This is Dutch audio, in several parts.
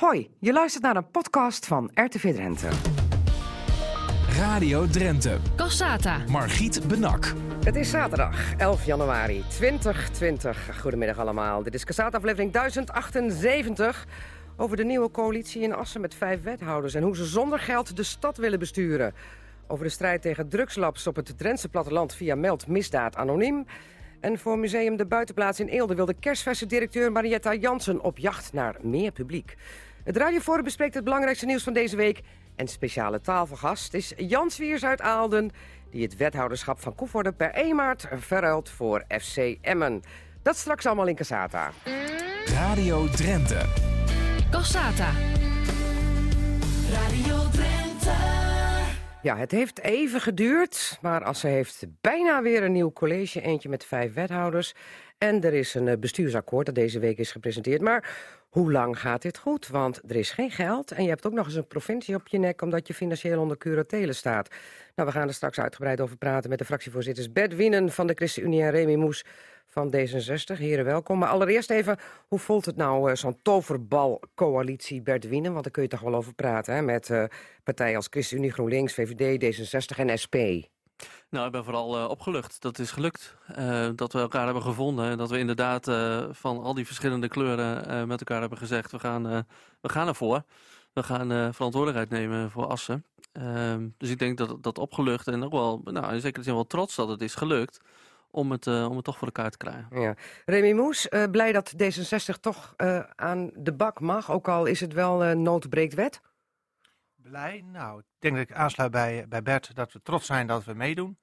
Hoi, je luistert naar een podcast van RTV Drenthe. Radio Drenthe. Cassata. Margriet Benak. Het is zaterdag 11 januari 2020. Goedemiddag allemaal. Dit is Cassata aflevering 1078 over de nieuwe coalitie in Assen met vijf wethouders... en hoe ze zonder geld de stad willen besturen. Over de strijd tegen drugslabs op het Drentse platteland via Meld Misdaad Anoniem... En voor Museum de Buitenplaats in Eelde wil de kerstverse directeur Marietta Jansen op jacht naar meer publiek. Het Radioforum bespreekt het belangrijkste nieuws van deze week. En speciale tafelgast is Jan Zwiers uit Aalden... die het wethouderschap van Koevoorde per 1 maart verruilt voor FC Emmen. Dat straks allemaal in Casata. Radio Drenthe. Cassata. Radio Drenthe. Ja, het heeft even geduurd, maar Asse heeft bijna weer een nieuw college. Eentje met vijf wethouders. En er is een eh, bestuursakkoord dat deze week is gepresenteerd. Maar hoe lang gaat dit goed? Want er is geen geld en je hebt ook nog eens een provincie op je nek... omdat je financieel onder curatele staat. Nou, we gaan er straks uitgebreid over praten met de fractievoorzitters... Bert Wienen van de ChristenUnie en Remy Moes van D66. Heren, welkom. Maar allereerst even, hoe voelt het nou, uh, zo'n toverbalcoalitie Bert Wienen? Want daar kun je toch wel over praten, hè? Met uh, partijen als ChristenUnie, GroenLinks, VVD, D66 en SP. Nou, ik ben vooral uh, opgelucht. Dat is gelukt. Uh, dat we elkaar hebben gevonden. En dat we inderdaad uh, van al die verschillende kleuren met elkaar hebben gezegd... we gaan, we gaan ervoor. We gaan verantwoordelijkheid nemen voor Assen. Ehm, dus ik denk dat dat opgelucht en ook wel... Nou, in zekere zin wel trots dat het is gelukt... Om het, om het toch voor elkaar te krijgen. Ja. Remy Moes, blij dat D66 toch aan de bak mag. Ook al is het wel noodbreekt wet. Blij? Nou, ik denk dat ik aansluit bij, bij Bert dat we trots zijn dat we meedoen.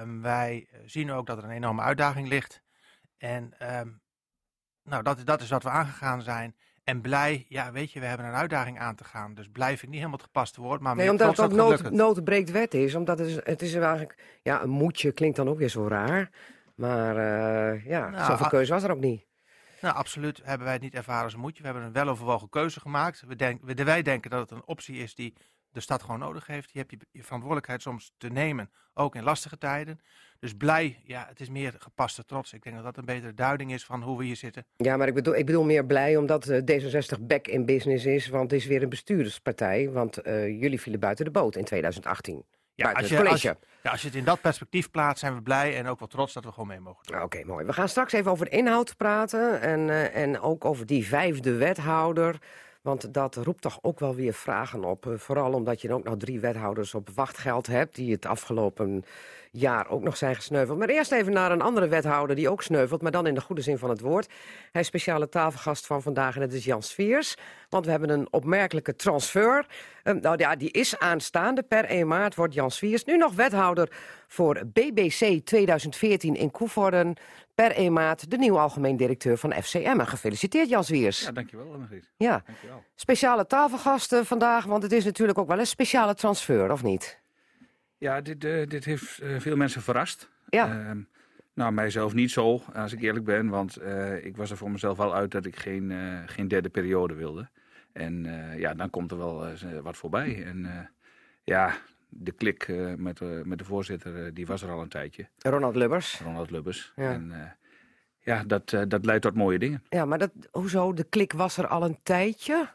Um, wij zien ook dat er een enorme uitdaging ligt. En um, nou, dat, dat is wat we aangegaan zijn. En blij, ja, weet je, we hebben een uitdaging aan te gaan. Dus blij vind ik niet helemaal het gepaste woord. Maar nee, omdat het ook nood, nood breekt wet is. Omdat het is, het is eigenlijk, ja, een moedje klinkt dan ook weer zo raar. Maar uh, ja, nou, zoveel keuze was er ook niet. Nou, absoluut hebben wij het niet ervaren als een moedje. We hebben een weloverwogen keuze gemaakt. We denk, wij denken dat het een optie is die de stad gewoon nodig heeft. Je hebt je, verantwoordelijkheid soms te nemen, ook in lastige tijden. Dus blij, ja, het is meer gepaste trots. Ik denk dat dat een betere duiding is van hoe we hier zitten. Ja, maar ik bedoel, ik bedoel meer blij omdat uh, D66 back in business is. Want het is weer een bestuurderspartij. Want uh, jullie vielen buiten de boot in 2018. Ja, als je, als, ja, als je het in dat perspectief plaatst, zijn we blij en ook wel trots dat we gewoon mee mogen doen. Oké, okay, mooi. We gaan straks even over de inhoud praten en, uh, en ook over die vijfde wethouder. Want dat roept toch ook wel weer vragen op. Vooral omdat je ook nog drie wethouders op wachtgeld hebt... die het afgelopen jaar ook nog zijn gesneuveld. Maar eerst even naar een andere wethouder die ook sneuvelt... maar dan in de goede zin van het woord. Hij is speciale tafelgast van vandaag en dat is Jan Sviers. Want we hebben een opmerkelijke transfer. Um, nou ja, die is aanstaande. Per 1 maart wordt Jan Sviers nu nog wethouder voor BBC 2014 in Koevoorden per 1 maart de nieuwe algemeen directeur van FCM. Gefeliciteerd Jan Zwiers. Ja, dankjewel Annelies. Ja, dankjewel. speciale tafelgasten vandaag, want het is natuurlijk ook wel een speciale transfer, of niet? Ja, dit, uh, dit heeft uh, veel mensen verrast. Ja. Uh, nou, mijzelf niet zo, als ik eerlijk ben, want eh, ik was er voor mezelf al uit dat ik geen, geen derde periode wilde. En ja, dan komt er wel wat voorbij. En ja, de klik uh, met, uh, met de voorzitter, uh, die was er al een tijdje. Ronald Lubbers. Ronald Lubbers. Ja. En ja, dat, dat leidt tot mooie dingen. Ja, maar dat, hoezo? De klik was er al een tijdje?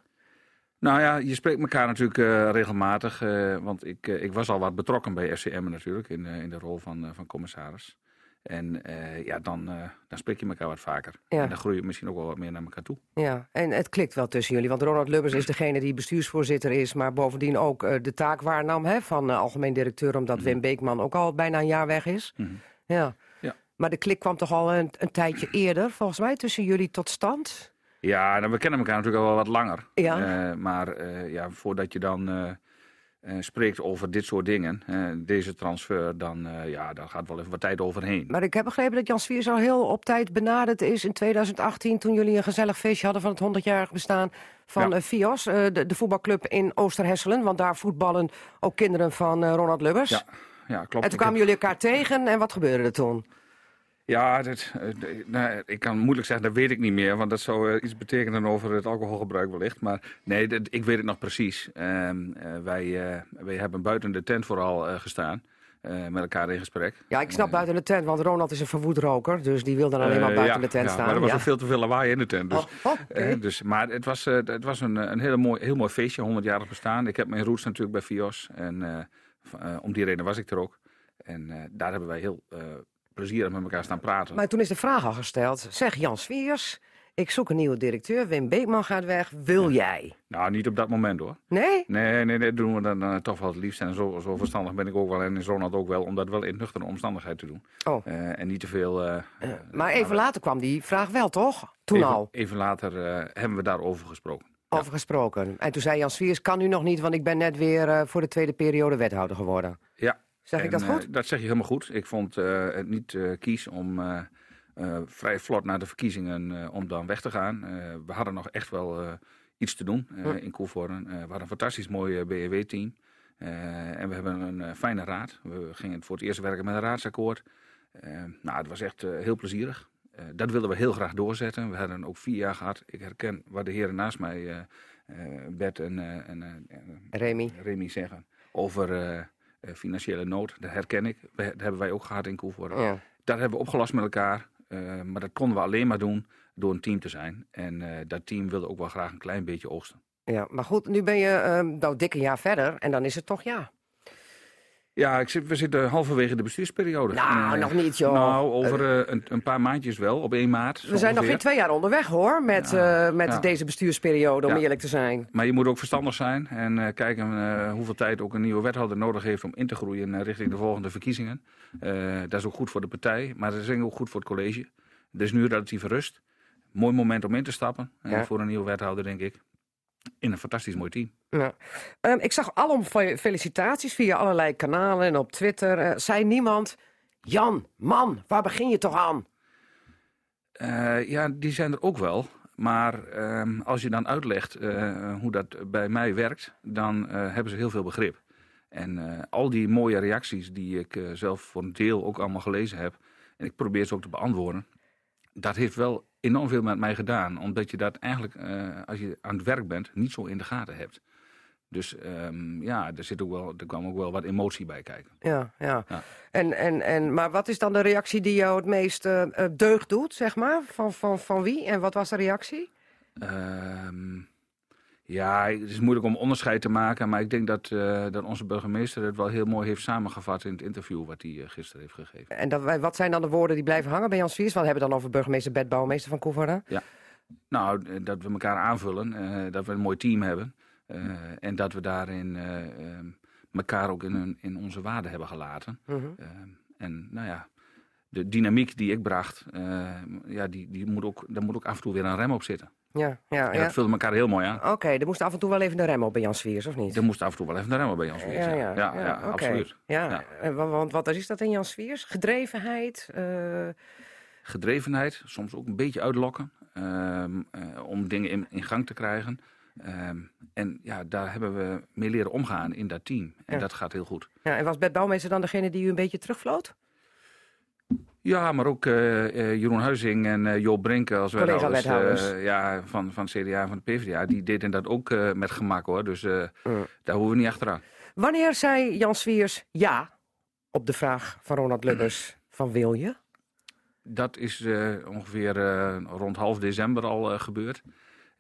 Nou ja, je spreekt elkaar natuurlijk regelmatig. want ik, ik was al wat betrokken bij FCM natuurlijk, in, in de rol van, van commissaris. En ja, dan, dan spreek je elkaar wat vaker. Ja. En dan groei je misschien ook wel wat meer naar elkaar toe. Ja, en het klikt wel tussen jullie. Want Ronald Lubbers is degene die bestuursvoorzitter is... maar bovendien ook de taak waarnam hè, van algemeen directeur... omdat mm -hmm. Wim Beekman ook al bijna een jaar weg is. Mm -hmm. ja. ja. Maar de klik kwam toch al een, een, tijdje eerder, volgens mij, tussen jullie tot stand? Ja, nou, we kennen elkaar natuurlijk al wel wat langer. Ja. maar ja, voordat je dan... Uh, spreekt over dit soort dingen, deze transfer, dan ja, daar gaat wel even wat tijd overheen. Maar ik heb begrepen dat Jan Sviers al heel op tijd benaderd is in 2018... toen jullie een gezellig feestje hadden van het 100-jarig bestaan van ja. FIOS, de, de, voetbalclub in Oosterhesselen. Want daar voetballen ook kinderen van Ronald Lubbers. Ja, ja klopt. En toen kwamen jullie elkaar tegen en wat gebeurde er toen? Ja, dat, nou, ik kan moeilijk zeggen, dat weet ik niet meer. Want dat zou uh, iets betekenen over het alcoholgebruik wellicht. Maar nee, dat, ik weet het nog precies. Uh, uh, wij, wij hebben buiten de tent vooral gestaan. eh, met elkaar in gesprek. Ja, ik snap Eh, buiten de tent, want Ronald is een verwoed roker. Dus die wil dan alleen maar eh, buiten ja, de tent ja, staan. Maar er was ja. ook veel te veel lawaai in de tent. Dus, Oh, eh, dus, maar het was, eh, het was een, een hele mooi, heel mooi feestje, 100-jarig bestaan. Ik heb mijn roots natuurlijk bij FIOS. En eh, eh, om die reden was ik er ook. En eh, daar hebben wij heel eh, plezierig met elkaar staan praten. Maar toen is de vraag al gesteld. Zeg Jan Swiers, ik zoek een nieuwe directeur. Wim Beekman gaat weg. Wil jij? Nou, niet op dat moment hoor. Nee? Nee, nee, nee, doen we dan eh, toch wel het liefst. En zo, zo verstandig ben ik ook wel en is Ronald ook wel, om dat wel in nuchtere omstandigheid te doen. Oh. Eh, en niet te veel... eh, Maar even later kwam die vraag wel, toch? Toen even, al. Even later hebben we daarover gesproken. Ja. Over gesproken. En toen zei Jan Swiers, kan nu nog niet, want ik ben net weer voor de tweede periode wethouder geworden. Ja. Zeg ik dat eh, goed? dat zeg je helemaal goed. Ik vond eh, het niet eh, kies om eh, eh, vrij vlot na de verkiezingen eh, om dan weg te gaan. Eh, we hadden nog echt wel eh, iets te doen eh, in Koevoorn. Eh, we hadden een fantastisch mooi BEW-team. en we hebben een eh, fijne raad. We gingen voor het eerst werken met een raadsakkoord. Eh, nou, het was echt eh, heel plezierig. Eh, dat wilden we heel graag doorzetten. We hadden ook vier jaar gehad. Ik herken waar de heren naast mij, eh, eh, Bert en, eh, en eh, Remy. Remy zeggen over eh, eh, financiële nood. Dat herken ik. We, dat hebben wij ook gehad in Koevoorn. Ja. Dat hebben we opgelost met elkaar. eh, maar dat konden we alleen maar doen door een team te zijn. En eh, dat team wilde ook wel graag een klein beetje oogsten. ja, maar goed, nu ben je ehm nou dik een jaar verder en dan is het toch ja. Ja, ik zit, we zitten halverwege de bestuursperiode. Nou, eh, nog niet joh. Nou, over eh, een, een paar maandjes wel, op 1 maart. We zijn nog geen twee jaar onderweg hoor, met, Ja, eh, met ja. deze bestuursperiode, om Ja. eerlijk te zijn. Maar je moet ook verstandig zijn en eh, kijken eh, hoeveel tijd ook een nieuwe wethouder nodig heeft om in te groeien eh, richting de volgende verkiezingen. Eh, dat is ook goed voor de partij, maar dat is ook goed voor het college. Is nu relatief rust. Mooi moment om in te stappen eh, voor een nieuwe wethouder, denk ik. In een fantastisch mooi team. Ja. Ehm, ik zag alom fe- felicitaties via allerlei kanalen en op Twitter. Eh, zei niemand, Jan, man, waar begin je toch aan? Eh, ja, die zijn er ook wel. Maar ehm, als je dan uitlegt eh, hoe dat bij mij werkt, dan hebben ze heel veel begrip. En al die mooie reacties die ik zelf voor een deel ook allemaal gelezen heb, en ik probeer ze ook te beantwoorden, dat heeft wel enorm veel met mij gedaan. Omdat je dat eigenlijk, eh, als je aan het werk bent, niet zo in de gaten hebt. Dus ehm, ja, er, zit ook wel, er kwam ook wel wat emotie bij kijken. Ja, ja. Ja. En, en, en, maar wat is dan de reactie die jou het meest eh, eh, deugd doet, zeg maar? Van, van, van wie? En wat was de reactie? Ehm, ja, het is moeilijk om onderscheid te maken. Maar ik denk dat, eh, dat onze burgemeester het wel heel mooi heeft samengevat in het interview wat hij eh, gisteren heeft gegeven. En dat, wat zijn dan de woorden die blijven hangen bij Jan Swiers? Want we hebben dan over burgemeester Bert Bouwmeester van Koevoorde. Nou, eh, dat we elkaar aanvullen, dat we een mooi team hebben. en dat we daarin eh, ehm, elkaar ook in, in onze waarde hebben gelaten. Mhm. En nou ja, de dynamiek die ik bracht, ja, die, die moet ook, daar moet ook af en toe weer een rem op zitten. Ja, ja, En ja. dat vulde elkaar heel mooi aan. Oké, er moest af en toe wel even de rem op bij Jan Swiers, of niet? Er moest af en toe wel even een rem op bij ons weer. Ja, ja, ja, ja, oké. absoluut. Ja, wa- want wat is dat in Jan Swiers? Gedrevenheid? eh, gedrevenheid, soms ook een beetje uitlokken ehm, eh, om dingen in, in gang te krijgen. Ehm, en ja, daar hebben we mee leren omgaan in dat team. En dat gaat heel goed. ja, en was Bert Bouwmeester dan degene die u een beetje terugvloot? Ja, maar ook eh, eh, Jeroen Huizing en eh Joop Brinken als wethouders, eh, ja, van, van CDA en van de PvdA. Die deden dat ook met gemak hoor. Dus Mm. daar hoeven we niet achteraan. Wanneer zei Jan Swiers ja op de vraag van Ronald Lubbers van wil je? Dat is ongeveer rond half december al gebeurd.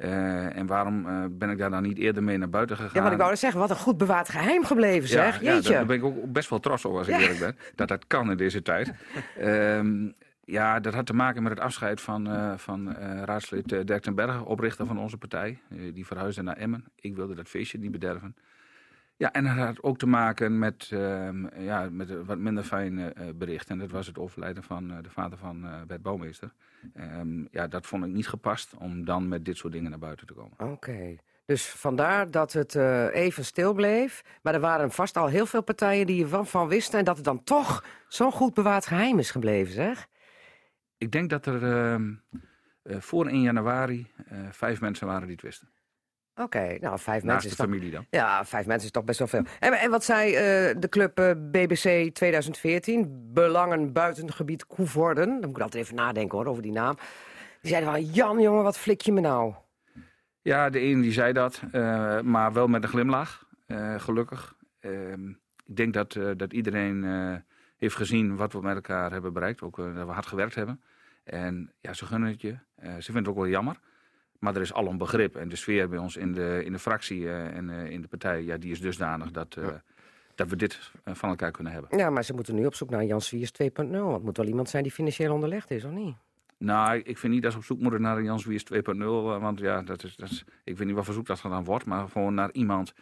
Eh, en waarom eh, ben ik daar dan niet eerder mee naar buiten gegaan? Ja, want ik wou zeggen, wat een goed bewaard geheim gebleven zeg. Ja, Jeetje. daar ben ik ook best wel trots op als ik Ja. eerlijk ben. Dat dat kan in deze tijd. Ehm, ja, dat had te maken met het afscheid van, eh, van raadslid Dirk ten Berge, oprichter van onze partij. Die verhuisde naar Emmen. Ik wilde dat feestje niet bederven. Ja, en dat had ook te maken met, ehm, ja, met een wat minder fijn eh, bericht. En dat was het overlijden van eh, de vader van eh Bert Bouwmeester. Ehm, ja, dat vond ik niet gepast om dan met dit soort dingen naar buiten te komen. Oké. Dus vandaar dat het even stil bleef. Maar er waren vast al heel veel partijen die ervan van wisten. En dat het dan toch zo'n goed bewaard geheim is gebleven, zeg. Ik denk dat er ehm, eh, voor 1 januari vijf mensen waren die het wisten. Oké, nou, vijf Naast mensen de is toch... familie dan. Ja, vijf mensen is toch best wel veel. En, en wat zei eh, de club eh, BBC 2014? Belangen buitengebied Koevoorden. Dan moet ik altijd even nadenken hoor, over die naam. Die zeiden van, Jan jongen, wat flik je me nou? Ja, de een die zei dat, eh, maar wel met een glimlach, gelukkig. Ehm, ik denk dat, dat iedereen heeft gezien wat we met elkaar hebben bereikt. Ook dat we hard gewerkt hebben. En ja, ze gunnen het je. Ze vinden het ook wel jammer. Maar er is al een begrip. En de sfeer bij ons in de, in de fractie eh, en eh, in de partij, ja, die is dusdanig dat, eh, dat we dit van elkaar kunnen hebben. Ja, maar ze moeten nu op zoek naar Jan Swiers 2.0. Want het moet wel iemand zijn die financieel onderlegd is, of niet? Nou, ik vind niet dat ze op zoek moeten naar een Jans Wiers 2.0. eh, Want ja, dat is, dat is, ik weet niet wat voor zoek dat gedaan wordt. Maar gewoon naar iemand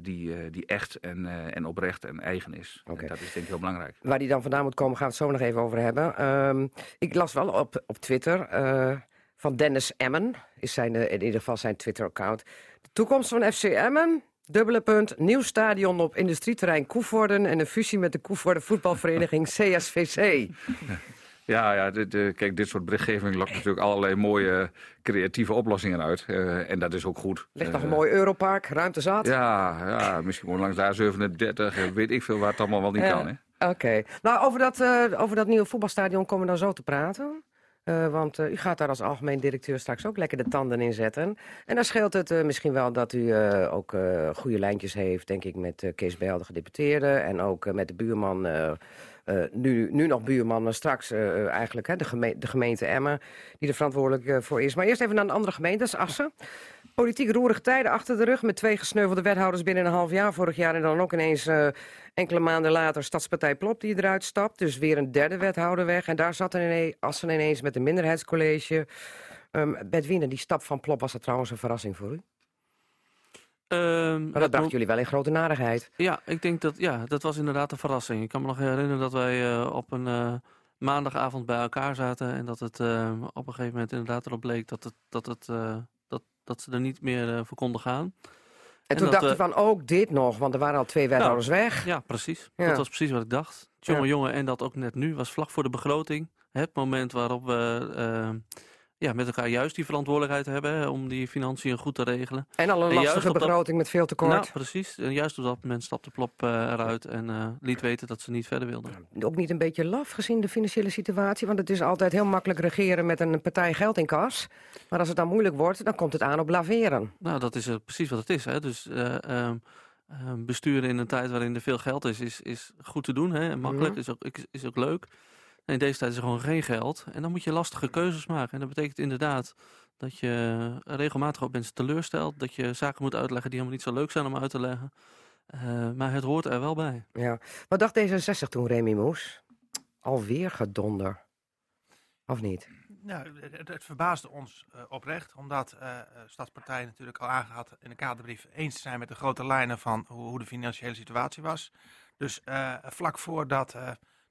die, die echt en, en oprecht en eigen is. En dat is denk ik heel belangrijk. Waar die dan vandaan moet komen, gaan we het zo nog even over hebben. Ehm, ik las wel op, op Twitter van Dennis Emmen, is zijn, eh, in ieder geval zijn Twitter-account. De toekomst van FC Emmen, dubbele punt, nieuw stadion op industrieterrein Koevoorden... en een fusie met de Koevoorden voetbalvereniging CSVC. Ja, ja dit, kijk, dit soort berichtgeving lokt natuurlijk allerlei mooie creatieve oplossingen uit. Eh, en dat is ook goed. Ligt nog Eh, een mooi Europark, ruimte zat. Ja, ja, misschien gewoon langs A37. eh, Weet ik veel waar het allemaal wel niet kan. Oké. Nou, over dat, over dat nieuwe voetbalstadion komen we dan zo te praten. Eh, want eh, u gaat daar als algemeen directeur straks ook lekker de tanden in zetten. En dan scheelt het eh, misschien wel dat u ook goede lijntjes heeft, denk ik, met Kees Bijl, de gedeputeerde. En ook met de buurman, nu, nu nog buurman, maar straks eigenlijk de, de gemeente Emmen, die er verantwoordelijk voor is. Maar eerst even naar een andere gemeente, dat is Assen. Politiek roerige tijden achter de rug met twee gesneuvelde wethouders binnen een half jaar vorig jaar. En dan ook ineens eh, enkele maanden later Stadspartij Plop die eruit stapt. Dus weer een derde wethouder weg. En daar zat er ine- Assen ineens met een minderheidscollege. Um, Bert Wiener, die stap van Plop was dat trouwens een verrassing voor u? Ehm, Maar dat bracht jullie wel in grote narigheid. Ja, ik denk dat ja, dat was inderdaad een verrassing. Ik kan me nog herinneren dat wij eh, op een eh, maandagavond bij elkaar zaten en dat het op een gegeven moment inderdaad erop bleek dat, het, dat, het, dat, ze er niet meer eh, voor konden gaan. En, toen dacht je eh, van ook dit nog, want er waren al twee wethouders weg. Ja, precies. Ja. Dat was precies wat ik dacht. Jongen, jongen, en dat ook net nu was vlak voor de begroting. Het moment waarop we eh, ja, met elkaar juist die verantwoordelijkheid hebben hè, om die financiën goed te regelen. En al een lastige dat- begroting met veel tekort. Nou, precies. En juist op dat moment stapte Plop eh, eruit en eh, liet weten dat ze niet verder wilden. Ook niet een beetje laf gezien de financiële situatie. Want het is altijd heel makkelijk regeren met een partij geld in kas. Maar als het dan moeilijk wordt, dan komt het aan op laveren. Nou, dat is eh, precies wat het is. Hè. Dus eh, ehm, ehm, besturen in een tijd waarin er veel geld is, is, is goed te doen. Hè. En makkelijk, Mhm. is, ook, is ook leuk. En in deze tijd is er gewoon geen geld. En dan moet je lastige keuzes maken. En dat betekent inderdaad dat je regelmatig ook mensen teleurstelt. Dat je zaken moet uitleggen die helemaal niet zo leuk zijn om uit te leggen. Eh, maar het hoort er wel bij. Ja. Wat dacht D66 toen, Remy Moes? Alweer gedonder. Of niet? Nou, het, het verbaasde ons eh, oprecht, omdat eh eh, Stadspartij natuurlijk al aangehad in de kaderbrief eens te zijn met de grote lijnen van hoe, hoe de financiële situatie was. Dus eh, vlak voordat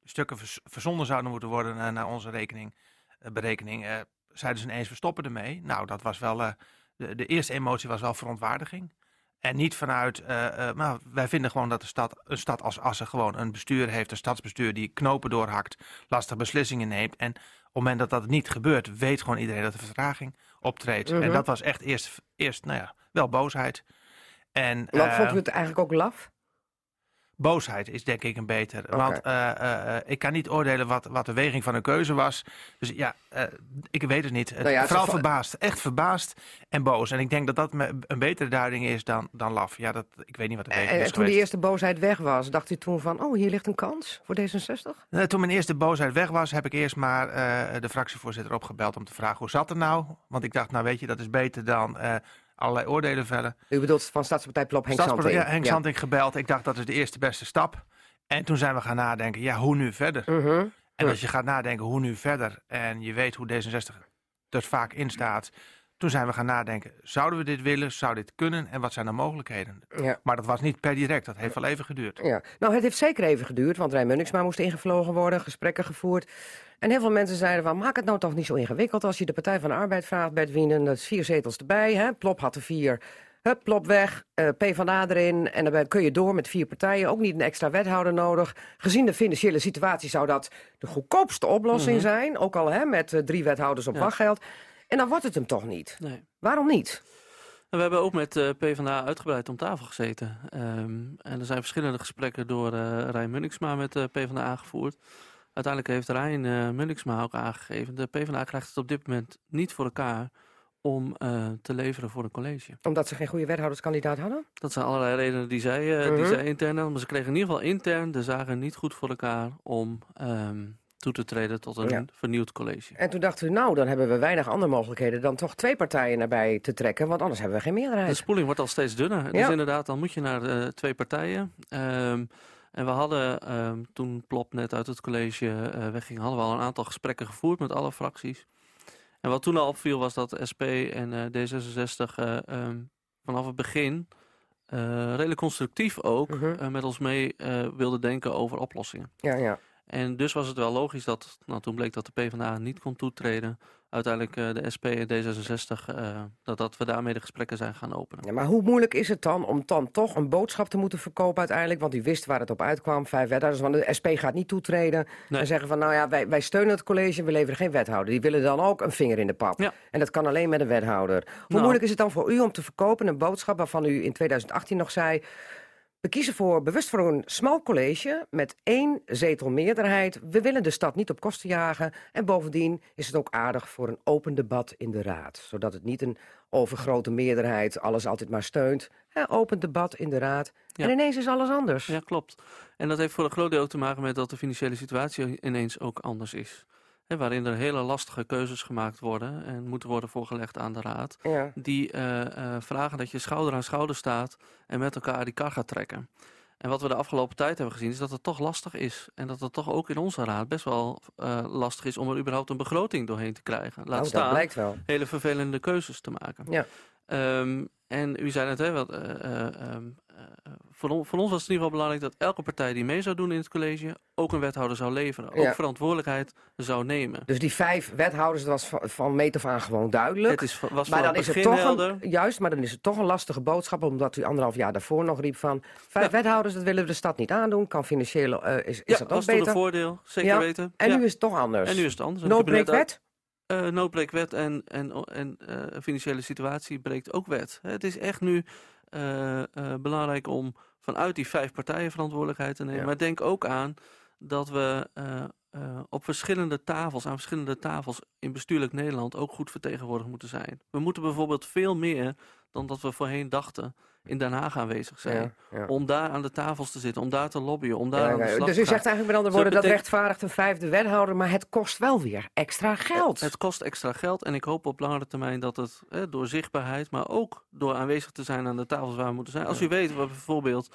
stukken vers- verzonden zouden moeten worden naar onze rekening, eh, berekening, eh, zeiden ze ineens we stoppen ermee. Nou, dat was wel, eh, de, de eerste emotie was wel verontwaardiging. En niet vanuit, maar wij vinden gewoon dat de stad, een stad als Assen gewoon een bestuur heeft, een stadsbestuur die knopen doorhakt, lastige beslissingen neemt. En op het moment dat dat niet gebeurt, weet gewoon iedereen dat er vertraging optreedt. Mhm. En dat was echt eerst, eerst nou ja, wel boosheid. En, eh, vond u het eigenlijk ook laf? Boosheid is denk ik een beter. Want eh, eh, eh, ik kan niet oordelen wat, wat de weging van een keuze was. Dus ja, ik weet het niet. Nou ja, het vooral is verbaasd. Echt verbaasd en boos. En ik denk dat dat een betere duiding is dan, dan laf. Ja, dat, ik weet niet wat de weging En, is en toen die geweest. eerste boosheid weg was, dacht u toen van... oh, hier ligt een kans voor D66? Eh, Toen mijn eerste boosheid weg was, heb ik eerst maar de fractievoorzitter opgebeld om te vragen hoe zat het nou? Want ik dacht, nou weet je, dat is beter dan allerlei oordelen vellen. U bedoelt van Stadspartij Plop Henk. Ja, Henk Zanding gebeld. Ik dacht, dat is de eerste beste stap. En toen zijn we gaan nadenken, ja, hoe nu verder? Mhm. En als je gaat nadenken, hoe nu verder? En je weet hoe D66 er vaak in staat. Toen zijn we gaan nadenken, zouden we dit willen? Zou dit kunnen? En wat zijn de mogelijkheden? Ja. Maar dat was niet per direct. Dat heeft wel even geduurd. Ja, nou het heeft zeker even geduurd, want Rijn Munniksma moest ingevlogen worden, gesprekken gevoerd. En heel veel mensen zeiden van, maak het nou toch niet zo ingewikkeld als je de Partij van de Arbeid vraagt, Bert Wienen, dat is vier zetels erbij, hè? Plop had er vier, hup, Plop weg, eh PvdA erin en dan kun je door met vier partijen, ook niet een extra wethouder nodig. Gezien de financiële situatie zou dat de goedkoopste oplossing zijn, ook al hè, met eh, drie wethouders op Ja. wachtgeld. En dan wordt het hem toch niet. Nee. Waarom niet? En we hebben ook met eh PvdA uitgebreid om tafel gezeten. Ehm, en er zijn verschillende gesprekken door eh Rijn Munniksma met de PvdA gevoerd. Uiteindelijk heeft Rijn eh Munniksma ook aangegeven... de PvdA krijgt het op dit moment niet voor elkaar... om eh, te leveren voor een college. Omdat ze geen goede wethouderskandidaat hadden? Dat zijn allerlei redenen die zij, eh, die Mhm. zij intern hadden. Maar ze kregen in ieder geval intern de zaken niet goed voor elkaar om ehm, toe te treden tot een Ja. vernieuwd college. En toen dachten we, nou, dan hebben we weinig andere mogelijkheden dan toch twee partijen nabij te trekken, want anders hebben we geen De meerderheid. spoeling wordt al steeds dunner. Dus inderdaad, dan moet je naar eh, twee partijen. Ehm, en we hadden ehm, toen Plop net uit het college eh, wegging, hadden we al een aantal gesprekken gevoerd met alle fracties. En wat toen al opviel was dat de SP en eh, D66 eh, ehm, vanaf het begin redelijk constructief ook Mhm. met ons mee wilden denken over oplossingen. Ja, ja. En dus was het wel logisch dat, nou, toen bleek dat de PvdA niet kon toetreden, uiteindelijk eh, de SP en D66, eh, dat, dat we daarmee de gesprekken zijn gaan openen. Ja, maar hoe moeilijk is het dan om dan toch een boodschap te moeten verkopen uiteindelijk? Want u wist waar het op uitkwam, vijf wethouders. Want de SP gaat niet toetreden Nee. en zeggen van... nou ja, wij, wij steunen het college, we leveren geen wethouder. Die willen dan ook een vinger in de pap. Ja. En dat kan alleen met een wethouder. Hoe Nou. moeilijk is het dan voor u om te verkopen een boodschap... waarvan u in 2018 nog zei... We kiezen voor, bewust voor een smal college met één zetel meerderheid. We willen de stad niet op kosten jagen. En bovendien is het ook aardig voor een open debat in de raad. Zodat het niet een overgrote meerderheid alles altijd maar steunt. Open debat in de raad. Ja. En ineens is alles anders. Ja, klopt. En dat heeft voor een groot deel ook te maken met dat de financiële situatie ineens ook anders is. Hè, waarin er hele lastige keuzes gemaakt worden en moeten worden voorgelegd aan de raad. Ja. Die eh, eh, vragen dat je schouder aan schouder staat en met elkaar die kar gaat trekken. En wat we de afgelopen tijd hebben gezien is dat het toch lastig is. En dat het toch ook in onze raad best wel eh, lastig is om er überhaupt een begroting doorheen te krijgen. Laat dat staan wel. hele vervelende keuzes te maken. Ja. Ehm, en u zei net, hè, wat, eh, eh, ehm, eh, voor, on- voor ons was het in ieder geval belangrijk dat elke partij die mee zou doen in het college ook een wethouder zou leveren. Ook Ja. verantwoordelijkheid zou nemen. Dus die vijf wethouders, dat was van, van meet af aan gewoon duidelijk. Het is, was maar dan is het toch helder. een, juist, maar dan is het toch een lastige boodschap, omdat u anderhalf jaar daarvoor nog riep van vijf Ja. wethouders, dat willen we de stad niet aandoen, kan financieel eh, is, is ja, dat ook was toen een beter. voordeel, zeker Ja. weten. En Ja. nu is het toch anders. en nu is het anders. Kabinet wet? Eh, noodbreekt wet en, en, en eh, financiële situatie breekt ook wet. Het is echt nu eh, belangrijk om vanuit die vijf partijen verantwoordelijkheid te nemen. Ja. Maar denk ook aan dat we op verschillende tafels, aan verschillende tafels in bestuurlijk Nederland ook goed vertegenwoordigd moeten zijn. We moeten bijvoorbeeld veel meer dan dat we voorheen dachten in Den Haag aanwezig zijn. Ja, ja. Om daar aan de tafels te zitten, om daar te lobbyen, om daar Ja, aan de slag dus te u gaan. zegt eigenlijk met andere woorden dat betekent- rechtvaardigt een vijfde wethouder, maar het kost wel weer extra geld. Het kost extra geld en ik hoop op langere termijn dat het hè, door zichtbaarheid, maar ook door aanwezig te zijn aan de tafels waar we moeten zijn. Als u weet wat bijvoorbeeld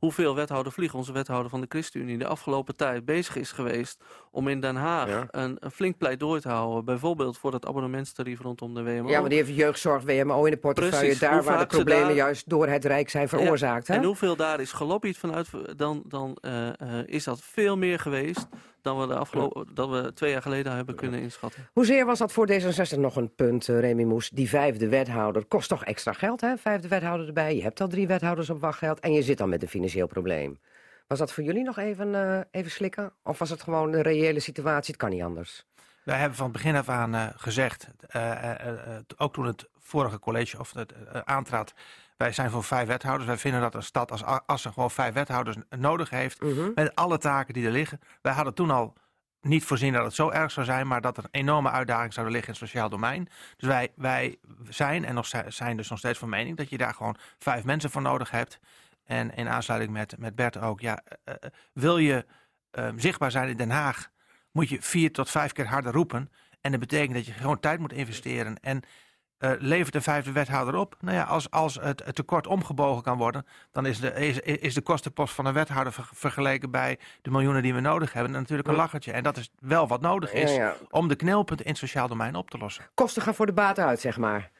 hoeveel wethouder Vlieg, onze wethouder van de ChristenUnie, de afgelopen tijd bezig is geweest om in Den Haag Ja. een, een flink pleidooi te houden, bijvoorbeeld voor het abonnementstarief rondom de WMO. ja, maar die heeft jeugdzorg WMO in de portefeuille, Precies, daar waar de problemen daar- juist door het Rijk zijn veroorzaakt. hè? En hoeveel daar is gelobbyd vanuit, dan, dan eh, eh, is dat veel meer geweest dan we, de afgelopen, dat we twee jaar geleden hebben kunnen inschatten. Hoezeer was dat voor D66 nog een punt, eh, Remy Moes? Die vijfde wethouder kost toch extra geld, hè? Vijfde wethouder erbij. Je hebt al drie wethouders op wachtgeld en je zit dan met een financieel probleem. Was dat voor jullie nog even, eh, even slikken? Of was het gewoon de reële situatie? Het kan niet anders. Wij hebben van begin af aan eh, gezegd, eh, eh, eh, eh, ook toen het vorige college of het, aantrad, wij zijn voor vijf wethouders. Wij vinden dat een stad als Assen gewoon vijf wethouders nodig heeft, Mhm. met alle taken die er liggen. Wij hadden toen al niet voorzien dat het zo erg zou zijn, maar dat er een enorme uitdaging zou liggen in het sociaal domein. Dus wij, wij zijn en nog zi- zijn dus nog steeds van mening dat je daar gewoon vijf mensen voor nodig hebt. En in aansluiting met, met Bert ook, ja, eh, eh, wil je eh, zichtbaar zijn in Den Haag, moet je vier tot vijf keer harder roepen. En dat betekent dat je gewoon tijd moet investeren. En eh, levert de vijfde wethouder op? Nou ja, als, als het, het tekort omgebogen kan worden, dan is de, is, is de kostenpost van een wethouder ver- vergeleken bij de miljoenen die we nodig hebben natuurlijk een Ja. lachertje. En dat is wel wat nodig is Ja, ja. om de knelpunten in het sociaal domein op te lossen. Kosten gaan voor de baat uit, zeg maar.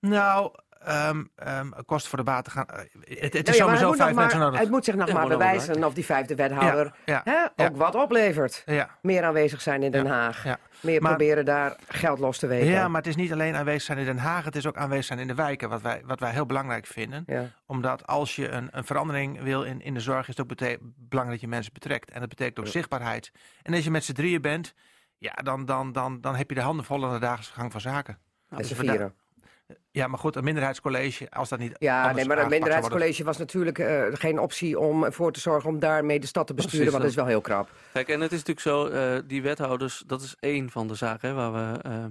Nou, ehm ehm kosten voor de baten gaan. eh, Het, het Nou is ja, maar sowieso vijf mensen maar, nodig. Het moet zich nog maar bewijzen of die vijfde wethouder ja, hè, ja. ook wat oplevert. ja. Meer aanwezig zijn in Den Haag. ja. Meer Maar- proberen daar geld los te weken. Ja, maar het is niet alleen aanwezig zijn in Den Haag, het is ook aanwezig zijn in de wijken, wat wij, wat wij heel belangrijk vinden. Ja. Omdat als je een, een verandering wil in, in de zorg, is het ook belangrijk dat je mensen betrekt. En dat betekent ook Ja. zichtbaarheid. En als je met z'n drieën bent, ja, dan, dan, dan, dan heb je de handen vol aan de dagelijkse gang van zaken. Met z'n dus vieren. Ja, maar goed, een minderheidscollege, als dat niet. Ja, nee, maar worden- minderheidscollege was natuurlijk eh, geen optie om ervoor te zorgen om daarmee de stad te besturen, Precies, want dat is wel heel krap. Kijk, en het is natuurlijk zo, eh, die wethouders, dat is één van de zaken hè, waar, we, eh,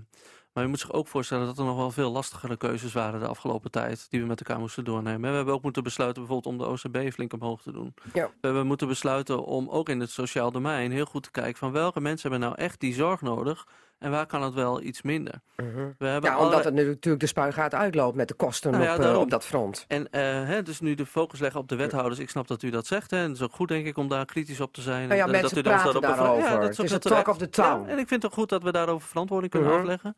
Maar je moet zich ook voorstellen dat er nog wel veel lastigere keuzes waren de afgelopen tijd. Die we met elkaar moesten doornemen. We hebben ook moeten besluiten bijvoorbeeld om de OCB flink omhoog te doen. Ja. We hebben moeten besluiten om ook in het sociaal domein heel goed te kijken van welke mensen hebben nou echt die zorg nodig. En waar kan het wel iets minder? We hebben Mhm. Ja, omdat het natuurlijk de spuigaat uitloopt met de kosten Nou ja, op, eh, op dat front. En eh, hè, dus nu de focus leggen op de wethouders. Ik snap dat u dat zegt. Hè, en het is ook goed, denk ik, om daar kritisch op te zijn. Nou ja, En mensen dat u bevra- daarover. dat Het ook is heel een talk terecht. of the town. Ja, en ik vind het ook goed dat we daarover verantwoording kunnen Mhm. afleggen.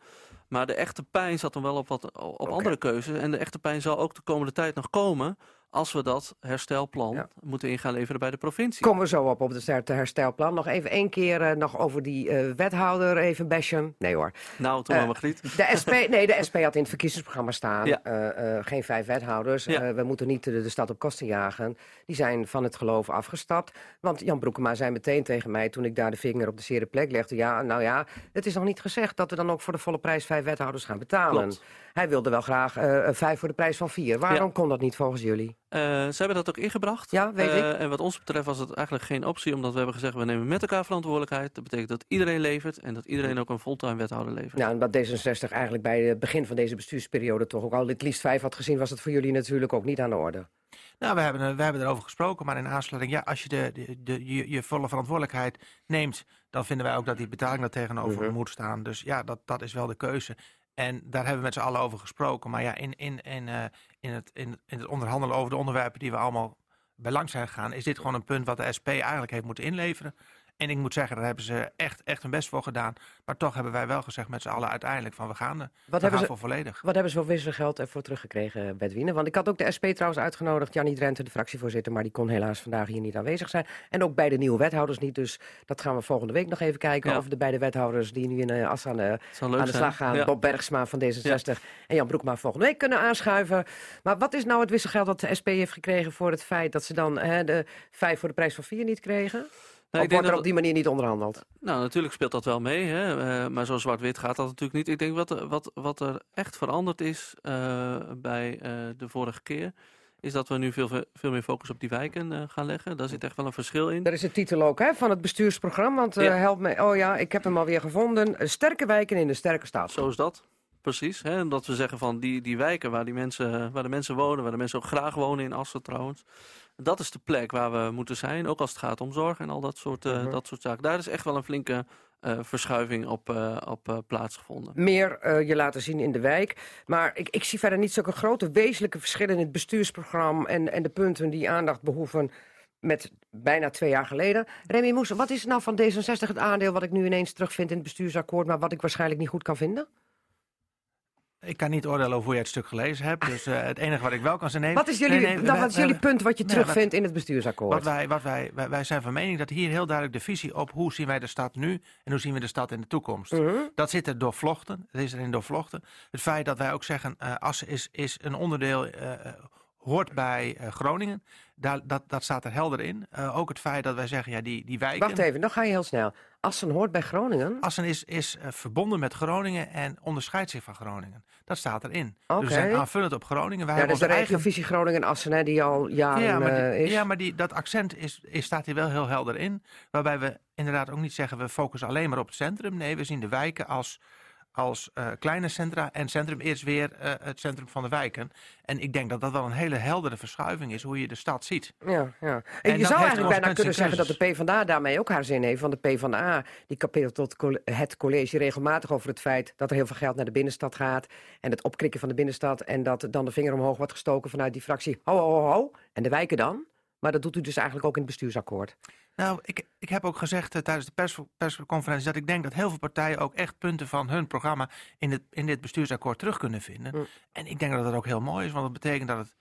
Maar de echte pijn zat dan wel op, wat, op andere keuzes. En de echte pijn zal ook de komende tijd nog komen... als we dat herstelplan Ja. moeten in gaan leveren bij de provincie. Komen we zo op, op het her- herstelplan. Nog even één keer eh, nog over die eh, wethouder even bashen. Nee hoor. Nou, toen Eh, maar. De SP, nee, de SP had in het verkiezingsprogramma staan. Ja. eh, geen vijf wethouders. Ja. We moeten niet de, de stad op kosten jagen. Die zijn van het geloof afgestapt. Want Jan Broekema zei meteen tegen mij toen ik daar de vinger op de zere plek legde. Ja, nou ja, het is nog niet gezegd dat we dan ook voor de volle prijs vijf wethouders gaan betalen. Klopt. Hij wilde wel graag vijf voor de prijs van vier. Waarom kon dat niet volgens jullie? Eh, ze hebben dat ook ingebracht. Ja, weet Eh, ik. En wat ons betreft was het eigenlijk geen optie, omdat we hebben gezegd: we nemen met elkaar verantwoordelijkheid. Dat betekent dat iedereen levert en dat iedereen ook een fulltime wethouder levert. Nou, omdat D66 eigenlijk bij het begin van deze bestuursperiode toch ook al het liefst vijf had gezien, was het voor jullie natuurlijk ook niet aan de orde. Nou, we hebben, er- we hebben erover gesproken, maar in aansluiting, ja, als je de, de, de, je, je volle verantwoordelijkheid neemt, dan vinden wij ook dat die betaling daar tegenover Mhm. moet staan. Dus ja, dat, dat is wel de keuze. En daar hebben we met z'n allen over gesproken. Maar ja, in, in, in, eh, in, het, in, in het onderhandelen over de onderwerpen die we allemaal bij langs zijn gegaan, is dit gewoon een punt wat de SP eigenlijk heeft moeten inleveren. En ik moet zeggen, daar hebben ze echt, echt hun best voor gedaan. Maar toch hebben wij wel gezegd met z'n allen uiteindelijk van we gaan, er- we Wat gaan hebben, ze, voor volledig. wat hebben ze voor wisselgeld ervoor teruggekregen, Bedwine? Want ik had ook de SP trouwens uitgenodigd, Jannie Drenthe, de fractievoorzitter, maar die kon helaas vandaag hier niet aanwezig zijn. En ook bij de nieuwe wethouders niet, dus dat gaan we volgende week nog even kijken. Ja. Of de beide wethouders die nu in uh, Assen aan de, aan de slag gaan, Ja. Bob Bergsma van D66 en Jan Broekma volgende week kunnen aanschuiven. Maar wat is nou het wisselgeld dat de SP heeft gekregen voor het feit dat ze dan hè, de vijf voor de prijs van vier niet kregen? Nou, of ik denk wordt er dat op die manier niet onderhandeld? Nou, natuurlijk speelt dat wel mee, hè? eh, maar zo zwart-wit gaat dat natuurlijk niet. Ik denk wat, er- wat, wat er echt veranderd is eh, bij eh, de vorige keer, is dat we nu veel, veel meer focus op die wijken gaan leggen. Daar zit echt wel een verschil in. Daar is de titel ook hè, van het bestuursprogramma. Want Ja. help me. Oh ja, ik heb hem alweer gevonden. Sterke wijken in de sterke stad. Zo is dat. Precies. Hè? Omdat we zeggen van die, die wijken waar, die mensen, waar de mensen wonen, waar de mensen ook graag wonen in Assen trouwens. Dat is de plek waar we moeten zijn, ook als het gaat om zorg en al dat soort, eh, Mhm. dat soort zaken. Daar is echt wel een flinke eh, verschuiving op, eh, op plaatsgevonden. Meer je laten zien in de wijk. Maar ik, ik zie verder niet zulke grote wezenlijke verschillen in het bestuursprogramma en, en de punten die aandacht behoeven met bijna twee jaar geleden. Remy Moes, wat is nou van D66 het aandeel wat ik nu ineens terugvind in het bestuursakkoord, maar wat ik waarschijnlijk niet goed kan vinden? Ik kan niet oordelen over hoe jij het stuk gelezen hebt. Dus eh, het enige wat ik wel kan zeggen... nee, Wat is jullie, nee, nee, dan, wat is jullie punt wat je nee, terugvindt in het bestuursakkoord? Wat wij, wat wij, wij, wij zijn van mening dat hier heel duidelijk de visie op hoe zien wij de stad nu en hoe zien we de stad in de toekomst. Mhm. Dat zit er doorvlochten. Dat is erin doorvlochten. Het feit dat wij ook zeggen, eh Assen is, is een onderdeel, eh, hoort bij eh, Groningen. Daar, dat, dat staat er helder in. Eh, ook het feit dat wij zeggen, ja, die, die wijken... Wacht even, dan ga je heel snel. Assen hoort bij Groningen. Assen is, is eh, verbonden met Groningen en onderscheidt zich van Groningen. Dat staat erin. Oké. Dus we zijn aanvullend op Groningen. Wij Ja, dat is de eigen regiovisie Groningen-Assen, hè, die al jaren ja, maar, die- is. ja, maar die, dat accent is, is, staat hier wel heel helder in. Waarbij we inderdaad ook niet zeggen we focussen alleen maar op het centrum. Nee, we zien de wijken als, als eh, kleine centra. En centrum is weer eh, het centrum van de wijken. En ik denk dat dat wel een hele heldere verschuiving is hoe je de stad ziet. Ja, ja. En, En je zou eigenlijk bijna kunnen en zeggen dat de. PvdA daarmee ook haar zin heeft. Want de PvdA die kapeert tot het college regelmatig over het feit dat er heel veel geld naar de binnenstad gaat. En het opkrikken van de binnenstad. En dat dan de vinger omhoog wordt gestoken vanuit die fractie. Ho, ho, ho. En de wijken dan? Maar dat doet u dus eigenlijk ook in het bestuursakkoord. Nou, ik, ik heb ook gezegd eh, tijdens de pers, persconferentie dat ik denk dat heel veel partijen ook echt punten van hun programma in, het, in dit bestuursakkoord terug kunnen vinden. Mm. En ik denk dat dat ook heel mooi is, want dat betekent dat het,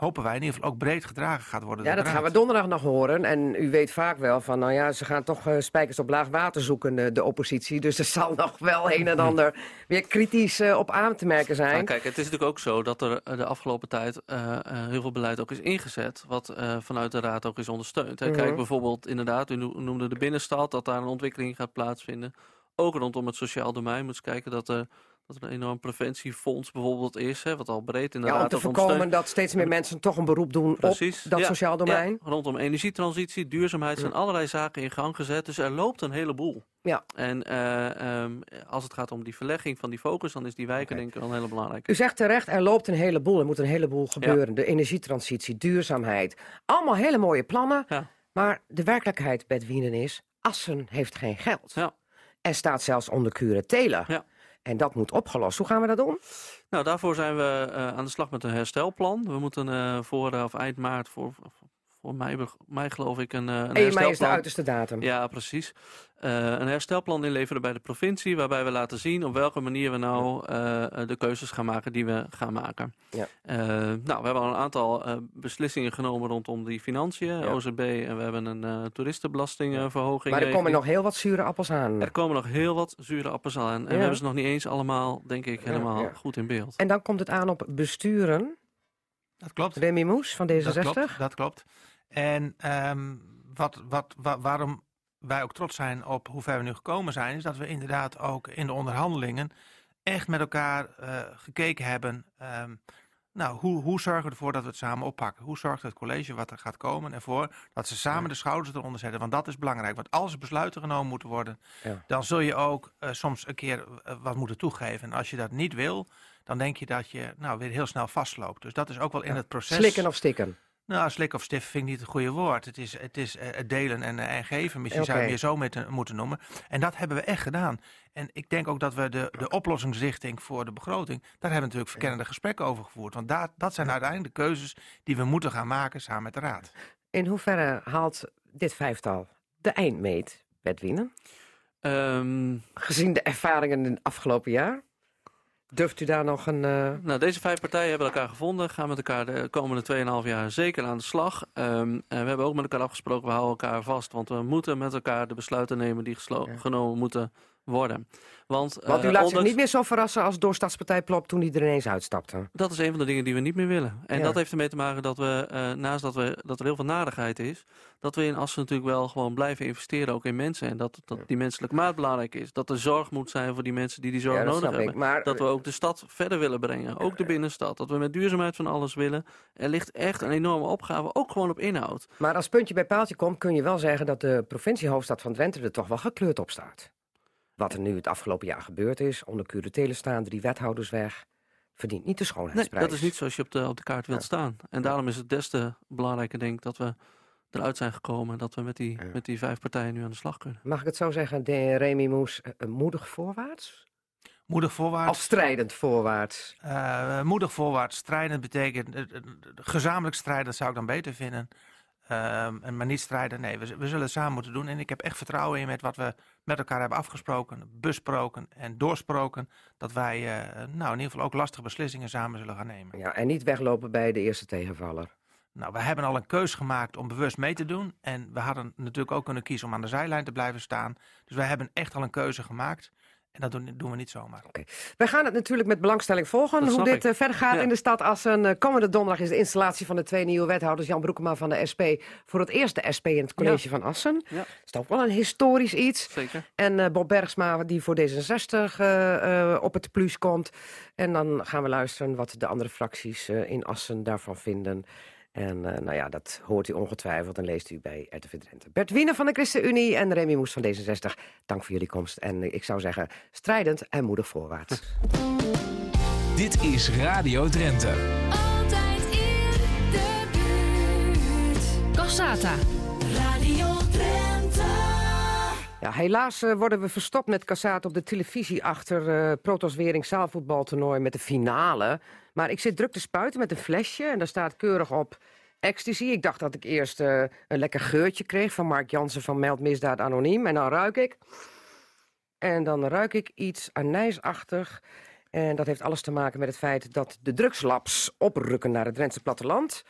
hopen wij in ieder geval, ook breed gedragen gaat worden. Ja, dat gaan we donderdag nog horen. En u weet vaak wel van, nou ja, ze gaan toch eh, spijkers op laag water zoeken, de oppositie. Dus er zal nog wel een en ander weer kritisch eh, op aan te merken zijn. Nou, kijk, het is natuurlijk ook zo dat er eh, de afgelopen tijd eh, eh, heel veel beleid ook is ingezet, wat eh, vanuit de raad ook is ondersteund. Hè. Mhm. Kijk bijvoorbeeld, inderdaad, u no- noemde de binnenstad, dat daar een ontwikkeling gaat plaatsvinden. Ook rondom het sociaal domein moet je kijken dat er, dat er een enorm preventiefonds bijvoorbeeld is, hè, wat al breed Ja, inderdaad om te voorkomen dat steeds meer mensen toch een beroep doen Precies. op dat Ja, sociaal domein. Ja, rondom energietransitie, duurzaamheid zijn Ja. allerlei zaken in gang gezet. Dus er loopt een heleboel. Ja. En eh, ehm, als het gaat om die verlegging van die focus, dan is die wijken denk ik wel een hele belangrijke. U zegt terecht, er loopt een heleboel. Er moet een heleboel gebeuren. De energietransitie, duurzaamheid. Allemaal hele mooie plannen. Ja. Maar de werkelijkheid, Bert Wienen, is... Assen heeft geen geld. Ja. En staat zelfs onder curatele. Ja. En dat moet opgelost. Hoe gaan we dat doen? Nou, daarvoor zijn we eh, aan de slag met een herstelplan. We moeten eh, voor eh, of eind maart, voor, voor mei geloof ik, een, eh, een 1 mei is de herstelplan. uiterste datum. Ja, precies. Eh, een herstelplan inleveren bij de provincie, waarbij we laten zien op welke manier we nou eh, de keuzes gaan maken die we gaan maken. Ja. Eh, nou, we hebben al een aantal eh, beslissingen genomen rondom die financiën, Ja. OZB, en we hebben een eh toeristenbelastingverhoging. maar er komen nog heel wat zure appels aan. Er komen nog heel wat zure appels aan. En Ja. we hebben ze nog niet eens allemaal, denk ik, helemaal ja. goed in beeld. En dan komt het aan op besturen. Dat klopt. Remy Moes van Dat D66. klopt, dat klopt. En ehm, wat, wat, wa- waarom wij ook trots zijn op hoe ver we nu gekomen zijn, is dat we inderdaad ook in de onderhandelingen echt met elkaar eh, gekeken hebben. ehm, nou, hoe, hoe zorgen we ervoor dat we het samen oppakken? Hoe zorgt het college wat er gaat komen ervoor dat ze samen de schouders eronder zetten? Want dat is belangrijk. Want als er besluiten genomen moeten worden, Ja. dan zul je ook eh, soms een keer eh, wat moeten toegeven. En als je dat niet wil, dan denk je dat je nou, weer heel snel vastloopt. Dus dat is ook wel in het proces. Slikken of stikken. Nou, slik of stif vind ik niet het goede woord. Het is, het is eh, het delen en, eh, en geven. Misschien zou je het zo met, moeten noemen. En dat hebben we echt gedaan. En ik denk ook dat we de, de oplossingsrichting voor de begroting... daar hebben we natuurlijk verkennende gesprekken over gevoerd. Want daar, dat zijn uiteindelijk de keuzes die we moeten gaan maken samen met de Raad. In hoeverre haalt dit vijftal de eindmeet, Bert Wienen? Ehm, Gezien de ervaringen in het afgelopen jaar? Durft u daar nog een... eh, Nou, deze vijf partijen hebben elkaar gevonden, gaan met elkaar de komende 2,5 jaar zeker aan de slag. Ehm, en we hebben ook met elkaar afgesproken, we houden elkaar vast, want we moeten met elkaar de besluiten nemen die Ja. genomen moeten worden. Want, Want u eh, laat zich niet meer zo verrassen als door Stadspartij Plop toen die er ineens uitstapte. Dat is een van de dingen die we niet meer willen. En Ja. dat heeft ermee te maken dat we, eh, naast dat, we, dat er heel veel nadigheid is, dat we in Assen natuurlijk wel gewoon blijven investeren, ook in mensen. En dat, dat die menselijke maat belangrijk is. Dat er zorg moet zijn voor die mensen die die zorg Ja, nodig snap hebben. ik. Maar Dat we ook de stad verder willen brengen. Ook de binnenstad. Dat we met duurzaamheid van alles willen. Er ligt echt een enorme opgave, ook gewoon op inhoud. Maar als puntje bij paaltje komt, kun je wel zeggen dat de provinciehoofdstad van Drenthe er toch wel gekleurd op staat. Wat er nu het afgelopen jaar gebeurd is, onder curatele staan, drie wethouders weg, verdient niet de Nee, schoonheidsprijs. dat is niet zoals je op de, op de kaart wilt Ja. staan. En daarom is het des te belangrijker, denk ik, dat we eruit zijn gekomen. Dat we met die, Ja. met die vijf partijen nu aan de slag kunnen. Mag ik het zo zeggen, de Remy Moes, eh, moedig voorwaarts? Moedig voorwaarts. Of strijdend voorwaarts? Eh, moedig voorwaarts. Strijdend betekent... eh, eh, gezamenlijk strijden, dat zou ik dan beter vinden. Ehm, en maar niet strijden, nee, we, we zullen het samen moeten doen. En ik heb echt vertrouwen in met wat we met elkaar hebben afgesproken, besproken en doorsproken. Dat wij eh, nou, in ieder geval ook lastige beslissingen samen zullen gaan nemen. Ja, en niet weglopen bij de eerste tegenvaller. Nou, we hebben al een keus gemaakt om bewust mee te doen. En we hadden natuurlijk ook kunnen kiezen om aan de zijlijn te blijven staan. Dus wij hebben echt al een keuze gemaakt. En dat doen, doen we niet zomaar. Wij gaan het natuurlijk met belangstelling volgen Dat hoe dit ik. eh, verder gaat Ja. in de stad Assen. Eh, komende donderdag is de installatie van de twee nieuwe wethouders. Jan Broekema van de SP. Voor het eerst de SP in het college van Assen. Ja. Dat is toch wel een historisch iets. Zeker. En eh, Bob Bergsma die voor D66 eh, eh, op het plus komt. En dan gaan we luisteren wat de andere fracties in Assen daarvan vinden. En eh, nou ja, dat hoort u ongetwijfeld en leest u bij RTV Drenthe. Bert Wiener van de ChristenUnie en Remy Moes van D66. Dank voor jullie komst. En eh, ik zou zeggen, strijdend en moedig voorwaarts. Dit is Radio Drenthe. Altijd in de buurt. Cassata. Radio Drenthe. Ja, helaas eh, worden we verstopt met Cassaat op de televisie achter eh Protos Wering zaalvoetbaltoernooi met de finale. Maar ik zit druk te spuiten met een flesje en daar staat keurig op ecstasy. Ik dacht dat ik eerst eh, een lekker geurtje kreeg van Mark Jansen van Meld Misdaad Anoniem. En dan ruik ik. En dan ruik ik iets anijsachtig. En dat heeft alles te maken met het feit dat de drugslabs oprukken naar het Drentse platteland.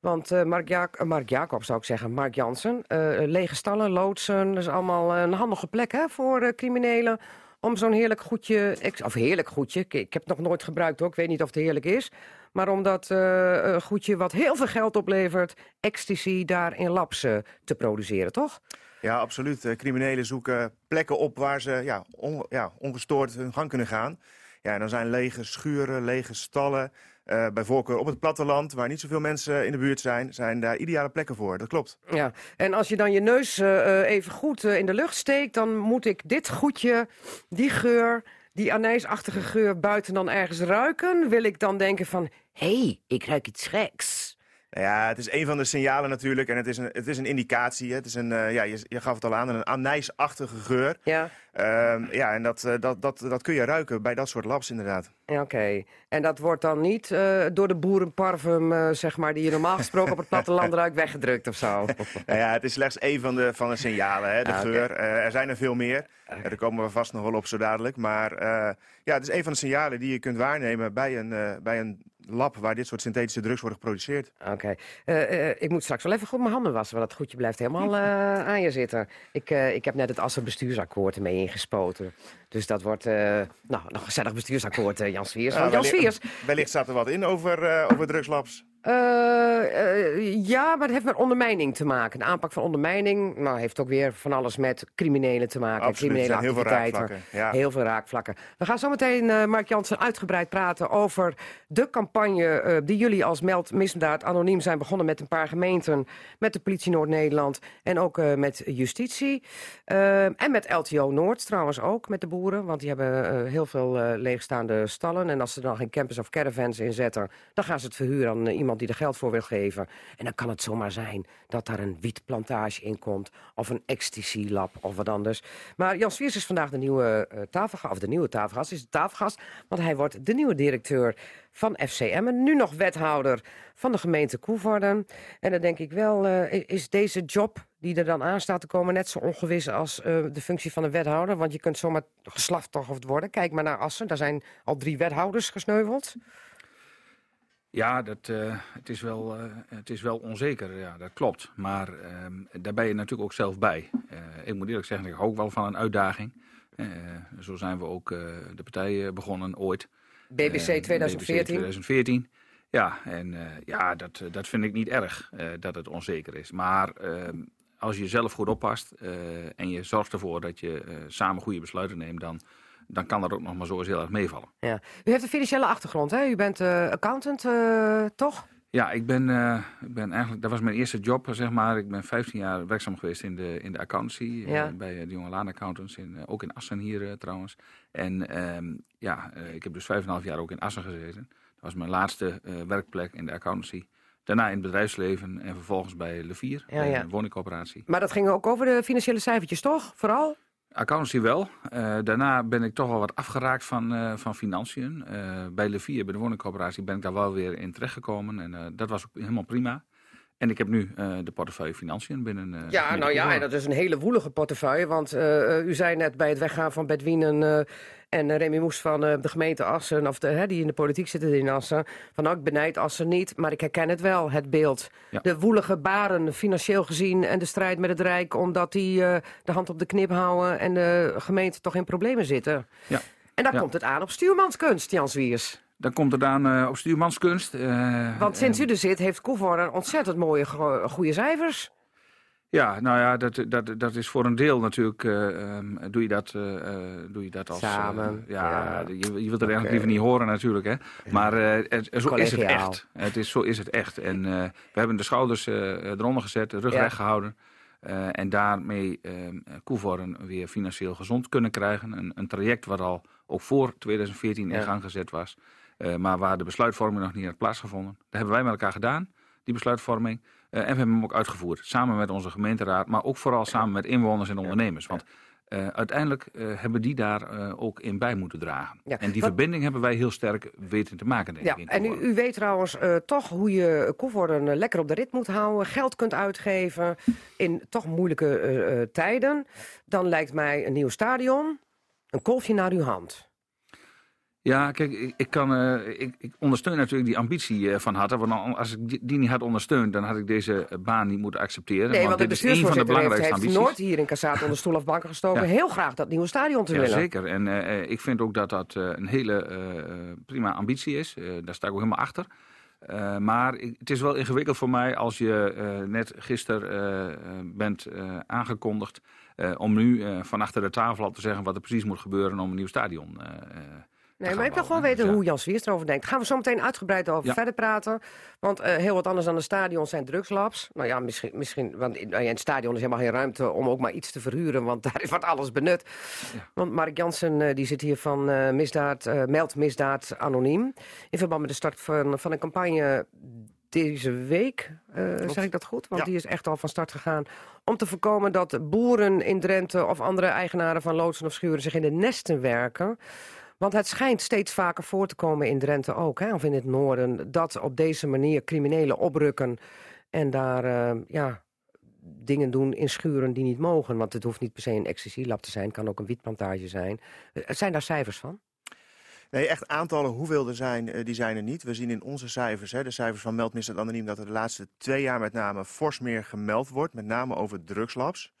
Want eh, Mark, ja Mark Jacob zou ik zeggen, Mark Jansen. eh, lege stallen, loodsen, dat is allemaal een handige plek hè, voor eh, criminelen. Om zo'n heerlijk goedje, of heerlijk goedje, ik, heb het nog nooit gebruikt hoor, ik weet niet of het heerlijk is. Maar om dat eh, goedje wat heel veel geld oplevert, ecstasy daar in labs eh, te produceren, toch? Ja, absoluut. Eh, criminelen zoeken plekken op waar ze ja, ja, ongestoord hun gang kunnen gaan. Ja, en dan zijn lege schuren, lege stallen. Eh, bij voorkeur op het platteland, waar niet zoveel mensen in de buurt zijn, zijn daar ideale plekken voor. Dat klopt. Ja, en als je dan je neus eh, eh, even goed in de lucht steekt... dan moet ik dit goedje, die geur, die anijsachtige geur buiten dan ergens ruiken. Wil ik dan denken van, hé, hey, ik ruik iets geks. Nou ja, het is een van de signalen natuurlijk en het is een, het is een indicatie. hè. Het is een, eh, ja, je, je gaf het al aan, een anijsachtige geur. Ja, Ehm, ja, en dat, eh, dat, dat, dat kun je ruiken bij dat soort labs inderdaad. oké. En dat wordt dan niet eh, door de boerenparfum, zeg maar... die je normaal gesproken op het platteland ruikt, weggedrukt of zo? Nou ja, het is slechts één van de, van de signalen, hè, de Ah, geur. Er zijn er veel meer. Eh, daar komen we vast nog wel op zo dadelijk. Maar ja, het is een van de signalen die je kunt waarnemen bij een, bij een lab waar dit soort synthetische drugs worden geproduceerd. Oké. Eh, eh, ik moet straks wel even goed mijn handen wassen, want dat goedje blijft helemaal eh, aan je zitten. Ik, ik heb net het Assen bestuursakkoord ermee ingespoten. Dus dat wordt nou, nog een gezellig bestuursakkoord, Jan Swiers. Want Jan wellicht- Swiers, Wellicht staat er wat in over, over drugslabs. Eh, eh, ja, maar het heeft met ondermijning te maken. De aanpak van ondermijning nou, heeft ook weer van alles met criminelen te maken. Absoluut, criminele heel veel activiteiten. raakvlakken. Ja. Heel veel raakvlakken. We gaan zo meteen, eh, Mark Jansen, uitgebreid praten over de campagne die jullie als Meld Misdaad Anoniem zijn begonnen met een paar gemeenten, met de politie Noord-Nederland en ook met justitie. En met LTO Noord trouwens ook, met de boeren, want die hebben heel veel leegstaande stallen. En als ze dan geen campers of caravans inzetten, dan gaan ze het verhuren aan eh, die er geld voor wil geven. En dan kan het zomaar zijn dat daar een wietplantage in komt of een ecstasy-lab of wat anders. Maar Jan Swiers is vandaag de nieuwe eh, tafelgast, of de nieuwe is de want hij wordt de nieuwe directeur van FCM en nu nog wethouder van de gemeente Koevoorden. En dan denk ik wel, eh, is deze job die er dan aan staat te komen net zo ongewis als eh, de functie van een wethouder? Want je kunt zomaar geslachtogd worden. Kijk maar naar Assen, daar zijn al drie wethouders gesneuveld. Ja, dat, eh, het, is wel, eh, het is wel onzeker, ja, dat klopt. Maar ehm, daar ben je natuurlijk ook zelf bij. Eh, ik moet eerlijk zeggen, ik hou ook wel van een uitdaging. Zo zijn we ook de partij begonnen ooit. BBC Eh, 2014. BBC 2014. Ja, en ja, dat, dat vind ik niet erg dat het onzeker is. Maar ehm, als je zelf goed oppast en je zorgt ervoor dat je samen goede besluiten neemt, dan, dan kan dat ook nog maar zo eens heel erg meevallen. Ja. U heeft een financiële achtergrond, hè? U bent eh, accountant, eh, toch? Ja, ik ben, eh, ik ben eigenlijk, dat was mijn eerste job, zeg maar. Ik ben 15 jaar werkzaam geweest in de, in de accountancy. Ja. bij de Jonge Laan Accountants, in, ook in Assen hier trouwens. En ehm, ja, ik heb dus 5,5 jaar ook in Assen gezeten. Dat was mijn laatste werkplek in de accountancy. Daarna in het bedrijfsleven en vervolgens bij Levier, Ja, bij ja. een woningcoöperatie. Maar dat ging ook over de financiële cijfertjes, toch? Vooral? Accountancy wel. Eh, daarna ben ik toch wel wat afgeraakt van, eh, van financiën. Eh, bij Levier, bij de woningcoöperatie, ben ik daar wel weer in terechtgekomen. En dat was ook helemaal prima. En ik heb nu eh, de portefeuille financiën binnen. eh, Ja, nou ja, en dat is een hele woelige portefeuille. Want eh, u zei net bij het weggaan van eh, en Remy Moes van de gemeente Assen... of de, hè, die in de politiek zitten in Assen... van nou, ik benijd Assen niet, maar ik herken het wel, het beeld. Ja. De woelige baren, financieel gezien... en de strijd met het Rijk, omdat die de hand op de knip houden... en de gemeente toch in problemen zitten. Ja. En daar Ja. komt het aan op stuurmanskunst, Jan Zwiers. Dan komt het aan eh, op stuurmanskunst. eh, Want sinds en- u er zit, heeft Koevoorden ontzettend mooie, go- goede cijfers. Ja, nou ja, dat, dat, dat is voor een deel natuurlijk. eh, ehm, doe, je dat, eh, eh, doe je dat als. Samen, ja, ja. Je, je wilt het eigenlijk liever niet horen, natuurlijk. Hè. Maar eh, het, zo is het Collegiaal. echt. Het is, zo is het echt. En eh, we hebben de schouders eh, eronder gezet, de rug Ja. recht gehouden. eh, en daarmee ehm Koevoorden weer financieel gezond kunnen krijgen. Een, een traject wat al ook voor 2014 Ja. in gang gezet was. Eh, maar waar de besluitvorming nog niet had plaatsgevonden. Dat hebben wij met elkaar gedaan, die besluitvorming. Eh, en we hebben hem ook uitgevoerd. Samen met onze gemeenteraad, maar ook vooral samen met inwoners en ondernemers. Want eh, uiteindelijk hebben die daar ook in bij moeten dragen. Ja, En die wat- verbinding hebben wij heel sterk weten te maken, denk Ja, ik. en u, u weet trouwens toch hoe je Koevoorden lekker op de rit moet houden, geld kunt uitgeven in toch moeilijke tijden. Dan lijkt mij een nieuw stadion een kolfje naar uw hand. Ja, kijk, ik, ik, kan, eh, ik, ik ondersteun natuurlijk die ambitie eh, van Hatta. Want als ik die, niet had ondersteund, dan had ik deze eh, baan niet moeten accepteren. Nee, want de dit is een van de heeft, belangrijkste heeft. Noord hier in Cassaat onder stoel of banken gestoken. Ja. Heel graag dat nieuwe stadion te Ja, willen. zeker. En ik vind ook dat dat een hele prima ambitie is. Daar sta ik ook helemaal achter. Maar ik- het is wel ingewikkeld voor mij als je net gisteren bent aangekondigd... om nu van achter de tafel al te zeggen wat er precies moet gebeuren om een nieuw stadion Nee, maar ik wil gewoon weten hoe Jan Swiers erover denkt. Gaan we zo meteen uitgebreid over Ja. verder praten. Want eh, heel wat anders dan een stadion zijn drugslabs. Nou ja, misschien, misschien want in, nou ja, in het stadion is helemaal geen ruimte om ook maar iets te verhuren. Want daar is wat alles benut. Want Mark Jansen eh, die zit hier van eh, misdaad, eh Meld Misdaad Anoniem. In verband met de start van, van een campagne deze week. eh, zeg ik dat goed? Want Ja. die is echt al van start gegaan. Om te voorkomen dat boeren in Drenthe of andere eigenaren van loodsen of schuren zich in de nesten werken. Want het schijnt steeds vaker voor te komen in Drenthe ook, hè, of in het noorden, dat op deze manier criminelen oprukken en daar eh, ja, dingen doen in schuren die niet mogen. Want het hoeft niet per se een ecstasy-lab te zijn, het kan ook een wietplantage zijn. Eh, zijn daar cijfers van? Nee, echt aantallen hoeveel er zijn, eh, die zijn er niet. We zien in onze cijfers, hè, de cijfers van Meldmisdaad Anoniem, dat er de laatste twee jaar met name fors meer gemeld wordt. Met name over drugslabs.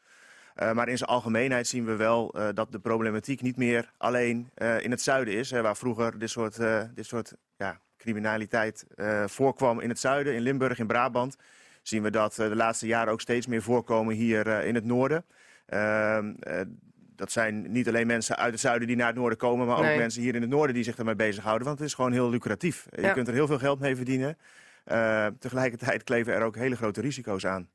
Eh, maar in zijn algemeenheid zien we wel eh, dat de problematiek niet meer alleen eh, in het zuiden is. Hè, waar vroeger dit soort, dit soort ja, criminaliteit voorkwam in het zuiden, in Limburg, in Brabant. Zien we dat de laatste jaren ook steeds meer voorkomen hier in het noorden. Ehm, eh, dat zijn niet alleen mensen uit het zuiden die naar het noorden komen, maar ook mensen hier in het noorden die zich ermee bezighouden. Want het is gewoon heel lucratief. Je kunt er heel veel geld mee verdienen. Tegelijkertijd kleven er ook hele grote risico's aan.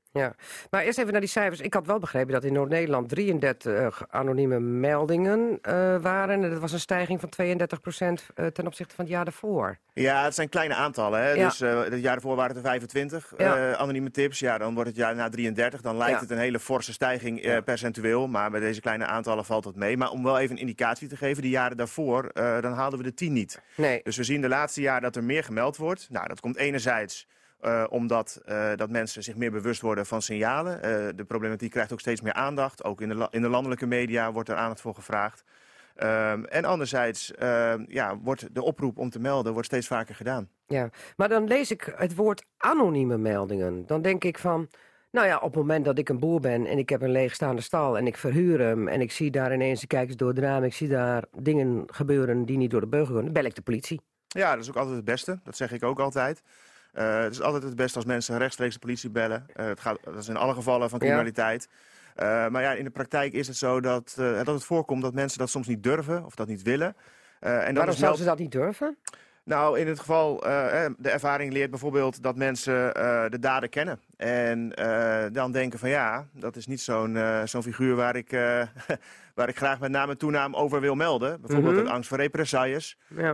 Maar eerst even naar die cijfers. Ik had wel begrepen dat in Noord-Nederland 33 anonieme meldingen eh, waren. En dat was een stijging van 32 procent ten opzichte van het jaar daarvoor. Ja, het zijn kleine aantallen. Hè? Ja. Dus eh, het jaar ervoor waren het er 25 Ja. eh, anonieme tips. Ja, dan wordt het jaar na 33. Dan lijkt Ja. het een hele forse stijging eh, Ja. percentueel. Maar bij deze kleine aantallen valt het mee. Maar om wel even een indicatie te geven, de jaren daarvoor, eh, dan haalden we de 10 niet. Nee, Dus we zien de laatste jaren dat er meer gemeld wordt. Nou, dat komt enerzijds eh, omdat eh, dat mensen zich meer bewust worden van signalen. Eh, de problematiek krijgt ook steeds meer aandacht. Ook in de, in de landelijke media wordt er aandacht voor gevraagd. Ehm, en anderzijds ehm, ja, wordt de oproep om te melden wordt steeds vaker gedaan. ja. Maar dan lees ik het woord anonieme meldingen. Dan denk ik van... Nou ja, op het moment dat ik een boer ben en ik heb een leegstaande stal en ik verhuur hem en ik zie daar ineens, ik kijk eens door het raam, ik zie daar dingen gebeuren die niet door de burger kunnen, bel ik de politie. Ja, dat is ook altijd het beste. Dat zeg ik ook altijd. Eh, het is altijd het beste als mensen rechtstreeks de politie bellen. Eh, het gaat, dat is in alle gevallen van criminaliteit. Eh, maar ja, in de praktijk is het zo dat, dat het voorkomt dat mensen dat soms niet durven of dat niet willen. En Waarom zouden meld- ze dat niet durven? Nou, in het geval, eh, de ervaring leert bijvoorbeeld dat mensen eh, de daden kennen. En eh, dan denken van ja, dat is niet zo'n zo'n figuur waar ik, waar ik graag met naam en toenaam over wil melden. Bijvoorbeeld uit angst voor represailles. Ja.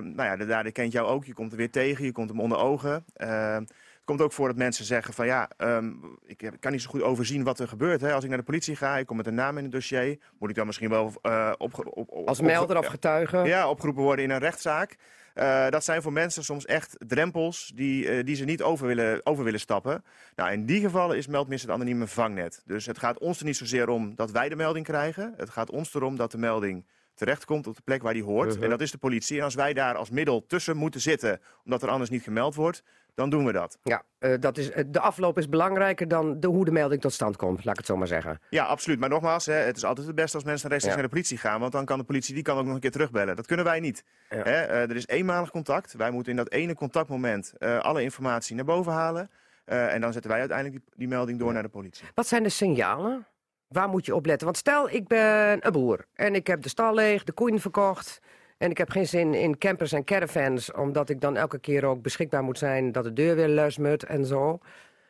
Nou ja, de dader kent jou ook. Je komt er weer tegen, je komt hem onder ogen. Het komt ook voor dat mensen zeggen van ja, ehm, ik kan niet zo goed overzien wat er gebeurt. Hè. Als ik naar de politie ga, ik kom met een naam in het dossier. Moet ik dan misschien wel op, op, Als melder of getuige? ja, opgeroepen worden in een rechtszaak. Eh, dat zijn voor mensen soms echt drempels die, eh, die ze niet over willen, over willen stappen. Nou, in die gevallen is Meldmis het anonieme vangnet. Dus het gaat ons er niet zozeer om dat wij de melding krijgen. Het gaat ons erom dat de melding terechtkomt op de plek waar die hoort. Mhm. En dat is de politie. En als wij daar als middel tussen moeten zitten, omdat er anders niet gemeld wordt, dan doen we dat. Ja, eh, dat is, eh, de afloop is belangrijker dan de, hoe de melding tot stand komt, laat ik het zo maar zeggen. Ja, absoluut. Maar nogmaals, hè, het is altijd het beste als mensen rechtstreeks Ja. naar de politie gaan. Want dan kan de politie die kan ook nog een keer terugbellen. Dat kunnen wij niet. Ja. Hè, eh, er is eenmalig contact. Wij moeten in dat ene contactmoment alle informatie naar boven halen. En dan zetten wij uiteindelijk die, die melding door naar de politie. Wat zijn de signalen? Waar moet je op letten? Want stel, ik ben een boer en ik heb de stal leeg, de koeien verkocht... en ik heb geen zin in campers en caravans... omdat ik dan elke keer ook beschikbaar moet zijn... dat de deur weer luismut en zo.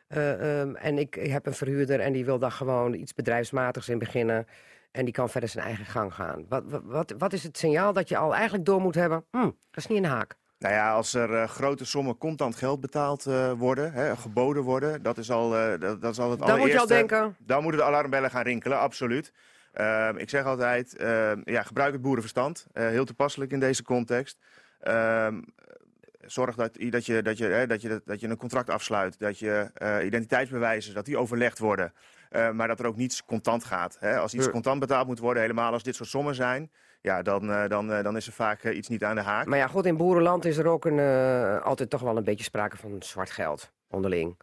Eh, ehm, en ik heb een verhuurder en die wil daar gewoon iets bedrijfsmatigs in beginnen... en die kan verder zijn eigen gang gaan. Wat, wat- wat, is het signaal dat je al eigenlijk door moet hebben? Hm, dat is niet een haak. Nou ja, als er eh, grote sommen contant geld betaald eh, worden, hè, geboden worden, dat is al, eh, dat, dat is al het Dan moet je al denken... Dan moeten de alarmbellen gaan rinkelen, absoluut. Ehm, ik zeg altijd, ehm, ja, gebruik het boerenverstand. Eh, heel toepasselijk in deze context. Ehm, zorg dat, dat, je, dat, je, hè, dat, je, dat je een contract afsluit. Dat je eh, identiteitsbewijzen, dat die overlegd worden. Eh, maar dat er ook niets contant gaat. Hè. Als iets contant betaald moet worden, helemaal als dit soort sommen zijn... Ja, dan, dan, dan is er vaak iets niet aan de haak. Maar ja, goed, in boerenland is er ook een, altijd toch wel een beetje sprake van zwart geld onderling.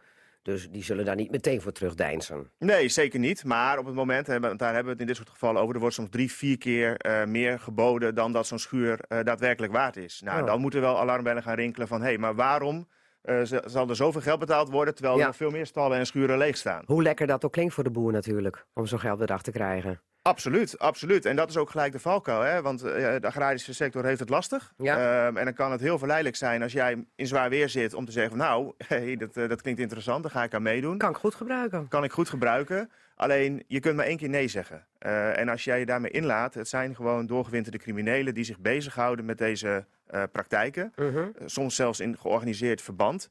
Dus die zullen daar niet meteen voor terugdeinzen. Nee, zeker niet. Maar op het moment, hè, want daar hebben we het in dit soort gevallen over, er wordt soms drie, vier keer eh, meer geboden dan dat zo'n schuur eh, daadwerkelijk waard is. Nou, Oh. dan moeten wel alarmbellen gaan rinkelen van, hé, hey, maar waarom eh, zal er zoveel geld betaald worden terwijl Ja. er nog veel meer stallen en schuren leeg staan? Hoe lekker dat ook klinkt voor de boer natuurlijk, om zo'n geld weer achter te krijgen. Absoluut, absoluut. En dat is ook gelijk de valkuil. Hè? Want eh, de agrarische sector heeft het lastig. Ja. Ehm, en dan kan het heel verleidelijk zijn als jij in zwaar weer zit om te zeggen van nou, hey, dat, eh, dat klinkt interessant, daar ga ik aan meedoen. Kan ik goed gebruiken. Kan ik goed gebruiken. Alleen je kunt maar één keer nee zeggen. Eh, en als jij je daarmee inlaat, het zijn gewoon doorgewinterde criminelen die zich bezighouden met deze praktijken. Mhm. Eh, soms zelfs in georganiseerd verband.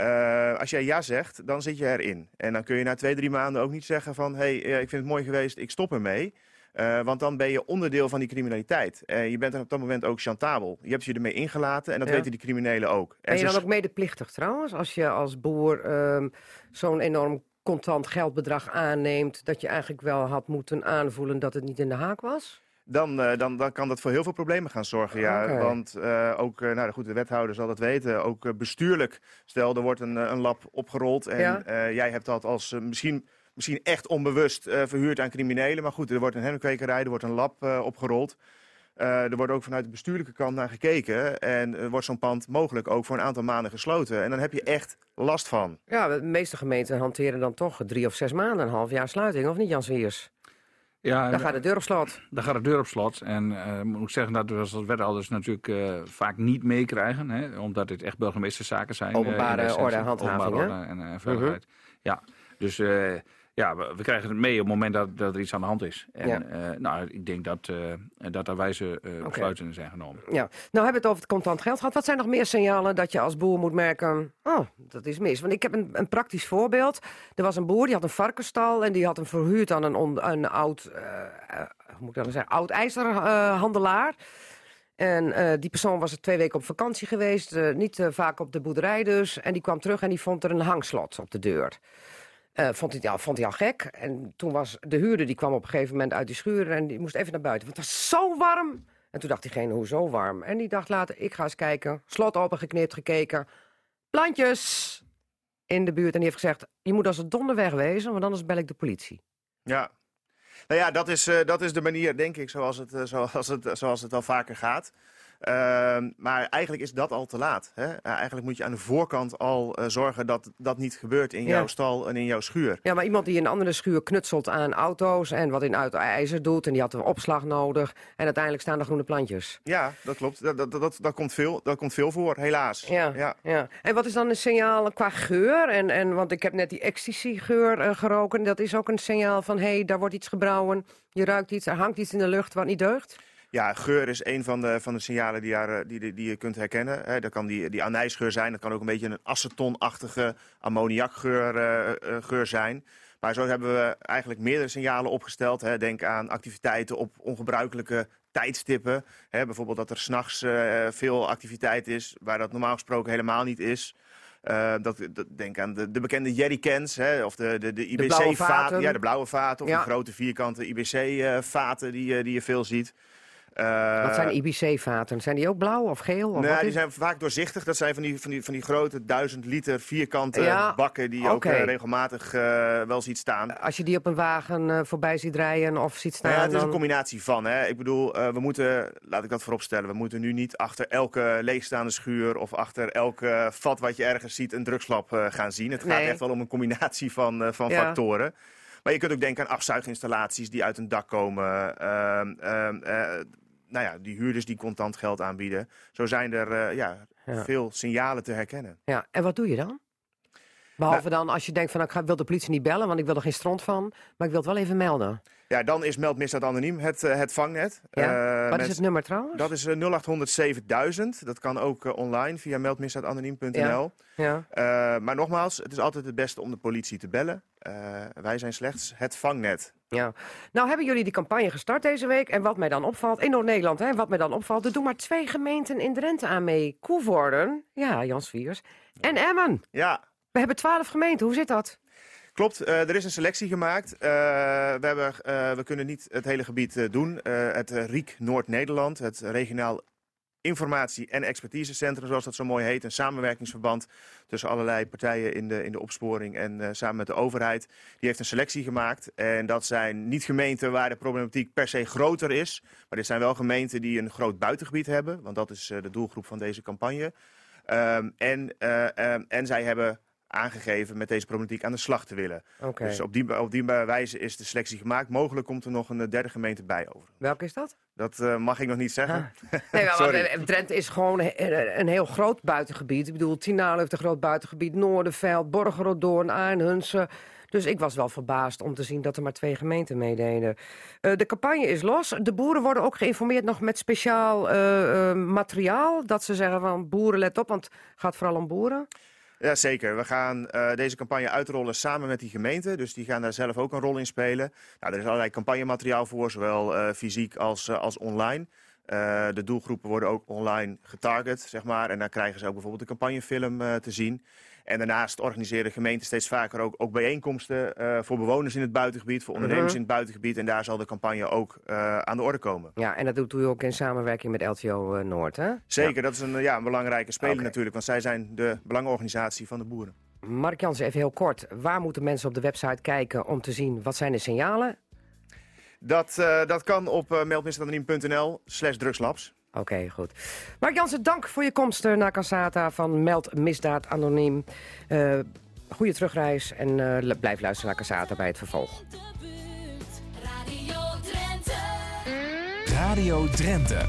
Eh, als jij ja zegt, dan zit je erin. En dan kun je na twee, drie maanden ook niet zeggen van... hé, hey, eh, ik vind het mooi geweest, ik stop ermee. Eh, want dan ben je onderdeel van die criminaliteit. Eh, je bent dan op dat moment ook chantabel. Je hebt je ermee ingelaten en dat Ja. weten die criminelen ook. En Ben je dan ook medeplichtig trouwens? Als je als boer ehm, zo'n enorm contant geldbedrag aanneemt... dat je eigenlijk wel had moeten aanvoelen dat het niet in de haak was? Dan, eh, dan, dan kan dat voor heel veel problemen gaan zorgen. Ja. Want eh, ook, eh, nou goed, de wethouder zal dat weten, ook bestuurlijk. Stel, er wordt een, een lab opgerold en Ja. jij hebt dat als misschien, misschien echt onbewust verhuurd aan criminelen. Maar goed, er wordt een hennepkwekerij, er wordt een lab opgerold. Er wordt ook vanuit de bestuurlijke kant naar gekeken. En wordt zo'n pand mogelijk ook voor een aantal maanden gesloten. En dan heb je echt last van. Ja, de meeste gemeenten hanteren dan toch drie of zes maanden, een half jaar sluiting. Of niet, Jan Swiers? Ja, Dan gaat de deur op slot. Dan gaat de deur op slot. En eh, moet ik zeggen dat we als wethouders natuurlijk eh, vaak niet meekrijgen. Hè, omdat dit echt burgemeesterszaken zijn. eh, Openbare essentie. orde, handhaving, Openbare? Mhm. orde en veiligheid. Ja, dus ja, we, we krijgen het mee op het moment dat, dat er iets aan de hand is. En Ja. eh, nou, ik denk dat, eh, dat er wijze eh, besluiten zijn genomen. Ja. Nou hebben we het over het contant geld gehad. Wat zijn nog meer signalen dat je als boer moet merken... oh, dat is mis. Want ik heb een, een praktisch voorbeeld. Er was een boer, die had een varkenstal... en die had hem verhuurd aan een, on- een oud, hoe moet ik dat nou zeggen, oud ijzerhandelaar... En die persoon was er twee weken op vakantie geweest, niet eh, vaak op de boerderij dus. En die kwam terug en die vond er een hangslot op de deur. Eh, vond, hij, ja, vond hij al gek. En toen was de huurder, die kwam op een gegeven moment uit die schuur... en die moest even naar buiten, want het was zo warm. En toen dacht diegene, hoezo warm? En die dacht later, ik ga eens kijken. Slot opengeknipt, gekeken. Plantjes in de buurt. En die heeft gezegd, je moet als het donder wegwezen... want anders bel ik de politie. Ja. Nou ja, dat is, eh, dat is de manier, denk ik, zoals het, eh, zoals het, zoals het al vaker gaat. Ehm, maar eigenlijk is dat al te laat. Hè? Eigenlijk moet je aan de voorkant al eh, zorgen dat dat niet gebeurt in Ja. jouw stal en in jouw schuur. Ja, maar iemand die in een andere schuur knutselt aan auto's... en wat in uit ijzer doet en die had een opslag nodig... en uiteindelijk staan er groene plantjes. Ja, dat klopt. Dat, dat, dat, dat, komt, veel, dat komt veel voor, helaas. Ja, Ja. ja. En wat is dan een signaal qua geur? En, en, want ik heb net die ecstasy-geur eh, geroken. Dat is ook een signaal van, hé, hey, daar wordt iets gebrouwen. Je ruikt iets, er hangt iets in de lucht wat niet deugt. Ja, geur is een van de, van de signalen die, daar, eh, die, die, die je kunt herkennen. Hè. Dat kan die, die anijsgeur zijn. Dat kan ook een beetje een acetonachtige ammoniakgeur eh, geur zijn. Maar zo hebben we eigenlijk meerdere signalen opgesteld. Hè. Denk aan activiteiten op ongebruikelijke tijdstippen. Hè. Bijvoorbeeld dat er s'nachts veel activiteit is waar dat normaal gesproken helmaal niet is. Dat, dat- denk aan de, de bekende jerrycans, hè, of de, de, de IBC-vaten. vaten. Ja, de blauwe vaten, of Ja. de grote vierkante IBC-vaten die, die je veel ziet. Eh, wat zijn IBC-vaten? Zijn die ook blauw of geel? Of Nee, die is- zijn vaak doorzichtig. Dat zijn van die, van die, van die grote duizend liter vierkante Ja, bakken die je ook eh, regelmatig eh, wel ziet staan. Als je die op een wagen voorbij ziet rijden of ziet staan... Nou ja, het is een combinatie van. Hè. Ik bedoel, we moeten, laat ik dat vooropstellen, we moeten nu niet achter elke leegstaande schuur of achter elke vat wat je ergens ziet een drugslab gaan zien. Het gaat Nee. echt wel om een combinatie van, van Ja. factoren. Maar je kunt ook denken aan afzuiginstallaties die uit een dak komen. ehm, ehm, eh, nou ja, die huurders die contant geld aanbieden. Zo zijn er eh, ja, Ja. veel signalen te herkennen. Ja, en wat doe je dan? Behalve Nou- dan als je denkt van, ik ga- wil de politie niet bellen, want ik wil er geen stront van. Maar ik wil het wel even melden. Ja, dan is Meld Misdaad Anoniem het, eh, het vangnet. Ja? Eh, wat met- is het nummer trouwens? Dat is eh, 0800 7000. Dat kan ook online via meldmisdaadanoniem.nl. Ja. Maar nogmaals, het is altijd het beste om de politie te bellen. Wij zijn slechts het vangnet. Ja. Nou hebben jullie die campagne gestart deze week. En wat mij dan opvalt, in Noord-Nederland, hè, wat mij dan opvalt, er doen maar twee gemeenten in Drenthe aan mee. Koevoorden, ja, Jans Viers, en Emmen. Ja, We hebben twaalf gemeenten, hoe zit dat? klopt. Eh, er is een selectie gemaakt. Eh, we, hebben, eh, we kunnen niet het hele gebied doen. Het RIek Noord-Nederland, het regionaal informatie- en expertisecentrum, zoals dat zo mooi heet. Een samenwerkingsverband tussen allerlei partijen in de, in de opsporing en eh, samen met de overheid. Die heeft een selectie gemaakt. En dat zijn niet gemeenten waar de problematiek per se groter is. Maar dit zijn wel gemeenten die een groot buitengebied hebben. Want dat is eh, de doelgroep van deze campagne. Ehm, en, eh, ehm, en zij hebben aangegeven met deze problematiek aan de slag te willen. Dus op die, op die wijze is de selectie gemaakt. Mogelijk komt er nog een derde gemeente bij over. Welke is dat? Dat eh, mag ik nog niet zeggen. Ah. Nee, maar Sorry. eh, Drenthe is gewoon he- een heel groot buitengebied. Ik bedoel, Tinaal heeft een groot buitengebied. Noorderveld, Borgerdoorn, Arnhunsen. Dus ik was wel verbaasd om te zien dat er maar twee gemeenten meededen. Eh, de campagne is los. De boeren worden ook geïnformeerd nog met speciaal eh, eh, materiaal. Dat ze zeggen van boeren, let op, want het gaat vooral om boeren. Ja, zeker. We gaan eh, deze campagne uitrollen samen met die gemeente. Dus die gaan daar zelf ook een rol in spelen. Nou, er is allerlei campagnemateriaal voor, zowel eh, fysiek als, eh, als online. De doelgroepen worden ook online getarget, zeg maar. En dan krijgen ze ook bijvoorbeeld een campagnefilm te zien. En daarnaast organiseren gemeenten steeds vaker ook, ook bijeenkomsten eh, voor bewoners in het buitengebied, voor ondernemers Mhm. in het buitengebied. En daar zal de campagne ook eh, aan de orde komen. Ja, en dat doet u ook in samenwerking met LTO eh, Noord, hè? Zeker, dat is een, ja, een belangrijke speler natuurlijk, want zij zijn de belangenorganisatie van de boeren. Mark Jansen, even heel kort. Waar moeten mensen op de website kijken om te zien wat zijn de signalen? Dat, dat kan op uh, meldmisdadanoniem.nl slash drugslabs. Oké, goed. Mark Jansen, dank voor je komst eh, naar Cassata van Meld Misdaad Anoniem. Eh goede terugreis en eh, blijf luisteren naar Cassata bij het vervolg. Radio Drenthe. Radio Drenthe.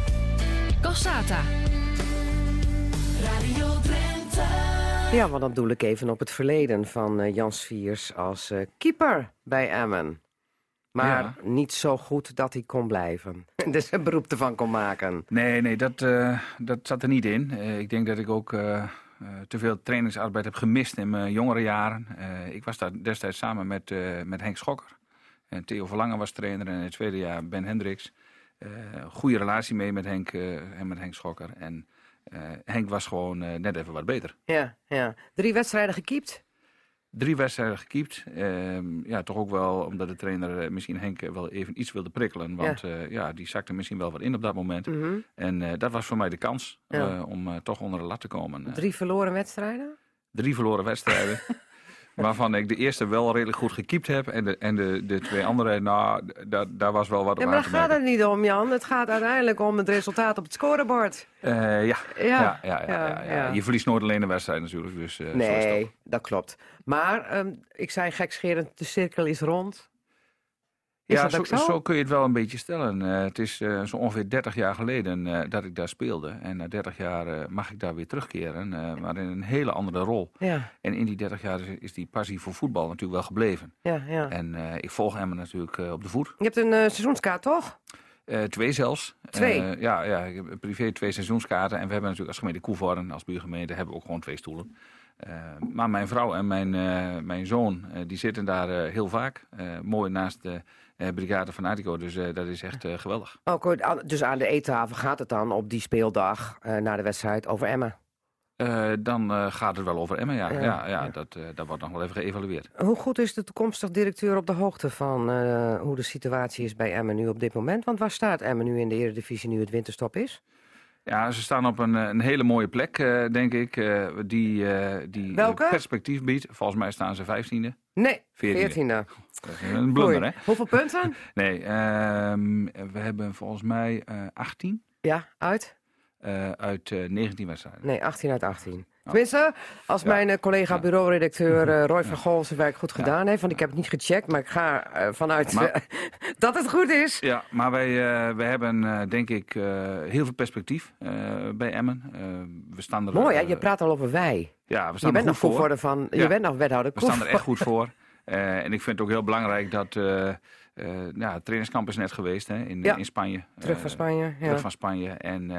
Cassata. Radio Drenthe. Ja, want dan doe ik even op het verleden van Jans Viers als eh, keeper bij Emmen. Maar Ja. niet zo goed dat hij kon blijven. dus een beroep ervan kon maken. Nee, nee, dat, eh, dat zat er niet in. Eh, ik denk dat ik ook eh, te veel trainingsarbeid heb gemist in mijn jongere jaren. Ik was daar destijds samen met, met Henk Schokker. En Theo Verlangen was trainer en in het tweede jaar Ben Hendricks. Goede relatie mee met Henk en met Henk Schokker. En Henk was gewoon net even wat beter. Ja, ja. Drie wedstrijden gekiept. Drie wedstrijden gekiept. Ehm, ja, toch ook wel omdat de trainer eh, misschien Henk wel even iets wilde prikkelen. Want ja. ja, die zakte misschien wel wat in op dat moment. Mhm. En eh, dat was voor mij de kans Ja. eh, om eh, toch onder de lat te komen. Eh, Drie verloren wedstrijden. drie verloren wedstrijden. waarvan ik de eerste wel redelijk goed gekiept heb. En de, en de, de twee andere, nou, daar was wel wat Ja, maar daar gaat het niet om, Jan. Het gaat uiteindelijk om het resultaat op het scorebord. Eh, ja. Ja, Ja, ja, ja. Je verliest nooit alleen een wedstrijd natuurlijk. Dus, eh, nee, dat klopt. Maar ehm, ik zei gekscherend, de cirkel is rond. Is ja, dat zo, zo? zo kun je het wel een beetje stellen. Eh, het is eh, zo ongeveer 30 jaar geleden eh, dat ik daar speelde. En na 30 jaar mag ik daar weer terugkeren. maar in een hele andere rol. Ja, En in die 30 jaar is, is die passie voor voetbal natuurlijk wel gebleven. ja, ja. En ik volg hem natuurlijk op de voet. Je hebt een seizoenskaart, toch? Twee zelfs. Twee? Ja, ja, ik heb privé twee seizoenskaarten. En we hebben natuurlijk als gemeente Koevoorden, als buurgemeente, hebben we ook gewoon twee stoelen. Maar mijn vrouw en mijn, mijn zoon, die zitten daar heel vaak. Mooi naast de brigade van Atico. Dus eh, dat is echt eh, geweldig. Ook, dus aan de eettafel gaat het dan op die speeldag eh, na de wedstrijd over Emma. Eh, dan eh, gaat het wel over Emmen, ja. Ja, ja. Dat, eh, dat wordt nog wel even geëvalueerd. Hoe goed is de toekomstig directeur op de hoogte van eh, hoe de situatie is bij Emmen nu op dit moment? Want waar staat Emmen nu in de Eredivisie nu het winterstop is? Ja, ze staan op een, eh, een hele mooie plek, eh, denk ik. eh, die eh, die Welke? perspectief biedt. Volgens mij staan ze vijftiende. Nee, Veertiende. veertiende. Dat is een blunder, hè? Hoeveel punten? Nee, ehm, we hebben volgens mij eh 18 ja, uit? uit eh 19 wedstrijden. Nee, 18 uit 18. Tenminste, als Ja. mijn eh, collega bureauredacteur eh, Roy van Gool zijn werk goed gedaan heeft, want ik heb het niet gecheckt, maar ik ga eh, vanuit Maar- dat het goed is. Ja, maar wij, wij hebben denk ik heel veel perspectief bij Emmen. We staan er, Mooi, hè? Je praat al over wij. ja, we Je staan bent er nog goed voor. Van, je bent nog wethouder We staan er echt goed voor. En ik vind het ook heel belangrijk dat... ja, het trainingskamp is net geweest hè, in, in Spanje. Terug van Spanje. Ja. Terug van Spanje. En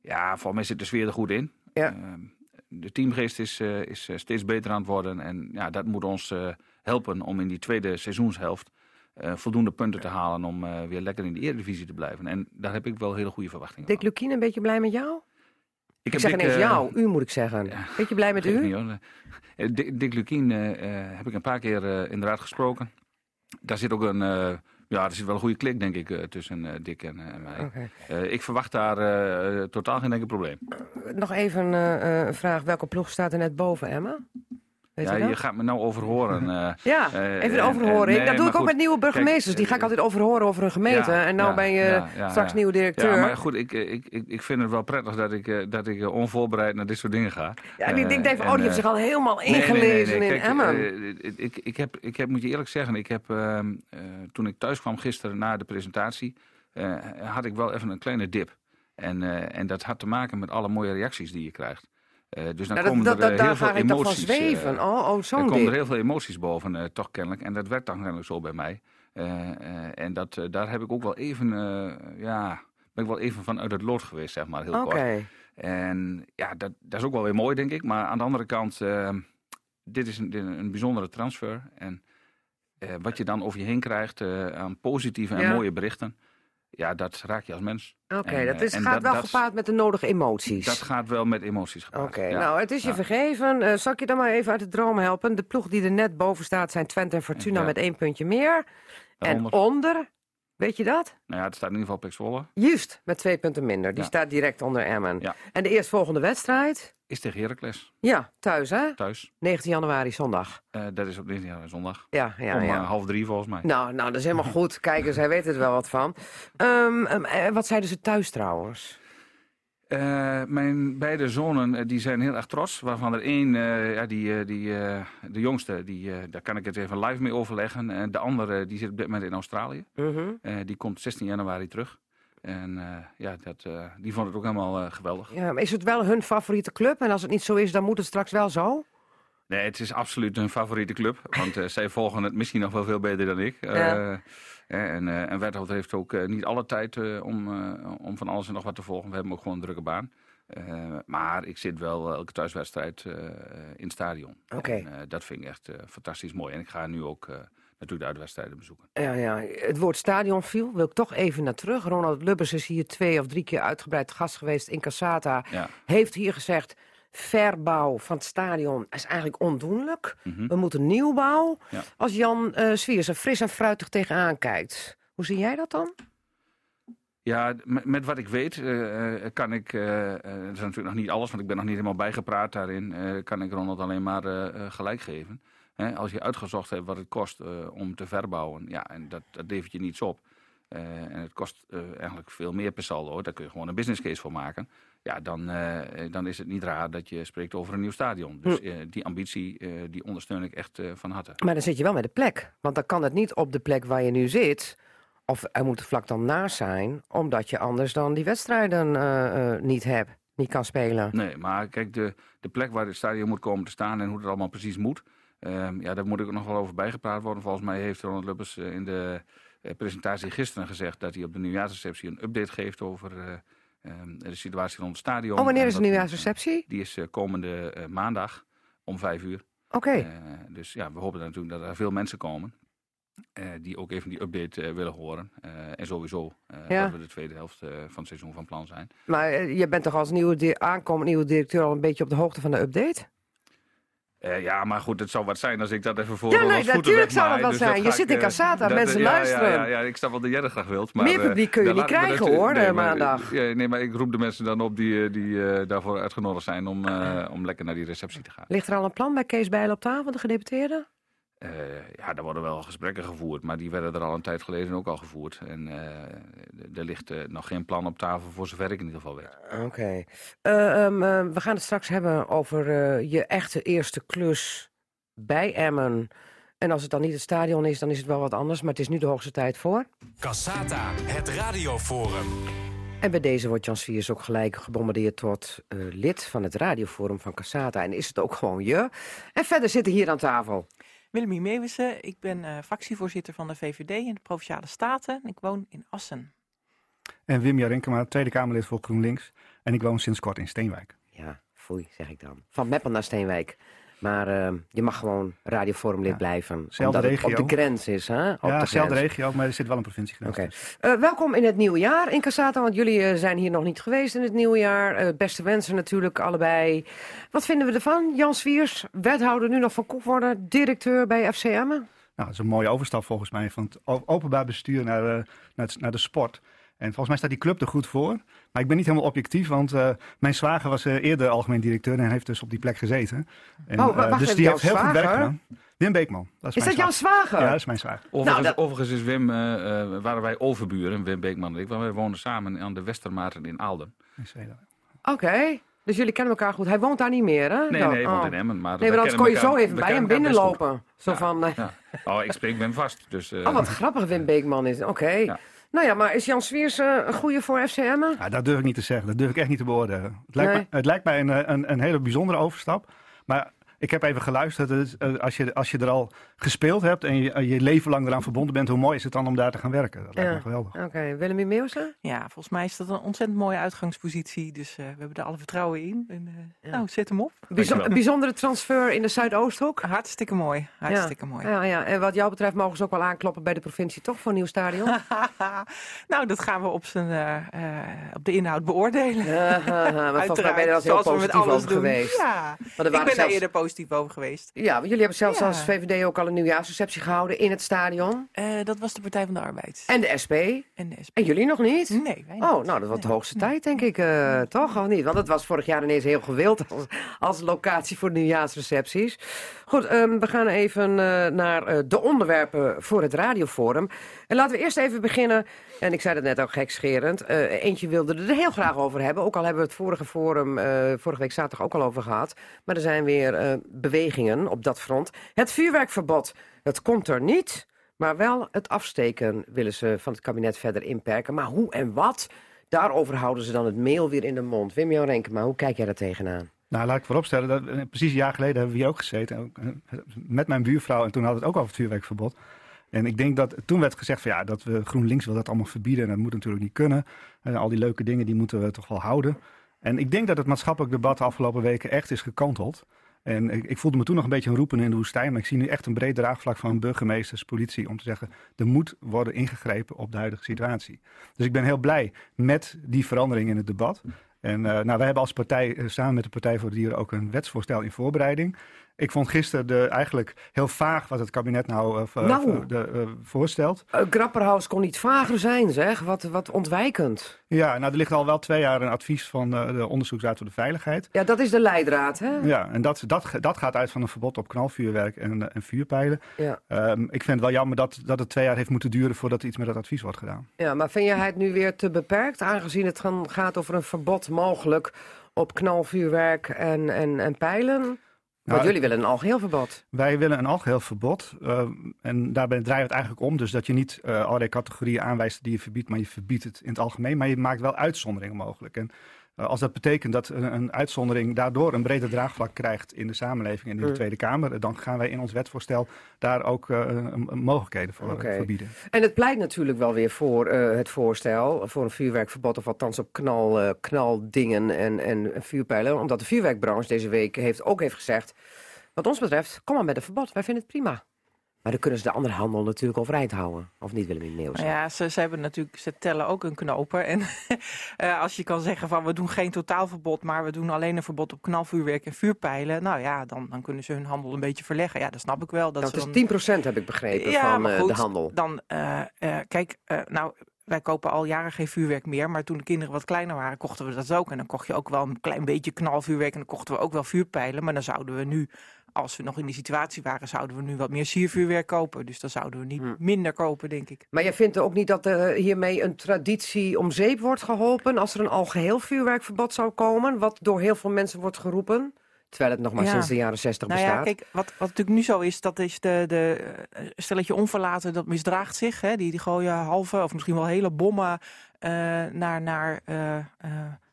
ja, voor mij zit de sfeer er goed in. Ja. De teamgeest is, eh, is eh, steeds beter aan het worden. En ja, dat moet ons eh, helpen om in die tweede seizoenshelft voldoende punten te halen om weer lekker in de Eredivisie te blijven. En daar heb ik wel hele goede verwachtingen Dick. Lukien, een beetje blij met jou? Ik, heb zeg ineens jou, u moet ik zeggen. ja. Beetje blij met u? niet, Dick, Dick Lukien heb ik een paar keer inderdaad gesproken. Daar zit ook een... ja, er zit wel een goede klik, denk ik, eh, tussen eh, Dick en, eh, en mij. Ik verwacht daar totaal geen enkel probleem. Nog even een vraag. Welke ploeg staat er net boven Emma? Weet ja, je gaat me nou overhoren. eh Ja, Eh, even en- overhoren. Ik- nee, dat doe ik ook met nieuwe burgemeesters. Die ga ik eh, altijd overhoren over een gemeente. Ja, en nou ja, ben je ja, straks nieuwe directeur. Ja, maar goed, ik, eh, ik, ik, ik vind het wel prettig dat ik, eh, dat ik eh, onvoorbereid naar dit soort dingen ga. Ja, en die Eh, denkt even, en, oh, die heeft eh, zich al helemaal nee, nee, nee, ingelezen in Emmen. eh, ik, ik, heb, ik heb, moet je eerlijk zeggen, ik heb, ehm, eh, toen ik thuis kwam gisteren na de presentatie, eh, had ik wel even een kleine dip. En, eh, en dat had te maken met alle mooie reacties die je krijgt. Eh, dus dan Nou, komen dat, er dat, daar heel veel ga ik toch van emoties. zweven. oh, komen er heel veel emoties boven, eh, toch kennelijk. En dat werd dan kennelijk zo bij mij. Eh, en dat, daar heb ik ook wel even, ja, ben ik wel even van uit het lood geweest, zeg maar, heel Oké. kort. En ja, dat, dat is ook wel weer mooi, denk ik. Maar aan de andere kant, dit is een, dit een bijzondere transfer. En wat je dan over je heen krijgt aan positieve en Ja. mooie berichten, ja, dat raak je als mens. Oké, En, dat eh, is, gaat dat- wel dat- gepaard met de nodige emoties. Dat gaat wel met emoties gepaard. Oké, ja. nou, het is je Ja. vergeven. Eh, zal ik je dan maar even uit de droom helpen? De ploeg die er net boven staat zijn Twente en Fortuna Ja. met één puntje meer. En onder, weet je dat? Nou ja, het staat in ieder geval Pek Zwolle. Juist, met twee punten minder. Die Ja. staat direct onder Emmen. Ja. En de eerstvolgende wedstrijd? Is tegen Heracles, Ja, thuis hè? thuis. 19 januari, zondag. Eh, dat is op 19 jaar zondag. Ja, ja, Om ja. eh, half drie volgens mij. Nou, nou, dat is helemaal goed. Kijkers, hij weet er wel wat van. Ehm, ehm, eh, wat zeiden ze thuis trouwens? Eh, mijn beide zonen eh, die zijn heel erg trots. Waarvan er één, eh, ja, die, die, de jongste, die, daar kan ik het even live mee overleggen. En de andere die zit op dit moment in Australië. Mhm. Die komt 16 januari terug. En ja, dat, die vond het ook helemaal geweldig. Ja, maar is het wel hun favoriete club? En als het niet zo is, dan moet het straks wel zo? Nee, het is absoluut hun favoriete club. Want zij volgen het misschien nog wel veel beter dan ik. Ja. En, en Wethouder heeft ook eh, niet alle tijd eh, om, om van alles en nog wat te volgen. We hebben ook gewoon een drukke baan. Maar ik zit wel elke thuiswedstrijd in het stadion. Oké. En, dat vind ik echt fantastisch mooi. En ik ga nu ook natuurlijk de uitwedstrijden bezoeken. Ja, ja, het woord stadion viel. Wil ik toch even naar terug. Ronald Lubbers is hier twee of drie keer uitgebreid gast geweest in Cassata. Ja. Heeft hier gezegd, verbouw van het stadion is eigenlijk ondoenlijk. Mhm. We moeten nieuwbouw. Ja. Als Jan eh Swiers er fris en fruitig tegenaan kijkt. Hoe zie jij dat dan? Ja, met, met wat ik weet eh, eh, kan ik, dat is natuurlijk nog niet alles, want ik ben nog niet helemaal bijgepraat daarin, kan ik Ronald alleen maar gelijk geven. Hè, als je uitgezocht hebt wat het kost om te verbouwen, ja, en dat, dat levert je niets op. En het kost eigenlijk veel meer per saldo, daar kun je gewoon een business case voor maken. Ja, dan, eh, dan is het niet raar dat je spreekt over een nieuw stadion. Dus Hm. eh, die ambitie, eh, die ondersteun ik echt van harte. Maar dan zit je wel met de plek. Want dan kan het niet op de plek waar je nu zit. Of er moet vlak dan naast zijn. Omdat je anders dan die wedstrijden niet hebt. Niet kan spelen. Nee, maar kijk, de, de plek waar het stadion moet komen te staan en hoe het allemaal precies moet. ehm, ja, daar moet ik nog wel over bijgepraat worden. Volgens mij heeft Ronald Lubbers in de presentatie gisteren gezegd dat hij op de nieuwjaarsreceptie een update geeft over eh, ehm, de situatie rond het stadion. Oh, wanneer is de nieuwjaarsreceptie? Die is eh, komende eh, maandag om vijf uur. Oké. Eh, dus ja, we hopen natuurlijk dat er veel mensen komen. eh, die ook even die update eh, willen horen. Eh, en sowieso eh, Ja. dat we de tweede helft eh, van het seizoen van plan zijn. Maar eh, je bent toch als nieuwe aankomend nieuwe directeur al een beetje op de hoogte van de update? Eh, ja, maar goed, het zou wat zijn als ik dat even voor Ja, nee, natuurlijk zou dat wel dus zijn. Je zit in eh, Cassata, mensen ja, luisteren. Ja, ja, ja, ik snap wel dat jij dat graag wilt. Maar, Meer eh, publiek kun je dan niet krijgen, dat- hoor, nee, maar, maandag. nee, maar ik roep de mensen dan op die, die daarvoor uitgenodigd zijn om, om lekker naar die receptie te gaan. Ligt er al een plan bij Kees Bijl op tafel, de gedeputeerde? Eh, ja, daar worden wel gesprekken gevoerd, maar die werden er al een tijd geleden ook al gevoerd. En eh, d- er ligt eh, nog geen plan op tafel, voor zover ik in ieder geval weet. Oké. Eh, ehm, eh, we gaan het straks hebben over eh, je echte eerste klus bij Emmen. En als het dan niet het stadion is, dan is het wel wat anders. Maar het is nu de hoogste tijd voor. Cassata, het radioforum. En bij deze wordt Jan Sviers ook gelijk gebombardeerd tot eh, lid van het radioforum van Cassata. En is het ook gewoon je. En verder zitten hier aan tafel. Willemie Meeuwissen, ik ben eh, fractievoorzitter van de VVD in de Provinciale Staten. Ik woon in Assen. En Wim Jarenkema, Tweede Kamerlid voor GroenLinks. En ik woon sinds kort in Steenwijk. Ja, foei, zeg ik dan. Van Meppel naar Steenwijk. Maar eh, je mag gewoon Ja, blijven. zelfde omdat het op regio. de grens is, hè? Op ja, de dezelfde regio, maar er zit wel een tussen. Eh, welkom in het nieuwe jaar in Cassata, want jullie eh, zijn hier nog niet geweest in het nieuwe jaar. Eh, beste wensen natuurlijk, allebei. Wat vinden we ervan? Jan Swiers, wethouder nu nog van Koevoorde, directeur bij FC Emmen. Nou, dat is een mooie overstap volgens mij van het openbaar bestuur naar, naar, het- naar de sport. En volgens mij staat die club er goed voor. Maar ik ben niet helemaal objectief, want eh, mijn zwager was eh, eerder algemeen directeur en heeft dus op die plek gezeten. En, Oh, eh, wacht dus even, die heeft heel goed werk zwager? gedaan. Wim Beekman. Dat is, Is dat jouw zwager? Ja, dat is mijn zwager. Overigens, Nou, dat- overigens is Wim, eh, eh, waren wij overburen, Wim Beekman en ik. Want wij woonden samen aan de Westermaarten in Zweden. Oké, dus jullie kennen elkaar goed. Hij woont daar niet meer, hè? Nee, Dan- nee, hij woont oh. in Emmen. Maar Nee, maar anders kon je zo even bij hem binnenlopen. Zo Ja. van. Ja. Oh, ik spreek Wim vast. Dus, eh, oh wat grappig Wim Beekman is. Oké. Ja. Nou ja, maar is Jan Swiers eh, een goede voor FCM? Ja, dat durf ik niet te zeggen. Dat durf ik echt niet te beoordelen. Het lijkt, Nee. het lijkt mij een, eh, een, een hele bijzondere overstap. Maar ik heb even geluisterd. Het is, eh, als, je, als je er al gespeeld hebt en je, je leven lang eraan verbonden bent, hoe mooi is het dan om daar te gaan werken? Dat lijkt Ja. me geweldig. Oké, Willemie Meeuwsen? Ja, volgens mij is dat een ontzettend mooie uitgangspositie. Dus eh, we hebben er alle vertrouwen in. En, eh, Nou, zet hem op. Bijzo- bijzondere transfer in de Zuidoosthoek? Hartstikke mooi. Hartstikke mooi. Ja, ja. En wat jou betreft mogen ze ook wel aankloppen bij de provincie, toch? Voor een nieuw stadion? nou, dat gaan we op, zijn, eh, eh, op de inhoud beoordelen. Ja, maar volgens mij ben je er Uiteraard, wel heel zoals we met positief alles over doen. geweest. Ja, er ik ben daar zelfs- eerder positief over geweest. Ja, want jullie hebben zelfs Ja. als VVD ook al een nieuwjaarsreceptie gehouden in het stadion. Eh, dat was de Partij van de Arbeid. En de SP. En de SP. En jullie nog niet? Nee, wij niet. Oh, nou, dat wordt de hoogste tijd, denk ik. eh, toch, of niet? Want het was vorig jaar ineens heel gewild als, als locatie voor nieuwjaarsrecepties. Goed, ehm, we gaan even eh, naar de onderwerpen voor het radioforum. En laten we eerst even beginnen. En ik zei het net ook gekscherend. eentje wilde er heel graag over hebben. Ook al hebben we het vorige forum vorige week zaterdag ook al over gehad. Maar er zijn weer bewegingen op dat front. Het vuurwerkverbod, dat komt er niet. Maar wel het afsteken willen ze van het kabinet verder inperken. Maar hoe en wat? Daarover houden ze dan het meel weer in de mond. Wim Jan Renkema, hoe kijk jij daar tegenaan? Nou, laat ik vooropstellen, dat, eh, precies een jaar geleden hebben we hier ook gezeten. eh, Met mijn buurvrouw en toen hadden we het ook over het vuurwerkverbod. En ik denk dat toen werd gezegd van ja, dat we GroenLinks wil dat allemaal verbieden. En dat moet natuurlijk niet kunnen. En al die leuke dingen die moeten we toch wel houden. En ik denk dat het maatschappelijk debat de afgelopen weken echt is gekanteld. En ik, voelde me toen nog een beetje een roepen in de woestijn. Maar ik zie nu echt een breed draagvlak van burgemeesters, politie. Om te zeggen, er moet worden ingegrepen op de huidige situatie. Dus ik ben heel blij met die verandering in het debat. En eh, nou, wij hebben als partij eh, samen met de Partij voor de Dieren ook een wetsvoorstel in voorbereiding. Ik vond gisteren de, eigenlijk heel vaag wat het kabinet nou, eh, Nou. de, eh, voorstelt. Uh, Grapperhaus kon niet vager zijn, zeg. Wat, wat ontwijkend. Ja, nou, er ligt al wel twee jaar een advies van de Onderzoeksraad voor de Veiligheid. Ja, dat is de leidraad, hè? Ja, en dat, dat, dat gaat uit van een verbod op knalvuurwerk en, en vuurpijlen. Ja. Ehm, ik vind het wel jammer dat, dat het twee jaar heeft moeten duren voordat er iets met dat advies wordt gedaan. Ja, maar vind jij het nu weer te beperkt, aangezien het gaan, gaat over een verbod mogelijk op knalvuurwerk en, en, en pijlen? Want Nou, jullie willen een algeheel verbod. Wij willen een algeheel verbod. eh, en daarbij draait het eigenlijk om. Dus dat je niet eh allerlei categorieën aanwijst die je verbiedt, maar je verbiedt het in het algemeen. Maar je maakt wel uitzonderingen mogelijk. En als dat betekent dat een, een uitzondering daardoor een breder draagvlak krijgt in de samenleving en in de Mm. Tweede Kamer, dan gaan wij in ons wetsvoorstel daar ook eh, mogelijkheden voor eh, verbieden. En het pleit natuurlijk wel weer voor eh, het voorstel, voor een vuurwerkverbod, of althans op knal, eh, knaldingen en, en vuurpijlen. Omdat de vuurwerkbranche deze week heeft, ook heeft gezegd, wat ons betreft, kom maar met een verbod, wij vinden het prima. Maar dan kunnen ze de andere handel natuurlijk overeind houden. Of niet, Willem Nieuws? Nou ja, ze, ze hebben natuurlijk, ze tellen ook een knoper. En eh, als je kan zeggen van we doen geen totaalverbod, maar we doen alleen een verbod op knalvuurwerk en vuurpijlen. Nou ja, dan, dan kunnen ze hun handel een beetje verleggen. Ja, dat snap ik wel. Dat Dat ze is dan, 10% heb ik begrepen Ja, van eh, goed, de handel. Dan, eh, kijk, nou, wij kopen al jaren geen vuurwerk meer. Maar toen de kinderen wat kleiner waren, kochten we dat ook. En dan kocht je ook wel een klein beetje knalvuurwerk. En dan kochten we ook wel vuurpijlen. Maar dan zouden we nu, als we nog in die situatie waren, zouden we nu wat meer siervuurwerk kopen. Dus dan zouden we niet Hm. minder kopen, denk ik. Maar jij vindt ook niet dat er hiermee een traditie om zeep wordt geholpen... als er een algeheel vuurwerkverbod zou komen... wat door heel veel mensen wordt geroepen... terwijl het nog maar Ja. sinds de jaren 60 Nou bestaat. ja, kijk, wat, wat natuurlijk nu zo is, dat is de, de eh, stelletje onverlaten, dat misdraagt zich. Hè? Die, die gooien halve of misschien wel hele bommen eh, naar, naar eh,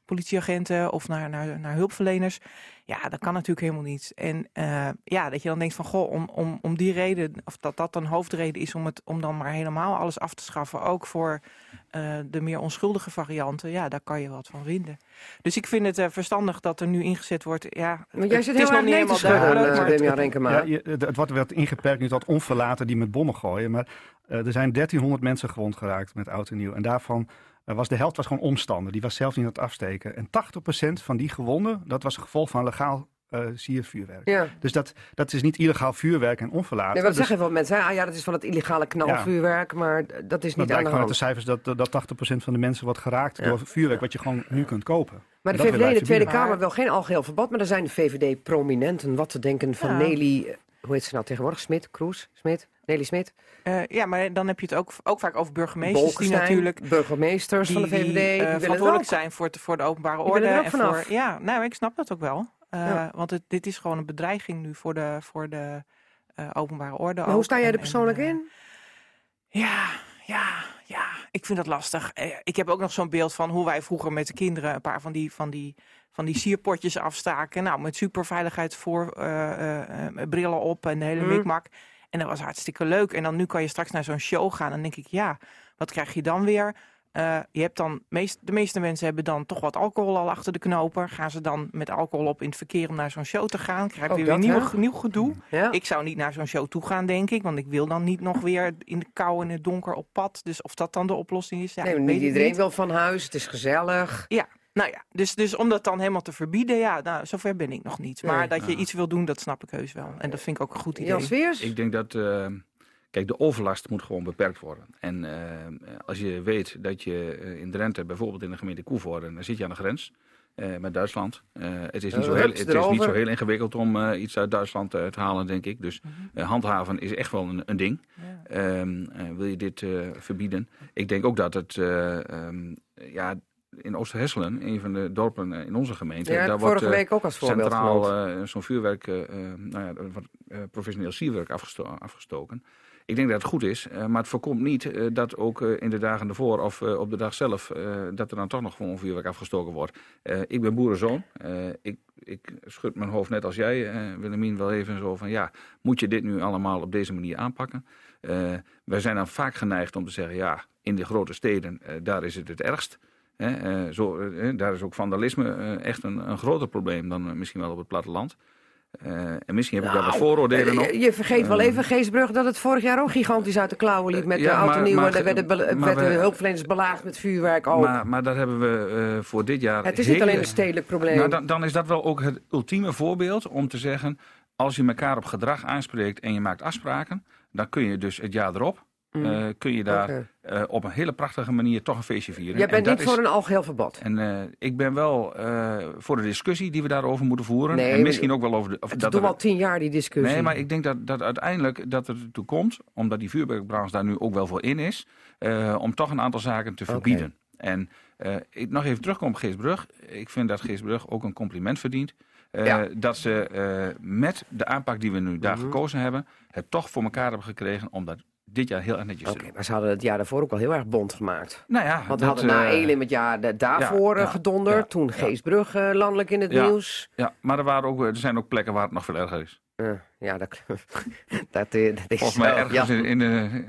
politieagenten of naar, naar, naar hulpverleners. Ja, dat kan natuurlijk helemaal niet. En eh, ja, dat je dan denkt van, goh, om, om, om die reden, of dat dat een hoofdreden is om, het, om dan maar helemaal alles af te schaffen, ook voor eh, de meer onschuldige varianten, ja, daar kan je wat van vinden. Dus ik vind het eh, verstandig dat er nu ingezet wordt. Ja, Maar jij het- zit het is heel nog erg niet helemaal duidelijk. Ja, het wordt werd ingeperkt nu tot onverlaten die met bommen gooien. Maar er zijn 1300 mensen gewond geraakt met oud en nieuw. En daarvan was de helft was gewoon omstander. Die was zelf niet aan het afsteken. En 80% van die gewonden, dat was een gevolg van legaal eh, siervuurwerk. Ja. Dus dat, dat is niet illegaal vuurwerk en onverlaten. Nee, wat Dus- zeggen veel mensen? hè? Ah ja, dat is van het illegale knalvuurwerk, maar dat is dat niet aan blijkt de vanuit de hand. cijfers dat, dat 80% van de mensen wordt geraakt Ja. door vuurwerk wat je gewoon nu kunt kopen. Maar de Dat VVD in de Tweede. Kamer wil geen algeheel verbod, maar er zijn de VVD-prominenten wat te denken van Ja. Nelly, hoe heet ze nou tegenwoordig? Smit, Kroes, Smit, Nelly Smit, Eh, ja, maar dan heb je het ook, ook vaak over burgemeesters die natuurlijk burgemeesters die, van de VVD, die, die, eh, er verantwoordelijk zijn voor, voor de openbare orde. en vanaf. voor, ja, nou, ik snap dat ook wel. Eh, Ja. Want het, dit is gewoon een bedreiging nu voor de, voor de openbare orde. Maar hoe sta jij er persoonlijk in? Ja, ja, ja. Ik vind dat lastig. Ik heb ook nog zo'n beeld van hoe wij vroeger met de kinderen een paar van die, van die, van die sierpotjes afstaken. Nou, met superveiligheid voor eh, eh, eh, brillen op en de hele Mhm. mikmak. En dat was hartstikke leuk. En dan nu kan je straks naar zo'n show gaan. En dan denk ik, ja, wat krijg je dan weer? Je hebt dan, meest, de meeste mensen hebben dan toch wat alcohol al achter de knoper. Gaan ze dan met alcohol op in het verkeer om naar zo'n show te gaan? Krijg je weer dat, nieuw, nieuw gedoe. Ja. Ik zou niet naar zo'n show toe gaan, denk ik. Want ik wil dan niet nog weer in de kou en het donker op pad. Dus of dat dan de oplossing is, ja, nee, ik weet niet iedereen wil van huis, het is gezellig. Ja, nou ja. Dus, dus om dat dan helemaal te verbieden, ja, nou, zover ben ik nog niet. Maar Nee. dat je iets wil doen, dat snap ik heus wel. En dat vind ik ook een goed idee. Ik denk dat, eh, kijk, de overlast moet gewoon beperkt worden. En eh, als je weet dat je eh, in Drenthe, bijvoorbeeld in de gemeente Koevoorde, dan zit je aan de grens eh, met Duitsland. Eh, het is, niet zo, heel, het is niet zo heel ingewikkeld om eh, iets uit Duitsland te halen, denk ik. Dus eh, handhaven is echt wel een, een ding. Ja. Ehm, eh, wil je dit eh, verbieden? Ik denk ook dat het, eh, ehm, ja, in Oosterhesselen, een van de dorpen eh, in onze gemeente, Ja, daar ik wordt vorige eh, week ook als voorbeeld centraal eh, zo'n vuurwerk, eh, nou ja, professioneel sierwerk afgesto- afgestoken. Ik denk dat het goed is, maar het voorkomt niet dat ook in de dagen ervoor of op de dag zelf, dat er dan toch nog gewoon vuurwerk afgestoken wordt. Ik ben boerenzoon. Ik, ik schud mijn hoofd net als jij, Willemien, wel even zo van ja, moet je dit nu allemaal op deze manier aanpakken? Wij zijn dan vaak geneigd om te zeggen ja, in de grote steden, daar is het het ergst. Hè, eh, zo, eh, daar is ook vandalisme eh, echt een, een groter probleem dan eh, misschien wel op het platteland. Eh, en misschien heb ik daar wat Nou, vooroordelen eh, op. Je, je vergeet wel even, Geesbrug, dat het vorig jaar ook gigantisch uit de klauwen liep met Ja, de auto maar- nieuw. er werden, be- maar werden we- hulpverleners belaagd met vuurwerk ook. Maar, maar daar hebben we eh, voor dit jaar. het is niet alleen een stedelijk probleem. Nou, dan, dan is dat wel ook het ultieme voorbeeld om te zeggen. Als je elkaar op gedrag aanspreekt en je maakt afspraken, dan kun je dus het jaar erop. Mm. eh, kun je daar eh, op een hele prachtige manier toch een feestje vieren. Jij En bent dat niet is- voor een algeheel verbod. En eh, ik ben wel voor de discussie die we daarover moeten voeren. Nee, en misschien ook wel over de. Of Het dat doen er- al tien jaar, die discussie. Nee, maar ik denk dat, dat uiteindelijk dat het ertoe komt, omdat die vuurwerkbranche daar nu ook wel voor in is, om toch een aantal zaken te verbieden. En ik nog even terugkom op Geesbrug. Ik vind dat Geesbrug ook een compliment verdient. Ja. Dat ze met de aanpak die we nu daar Mhm. gekozen hebben, het toch voor elkaar hebben gekregen om dat dit jaar heel erg netjes maar ze hadden het jaar daarvoor ook wel heel erg bond gemaakt. Nou ja, Want we dat, hadden na eh, Elim het jaar daarvoor ja, eh, ja, gedonderd. ja, toen. Geesbrug eh, landelijk in het nieuws. Ja, maar er, waren ook, er zijn ook plekken waar het nog veel erger is. Ja, dat, dat, eh, dat is Volgens mij ergens ja. in, de,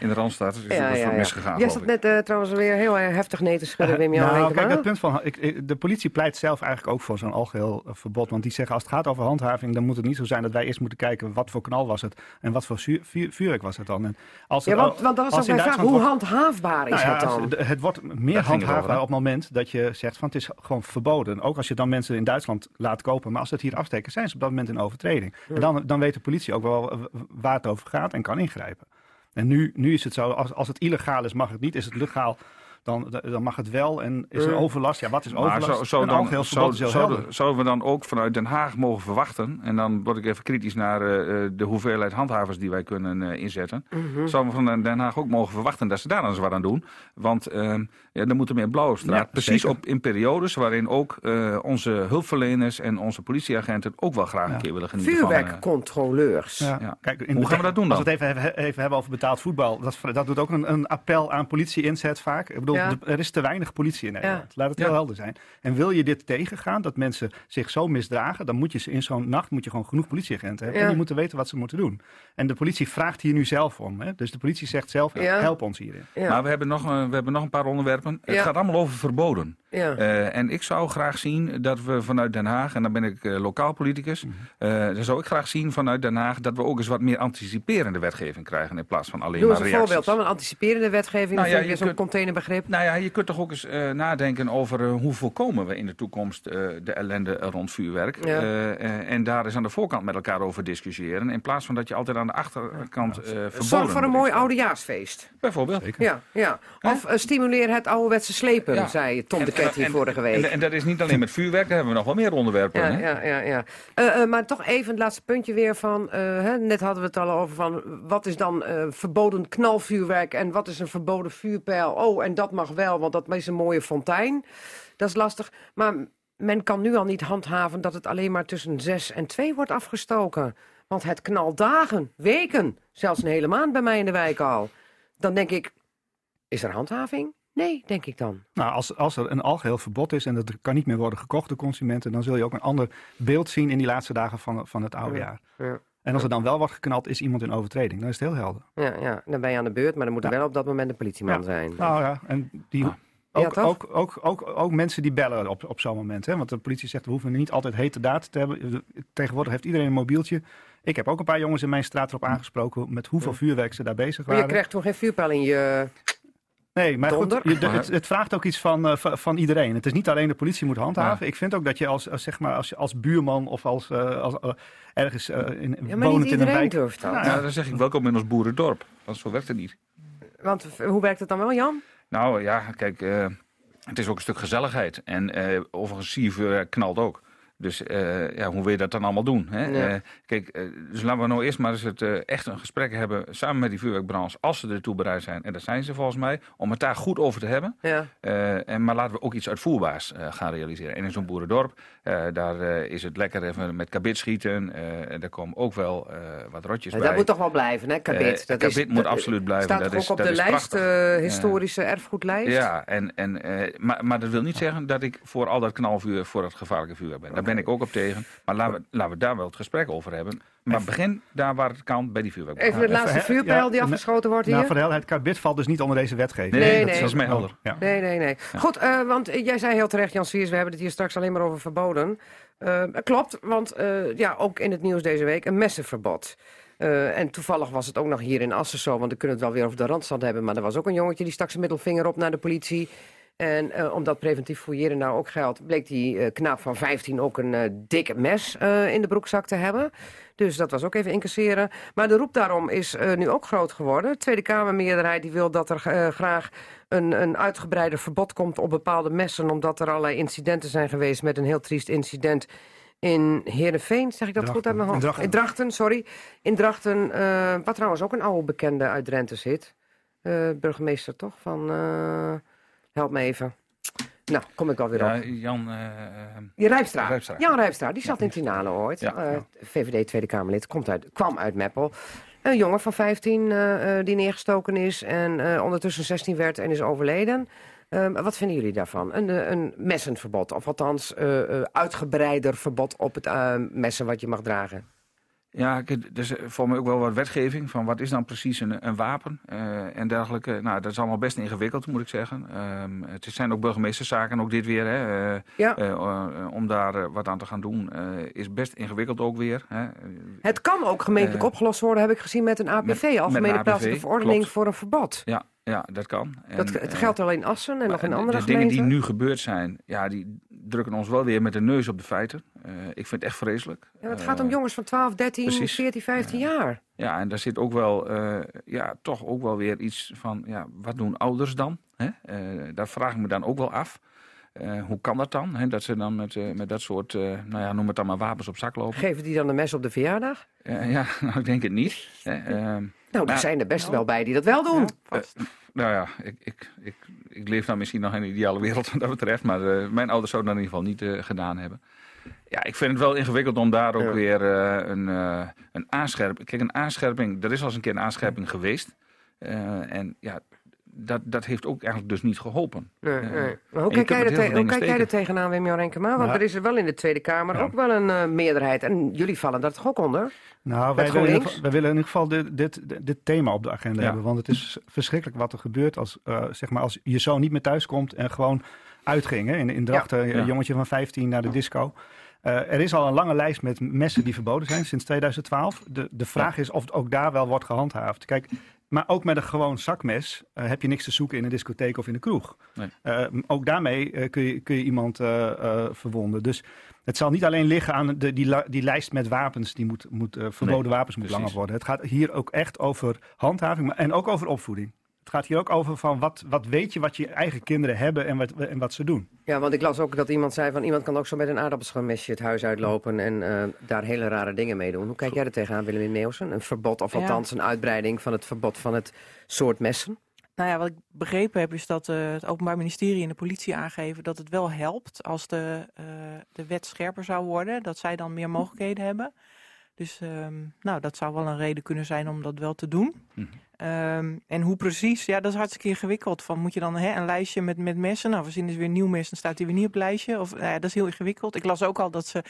in de Randstad is Ja, ja, misgegaan. Jij geloof zat net eh, trouwens weer heel eh, heftig nee te schudden, Wim Jan nou, kijk, dat punt van, ik, de politie pleit zelf eigenlijk ook voor zo'n algeheel eh, verbod. Want die zeggen als het gaat over handhaving, dan moet het niet zo zijn dat wij eerst moeten kijken wat voor knal was het en wat voor vuur- vuurwerk was het dan. En als Ja, want, al- want dat was ook mijn vraag. Hoe wordt- handhaafbaar is Nou ja, het dan? het wordt meer handhaafbaar over, op het moment dat je zegt van het is gewoon verboden. Ook als je dan mensen in Duitsland laat kopen. Maar als ze het hier afsteken, zijn ze op dat moment in overtreding. En dan, dan weet de politie ook wel waar het over gaat en kan ingrijpen. En nu, nu is het zo, als, als het illegaal is, mag het niet. Is het legaal, dan, dan mag het wel. En is er Mm. overlast? Ja, wat is overlast? zou een dan, heel zouden, helder. zouden we dan ook vanuit Den Haag mogen verwachten, en dan word ik even kritisch naar eh, eh, de hoeveelheid handhavers die wij kunnen eh, inzetten, Mhm. zouden we van Den Haag ook mogen verwachten dat ze daar dan eens wat aan doen. Want ehm ja, er moet er meer blauwe straat. Ja, Precies zeker. op, in periodes waarin ook eh, onze hulpverleners en onze politieagenten ook wel graag een keer willen genieten van... eh, Vuurwerkcontroleurs. Ja. Ja. Kijk, in Hoe gaan we dat doen dan? Als we het even, even hebben over betaald voetbal, dat, dat doet ook een, een appel aan politie-inzet vaak. Ik bedoel, Ja. er is te weinig politie in Nederland. Laat het Ja. heel helder zijn. En wil je dit tegengaan, dat mensen zich zo misdragen, dan moet je ze in zo'n nacht moet je gewoon genoeg politieagenten hebben. Ja. En die moeten weten wat ze moeten doen. En de politie vraagt hier nu zelf om. Hè? Dus de politie zegt zelf, Ja. help ons hierin. Ja. Maar we hebben, nog, we hebben nog een paar onderwerpen. Het gaat allemaal over verboden. ja. Eh, en ik zou graag zien dat we vanuit Den Haag, en dan ben ik eh, lokaal politicus, Mhm. eh, dan zou ik graag zien vanuit Den Haag dat we ook eens wat meer anticiperende wetgeving krijgen in plaats van alleen Doe eens maar een reacties. voorbeeld dan, een anticiperende wetgeving. Nou ja, vind je je zo'n kunt- containerbegrip. Nou ja, je kunt toch ook eens eh, nadenken over eh, hoe voorkomen we in de toekomst eh, de ellende rond vuurwerk. Ja. Eh, eh, en daar eens aan de voorkant met elkaar over discussiëren. In plaats van dat je altijd aan de achterkant eh verboden Zorg voor een mooi oudejaarsfeest. Bijvoorbeeld. Ja, ja. Of stimuleer het ouderwetse slepen, Ja. zei Tom En- de Ket hier en- vorige week. En, en dat is niet alleen met vuurwerk, daar hebben we nog wel meer onderwerpen. Ja, hè? ja, ja, ja. Maar toch even het laatste puntje weer van... eh, hè, net hadden we het al over van... wat is dan eh, verboden knalvuurwerk en wat is een verboden vuurpijl? Oh, en dat mag wel, want dat is een mooie fontein. Dat is lastig. Maar men kan nu al niet handhaven dat het alleen maar tussen zes en twee wordt afgestoken. Want het knalt dagen, weken, zelfs een hele maand bij mij in de wijk al. Dan denk ik, is er handhaving? Nee, denk ik dan. Nou, als, als er een algeheel verbod is en dat kan niet meer worden gekocht door consumenten, dan zul je ook een ander beeld zien in die laatste dagen van, van het oude Ja, jaar. ja. En als er dan wel wordt geknald, is iemand in overtreding. Dan is het heel helder. Ja, ja, dan ben je aan de beurt, maar dan moet er Ja. wel op dat moment een politieman Ja. zijn. Nou ja, en die, Ah. Ook, ook, ook, ook, ook mensen die bellen op, op zo'n moment. Hè? Want de politie zegt, we hoeven niet altijd hete data te hebben. Tegenwoordig heeft iedereen een mobieltje. Ik heb ook een paar jongens in mijn straat erop aangesproken met hoeveel vuurwerk ze daar bezig Maar je waren. krijgt toch geen vuurpijl in je... Nee, maar goed, Donder. je- de- het, het vraagt ook iets van, eh, van, iedereen. Het is niet alleen de politie moet handhaven. Ik vind ook dat je als, als, zeg maar, als, als buurman of als, eh, als eh, ergens eh, in, Ja, wonend in een wijk... durft dat. Nou Ja, dan zeg ik welkom in ons boerendorp. Want zo werkt het niet. Want hoe werkt het dan wel, Jan? Nou ja, kijk, eh, het is ook een stuk gezelligheid. En eh overigens, siervuurwerk knalt ook. Dus eh, ja, hoe wil je dat dan allemaal doen? Hè? Ja. Eh, kijk, eh, dus laten we nou eerst maar eens het, echt een gesprek hebben samen met die vuurwerkbranche, als ze ertoe bereid zijn. En dat zijn ze volgens mij, om het daar goed over te hebben. Ja. En, maar laten we ook iets uitvoerbaars gaan realiseren. En in zo'n boerendorp, daar is het lekker even met kabit schieten. en daar komen ook wel wat rotjes bij. Dat moet toch wel blijven, hè, kabit? Dat kabit moet absoluut blijven. Staat Dat toch is- ook op dat de lijst, historische erfgoedlijst? Ja, en, en, maar, maar dat wil niet zeggen dat ik voor al dat knalvuur, voor het gevaarlijke vuur ben. Ben ik ook op tegen. Maar laten we, laten we daar wel het gesprek over hebben. Maar begin daar waar het kan, bij die vuurwerk. Even de laatste vuurpijl ja, die afgeschoten wordt hier. Nou, voor de helderheid, valt dus niet onder deze wetgeving. Nee, Nee, dat, nee. is mij helder. Ja. Nee, nee, nee. Goed, eh, want jij zei heel terecht, Jan Swiers, we hebben het hier straks alleen maar over verboden. Eh, klopt, want eh, ja, ook in het nieuws deze week een messenverbod. Eh, en toevallig was het ook nog hier in Assen zo, want we kunnen het wel weer over de randstand hebben. Maar er was ook een jongetje die stak zijn middelvinger op naar de politie. En eh, omdat preventief fouilleren nou ook geldt, bleek die eh, knaap van 15 ook een eh dik mes in de broekzak te hebben. Dus dat was ook even incasseren. Maar de roep daarom is nu ook groot geworden. De Tweede Kamermeerderheid die wil dat er graag een, een uitgebreider verbod komt op bepaalde messen. Omdat er allerlei incidenten zijn geweest met een heel triest incident in Heerenveen. Zeg ik dat goed uit mijn hoofd? In Drachten. In Drachten, sorry. In Drachten, wat trouwens ook een oude bekende uit Drenthe zit. Burgemeester toch? Van, help me even. Nou, kom ik alweer Ja, op. Jan, Je Rijpstra. Rijpstra. Jan Rijpstra, die zat in Tinale ooit. Ja, Eh. VVD Tweede Kamerlid, komt uit, kwam uit Meppel. Een jongen van 15 eh, eh, die neergestoken is en ondertussen 16 werd en is overleden. Ehm, wat vinden jullie daarvan? Een, een messenverbod, of althans uitgebreider verbod op het messen wat je mag dragen. Ja, er is voor mij ook wel wat wetgeving van wat is dan precies een, een wapen eh, en dergelijke. Nou, dat is allemaal best ingewikkeld, moet ik zeggen. Ehm, het zijn ook burgemeesterszaken, ook dit weer. Hè, eh, Ja. eh, eh, om daar eh, wat aan te gaan doen, eh, is best ingewikkeld ook weer. Hè. Het kan ook gemeentelijk Eh, opgelost worden, heb ik gezien, met een APV, met Algemene Plaatselijke Verordening klopt. voor een verbod. Ja, ja, dat kan. dat, het eh, geldt alleen Assen en nog in andere de dingen gemeenten. die nu gebeurd zijn, ja, die drukken ons wel weer met de neus op de feiten. Eh, ik vind het echt vreselijk. Ja, het gaat om Eh, jongens van 12, 13, precies. 14, 15 jaar. Ja, en daar zit ook wel, eh, ja, toch ook wel weer iets van, ja, wat doen ouders dan? Hè? Eh, daar vraag ik me dan ook wel af. Eh, hoe kan dat dan? Dat ze dan met, eh, met dat soort, eh, nou ja, noem het dan maar wapens op zak lopen. Geven die dan een mes op de verjaardag? Eh, ja, nou, ik denk het niet. Hè? Nou, er Nou, zijn er best wel bij die dat wel doen. nou ja, ik, ik, ik, ik leef dan misschien nog in een ideale wereld wat dat betreft. Maar eh, mijn ouders zouden dat in ieder geval niet eh, gedaan hebben. Ja, ik vind het wel ingewikkeld om daar ook Ja. weer eh, een, een aanscherping... Kijk, een aanscherping, er is al eens een keer een aanscherping geweest. En ja, dat, dat heeft ook eigenlijk dus niet geholpen. Nee, Eh, nee. Maar en hoe kijk, jij er, te- hoe kijk jij er tegenaan, Wim Renkema? Want Nou, er is er wel in de Tweede Kamer Ja. ook wel een eh, meerderheid. En jullie vallen daar toch ook onder? Nou, wij willen, in ieder GroenLinks? geval, wij willen in ieder geval dit, dit, dit thema op de agenda Ja. hebben. Want het is verschrikkelijk wat er gebeurt als, eh, zeg maar, als je zoon niet meer thuis komt en gewoon uitging. Hè? In, in Drachten, een Ja. jongetje van 15 naar de disco. Eh, er is al een lange lijst met messen die verboden zijn sinds 2012. De, de vraag is of het ook daar wel wordt gehandhaafd. Kijk, maar ook met een gewoon zakmes eh, heb je niks te zoeken in een discotheek of in een kroeg. Nee. Eh, ook daarmee eh, kun, je, kun je iemand verwonden. Dus het zal niet alleen liggen aan de, die, die lijst met wapens, die moet, moet, verboden Nee, wapens moet precies. langer worden. Het gaat hier ook echt over handhaving maar, en ook over opvoeding. Het gaat hier ook over van wat, wat weet je wat je eigen kinderen hebben en wat, en wat ze doen. Ja, want ik las ook dat iemand zei van iemand kan ook zo met een aardappelschilmesje het huis uitlopen en eh, daar hele rare dingen mee doen. Hoe kijk jij er tegenaan, Willem Meeuwsen? Een verbod of Ja. althans een uitbreiding van het verbod van het soort messen? Nou ja, wat ik begrepen heb is dat eh, het Openbaar Ministerie en de politie aangeven dat het wel helpt als de, eh, de wet scherper zou worden. Dat zij dan meer mogelijkheden hebben. Dus ehm, nou, dat zou wel een reden kunnen zijn om dat wel te doen. Mhm. Ehm, en hoe precies, ja, dat is hartstikke ingewikkeld. Van, moet je dan hè, een lijstje met, met messen? Nou, we zien dus weer een nieuw mes, dan staat die weer niet op het lijstje. Of, nou ja, dat is heel ingewikkeld. Ik las ook al dat ze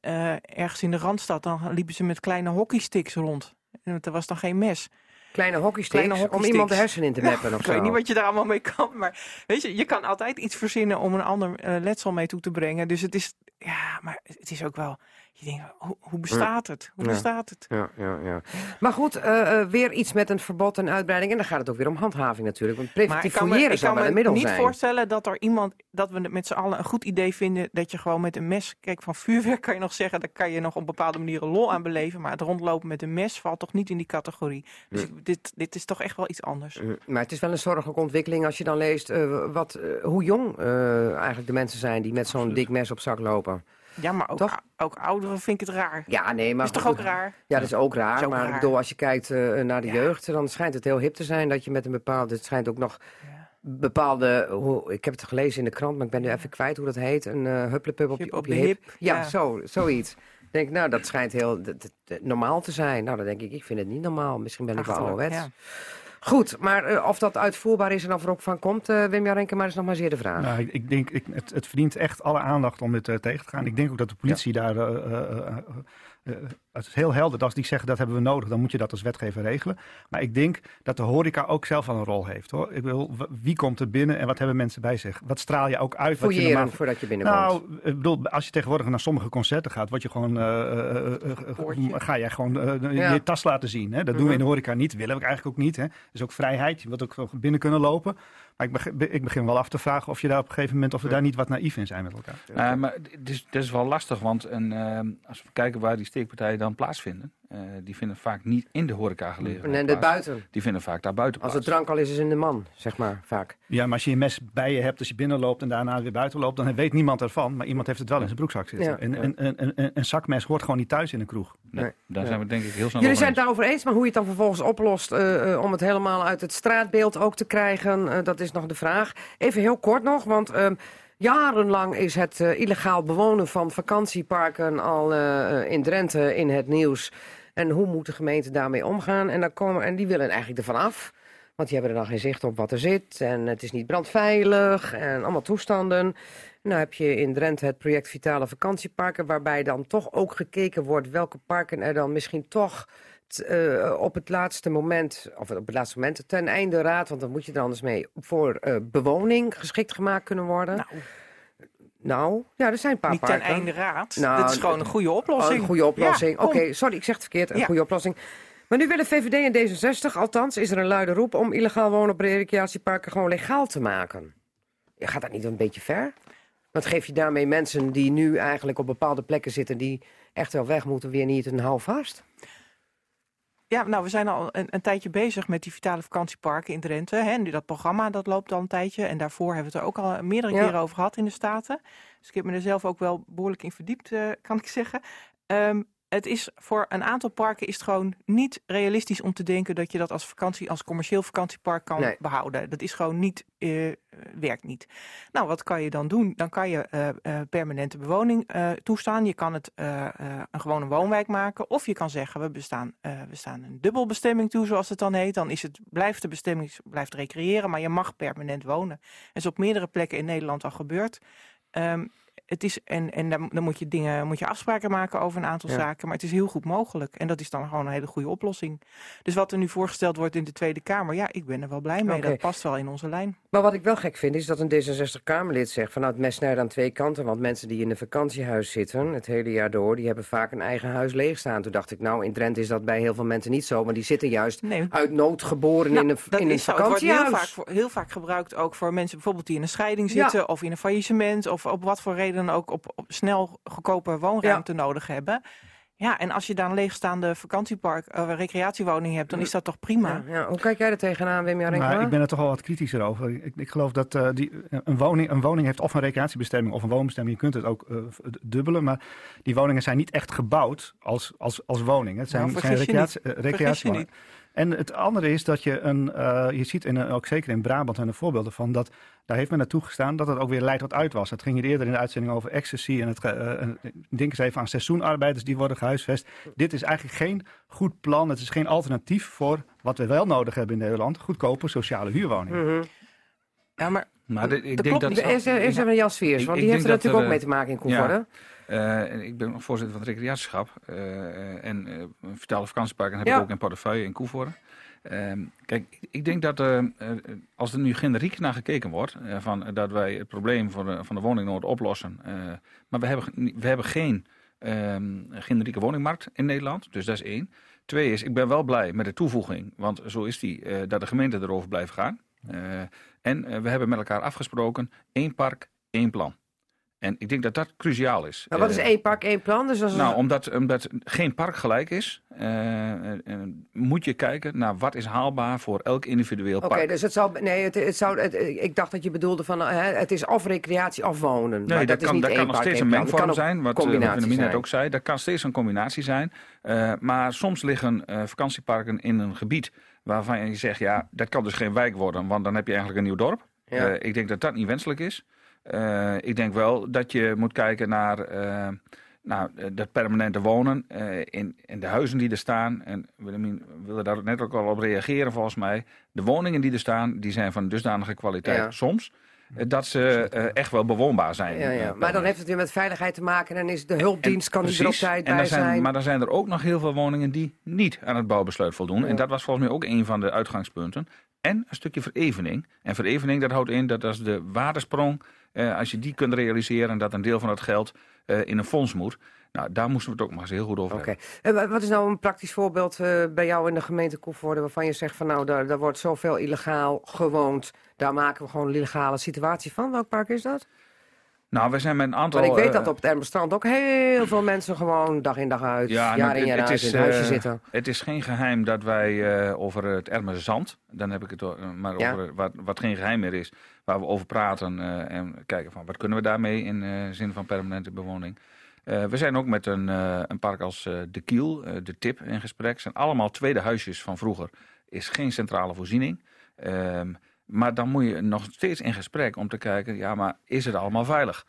eh, ergens in de Randstad, dan liepen ze met kleine hockeysticks rond. En er was dan geen mes. Kleine hockeysticks, Kleine om iemand de hersenen in te meppen of Ik zo. weet niet wat je daar allemaal mee kan, maar weet je, je kan altijd iets verzinnen om een ander eh, letsel mee toe te brengen. Dus het is, ja, maar het is ook wel, je denkt, hoe, hoe bestaat het? Hoe Ja. bestaat het? Ja, ja, ja. Maar goed, eh, eh, weer iets met een verbod en uitbreiding. En dan gaat het ook weer om handhaving natuurlijk. Want preventief kan me, fouilleren ik kan me middel niet zijn. voorstellen dat er iemand, dat we met z'n allen een goed idee vinden dat je gewoon met een mes, kijk van vuurwerk kan je nog zeggen, daar kan je nog op bepaalde manieren lol aan beleven, maar het rondlopen met een mes valt toch niet in die categorie. Dus dit, dit is toch echt wel iets anders. Mm, Maar het is wel een zorgelijke ontwikkeling als je dan leest eh, wat, eh, hoe jong eh, eigenlijk de mensen zijn die met zo'n dik mes op zak lopen. Ja, maar ook, ook ouderen vind ik het raar. Ja, nee, maar is toch ook raar? Ja, dat is ook raar. Is ook maar ik bedoel, als je kijkt eh, naar de Ja. jeugd, dan schijnt het heel hip te zijn dat je met een bepaalde. Het schijnt ook nog bepaalde. Hoe, ik heb het gelezen in de krant, maar ik ben nu even kwijt hoe dat heet. Een hupplepup op, je, op je hip. hip, Ja, ja. Zo, zoiets. Ik denk, nou, dat schijnt heel normaal te zijn. Nou, dan denk ik, ik vind het niet normaal. Misschien ben ik wel ouderwets. ja. Goed, maar eh, of dat uitvoerbaar is en of er ook van komt, eh Wim Jarenke, maar is nog maar zeer de vraag. Nou, ik, ik denk, ik, het, het verdient echt alle aandacht om dit eh, tegen te gaan. Ik denk ook dat de politie daar. Het is heel helder. Als die zeggen dat hebben we nodig, dan moet je dat als wetgever regelen. Maar ik denk dat de horeca ook zelf wel een rol heeft. Hoor. Ik wil, wie komt er binnen en wat hebben mensen bij zich? Wat straal je ook uit? Wat je Fouilleren normaal... voordat je binnenkomt. Nou, ik bedoel, als je tegenwoordig naar sommige concerten gaat, word je gewoon, eh, eh, eh, ga jij gewoon Ja. je tas laten zien. Hè? Dat doen we in de horeca niet, willen we eigenlijk ook niet. Hè? is ook vrijheid, je wilt ook binnen kunnen lopen. Maar ik begin, ik begin wel af te vragen of je daar op een gegeven moment, of we daar niet wat naïef in zijn met elkaar. Uh, maar het is, het is wel lastig, want een, uh, als we kijken waar die steekpartijen dan plaatsvinden, uh, die vinden vaak niet in de horeca gelegen. En de buiten. Die vinden vaak daar buiten Als het drank al is, is in de man, zeg maar, vaak. Ja, maar als je een mes bij je hebt, als je binnenloopt en daarna weer buiten loopt, dan weet niemand ervan, maar iemand heeft het wel in zijn broekzak zitten. Ja. En, en, en, en, een zakmes hoort gewoon niet thuis in een kroeg. Nee, Nee. daar Ja. zijn we denk ik heel snel Jullie over zijn het eens. daarover eens, maar hoe je het dan vervolgens oplost eh, eh, om het helemaal uit het straatbeeld ook te krijgen, eh, dat is nog de vraag. Even heel kort nog, want ehm, jarenlang is het eh, illegaal bewonen van vakantieparken al eh, in Drenthe in het nieuws. En hoe moet de gemeente daarmee omgaan? En, komen, en die willen eigenlijk ervan af. Want die hebben er dan geen zicht op wat er zit. En het is niet brandveilig en allemaal toestanden. Nou heb je in Drenthe het project Vitale Vakantieparken... waarbij dan toch ook gekeken wordt welke parken er dan misschien toch... eh, op het laatste moment, of op het laatste moment, ten einde raad... want dan moet je er anders mee, voor eh, bewoning geschikt gemaakt kunnen worden. Nou, Nou, ja, er zijn een paar niet ten einde raad. Nou, Dit is gewoon een goede oplossing. Oh, een goede oplossing. Ja. Oké, sorry, ik zeg het verkeerd. Een Ja. goede oplossing. Maar nu willen VVD en D66, althans is er een luide roep... om illegaal wonen op recreatieparken gewoon legaal te maken. Gaat dat niet een beetje ver? Want geef je daarmee mensen die nu eigenlijk op bepaalde plekken zitten... die echt wel weg moeten, weer niet een houvast? Ja, nou, we zijn al een, een tijdje bezig met die vitale vakantieparken in Drenthe. Hè. En nu dat programma, dat loopt al een tijdje. En daarvoor hebben we het er ook al meerdere Ja. keren over gehad in de Staten. Dus ik heb me er zelf ook wel behoorlijk in verdiept, eh, kan ik zeggen. Ehm, het is voor een aantal parken is het gewoon niet realistisch om te denken dat je dat als vakantie, als commercieel vakantiepark kan Nee. behouden. Dat is gewoon niet, eh, werkt niet. Nou, wat kan je dan doen? Dan kan je eh, eh, permanente bewoning toestaan. Je kan het een gewone woonwijk maken. Of je kan zeggen, we, bestaan, we staan een dubbelbestemming toe, zoals het dan heet. Dan is het, blijft de bestemming blijft recreëren, maar je mag permanent wonen. Dat is op meerdere plekken in Nederland al gebeurd. Ehm, het is, en, en dan, dan moet je dingen, moet je afspraken maken over een aantal Ja. zaken. Maar het is heel goed mogelijk. En dat is dan gewoon een hele goede oplossing. Dus wat er nu voorgesteld wordt in de Tweede Kamer, ja, ik ben er wel blij mee. Dat past wel in onze lijn. Maar wat ik wel gek vind, is dat een D66-Kamerlid zegt... van nou, het mes snijdt aan twee kanten. Want mensen die in een vakantiehuis zitten, het hele jaar door... die hebben vaak een eigen huis leegstaan. Toen dacht ik, nou, in Drenthe is dat bij heel veel mensen niet zo. Maar die zitten juist Nee, uit nood geboren Ja, in een, dat in een is zo. Het wordt heel vakantiehuis. vaak, heel vaak gebruikt ook voor mensen bijvoorbeeld die in een scheiding Ja. zitten... of in een faillissement of op wat voor reden dan ook op, op snel goedkope woonruimte nodig hebben. Ja, en als je dan een leegstaande vakantiepark, eh, recreatiewoning hebt, dan is dat toch prima? Ja, ja. Hoe kijk jij er tegenaan, Wim Jarenka? Maar ik ben er toch wel wat kritischer over. Ik, ik geloof dat eh, die, een, woning, een woning heeft of een recreatiebestemming of een woonbestemming. Je kunt het ook eh, dubbelen, maar die woningen zijn niet echt gebouwd als, als, als woning. Het zijn, Nou, zijn je recreatie, eh, recreatiewoningen. En het andere is dat je een, eh, je ziet in, een- ook zeker in Brabant zijn er voorbeelden van, dat daar heeft men naartoe gestaan dat het ook weer leidt tot uitwas. Het ging hier eerder in de uitzending over ecstasy en het, eh, en denk eens even aan seizoenarbeiders die worden gehuisvest. Dit is eigenlijk geen goed plan, het is geen alternatief voor wat we wel nodig hebben in Nederland, goedkope sociale huurwoningen. Mhm. Ja, maar Maar de- ik Dat denk klopt dat... Even Jan Sweers, Ik- want ik die heeft er dat natuurlijk ook er, mee te maken in ja. Eh, en ik ben nog voorzitter van het recreatieschap. eh, en eh Vitale Vakantieparken heb Ja. ik ook in portefeuille in Koevoorde. Ehm, kijk, ik- denk dat als er nu generiek naar gekeken wordt, van, dat wij het probleem van de, van de woningnood oplossen. maar we hebben, we hebben geen ehm, generieke woningmarkt in Nederland, dus dat is één. Twee is, ik ben wel blij met de toevoeging, want zo is die, dat de gemeente erover blijft gaan. En we hebben met elkaar afgesproken, één park, één plan. En ik denk dat dat cruciaal is. Maar wat is Eh, één park, één plan? Dus als nou, omdat, omdat geen park gelijk is, eh, eh, moet je kijken naar wat is haalbaar voor elk individueel Oké, park. dus het zou... Nee, het, het zou, het- ik dacht dat je bedoelde van... het is of recreatie of wonen. Nee, maar dat, kan, niet dat één kan nog steeds een mengvorm zijn, wat, Wilhelmina net ook zei. Dat kan steeds een combinatie zijn. Maar soms liggen vakantieparken in een gebied waarvan je zegt... ja, dat kan dus geen wijk worden, want dan heb je eigenlijk een nieuw dorp. Ja. Ik denk dat dat niet wenselijk is. Eh, ik denk wel dat je moet kijken naar eh, dat permanente wonen eh, in, in de huizen die er staan. En Willemien wilde daar net ook al op reageren volgens mij. De woningen die er staan, die zijn van dusdanige kwaliteit Ja. soms... dat ze echt wel bewoonbaar zijn. Ja, ja. Maar dan heeft het weer met veiligheid te maken... en is de hulpdienst, kan die er op Precies. tijd bij zijn, zijn. Maar dan zijn er ook nog heel veel woningen die niet aan het bouwbesluit voldoen. Ja. En dat was volgens mij ook een van de uitgangspunten. En een stukje verevening. En verevening, dat houdt in dat als de waardesprong, eh, als je die kunt realiseren, dat een deel van het geld eh, in een fonds moet. Nou, daar moesten we het ook maar eens heel goed over Oké. hebben. En wa- wat is nou een praktisch voorbeeld eh, bij jou in de gemeente Koevoorde... waarvan je zegt van nou, daar, daar wordt zoveel illegaal gewoond... daar maken we gewoon een illegale situatie van. Welk park is dat? Nou, we zijn met een aantal... Want ik weet eh, dat op het Ermenstrand ook heel veel mensen gewoon dag in dag uit... Ja, jaar nou, in jaar uit is, in het huisje eh, zitten. Het is geen geheim dat wij eh, over het Erme Zand, dan heb ik het maar Ja. over wat, wat geen geheim meer is, waar we over praten eh, en kijken van wat kunnen we daarmee in eh, zin van permanente bewoning. Eh, we zijn ook met een, eh, een park als eh, De Kiel, eh, De Tip in gesprek. zijn allemaal tweede huisjes van vroeger. Is geen centrale voorziening. Ehm, maar dan moet je nog steeds in gesprek om te kijken, ja, maar is het allemaal veilig?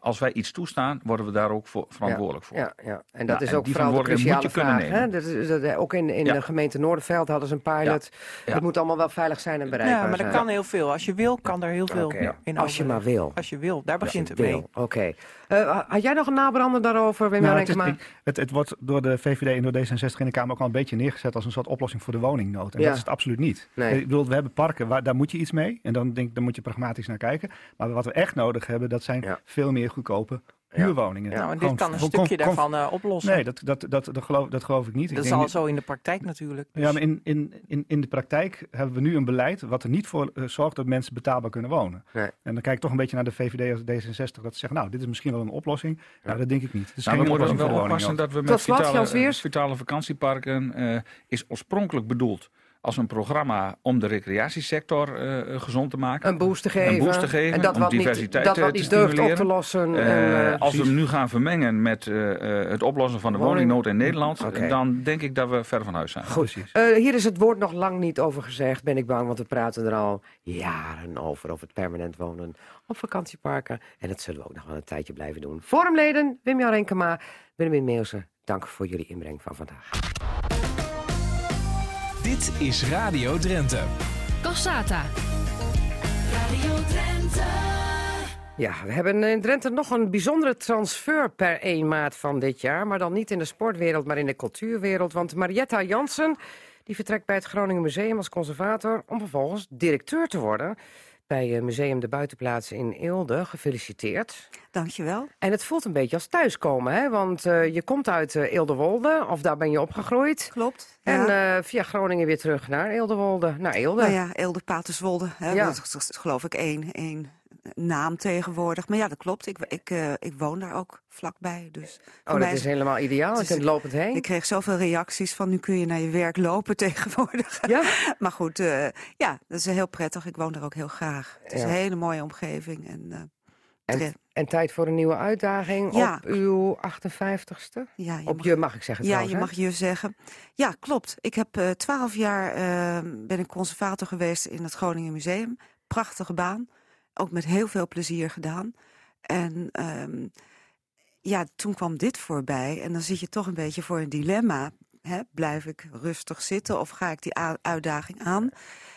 Als wij iets toestaan, worden we daar ook voor, verantwoordelijk voor. Ja, ja, en dat Ja, is ook vooral de verantwoordelijkheid cruciale moet je vraag. kunnen Hè? Dat is, dat, ook in, in Ja. de gemeente Noorderveld hadden ze een pilot. Ja. Het moet allemaal wel veilig zijn en bereikbaar ja, maar er zijn. kan heel veel. Als je wil, kan er heel veel in Als je maar wil. Als je wil, daar begint het mee. Oké. Eh, had jij nog een nabrander daarover, Wim Nou, het, is- Jarenkema? ik- het, het wordt door de VVD en door D66 in de Kamer ook al een beetje neergezet als een soort oplossing voor de woningnood. En Ja. dat is het absoluut niet. Nee. Ik bedoel, we hebben parken, waar, daar moet je iets mee. En dan, denk, ik, dan moet je pragmatisch naar kijken. Maar wat we echt nodig hebben, dat zijn Ja. Veel meer goedkope Ja. huurwoningen. Nou, en dit Gewoon kan een stukje daarvan eh, oplossen. Nee, dat, dat, dat, dat, geloof, dat geloof ik niet. Ik dat is denk al zo in de praktijk natuurlijk. Dus Ja, maar in, in, in, in de praktijk hebben we nu een beleid wat er niet voor eh, zorgt dat mensen betaalbaar kunnen wonen. Nee. En dan kijk ik toch een beetje naar de VVD of D66 dat ze zeggen, nou, dit is misschien wel een oplossing. Nou, dat denk ik niet. Het is Nou, geen we moeten wel oppassen dat we Tot met slot, Jan vitale, Sweers. vitale vakantieparken eh, is oorspronkelijk bedoeld als een programma om de recreatiesector eh, gezond te maken. Een boost te geven. Een boost te geven, en dat om wat niet, diversiteit dat te- wat te niet durft op te lossen. Eh, en, eh, als we hem nu gaan vermengen met eh, eh, het oplossen van de Woning- woningnood in Nederland, dan denk ik dat we ver van huis zijn. Goed. Eh, hier is het woord nog lang niet over gezegd, ben ik bang. Want we praten er al jaren over, over het permanent wonen op vakantieparken. En dat zullen we ook nog wel een tijdje blijven doen. Forumleden, Wim Jan Renkema, Willem Meeuwse, dank voor jullie inbreng van vandaag. Dit is Radio Drenthe. Cassata. Radio Drenthe. Ja, we hebben in Drenthe nog een bijzondere transfer per 1 maart van dit jaar. Maar dan niet in de sportwereld, maar in de cultuurwereld. Want Marietta Jansen die vertrekt bij het Groningen Museum als conservator... om vervolgens directeur te worden bij eh, Museum de Buitenplaats in Eelde. Gefeliciteerd. Dankjewel. En het voelt een beetje als thuiskomen, hè? Want eh, je komt uit uh, Eelde-Wolde, of daar ben je opgegroeid. Klopt. En eh, via Groningen weer terug naar Eelde-Wolde, naar Eelde. Nou ja, Eelde, Paterswolde. Hè, Ja. Dat is geloof ik één, één naam tegenwoordig. Maar ja, dat klopt. Ik, ik, eh, ik woon daar ook vlakbij. Dus Oh, dat is helemaal ideaal. Je Dus kunt ik- lopend heen. Ik kreeg zoveel reacties van nu kun je naar je werk lopen tegenwoordig. Ja? maar goed, eh, ja, dat is heel prettig. Ik woon daar ook heel graag. Het is Ja. een hele mooie omgeving. En, eh, En, en tijd voor een nieuwe uitdaging Ja. op uw 58ste? ja, je Op mag- je mag ik zeggen Ja, trouwens, je mag je zeggen. Ja, klopt. Ik heb twaalf jaar eh, ben ik conservator geweest in het Groningen Museum. Prachtige baan. Ook met heel veel plezier gedaan. En ehm, ja, toen kwam dit voorbij. En dan zit je toch een beetje voor een dilemma. Hè? Blijf ik rustig zitten of ga ik die uitdaging aan?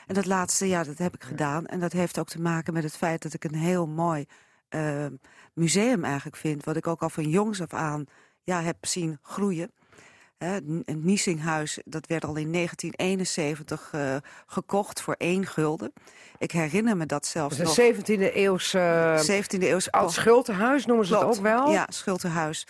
En dat laatste, ja, dat heb ik gedaan. En dat heeft ook te maken met het feit dat ik een heel mooi eh, museum eigenlijk vind. Wat ik ook al van jongs af aan ja, heb zien groeien. Het het Niesinghuis, dat werd al in 1971 eh, gekocht voor één gulden. Ik herinner me dat zelfs is nog. een 17e eeuwse 17e eeuwse oud schultenhuis noemen ze het Klopt. ook wel. Ja, Schultenhuis.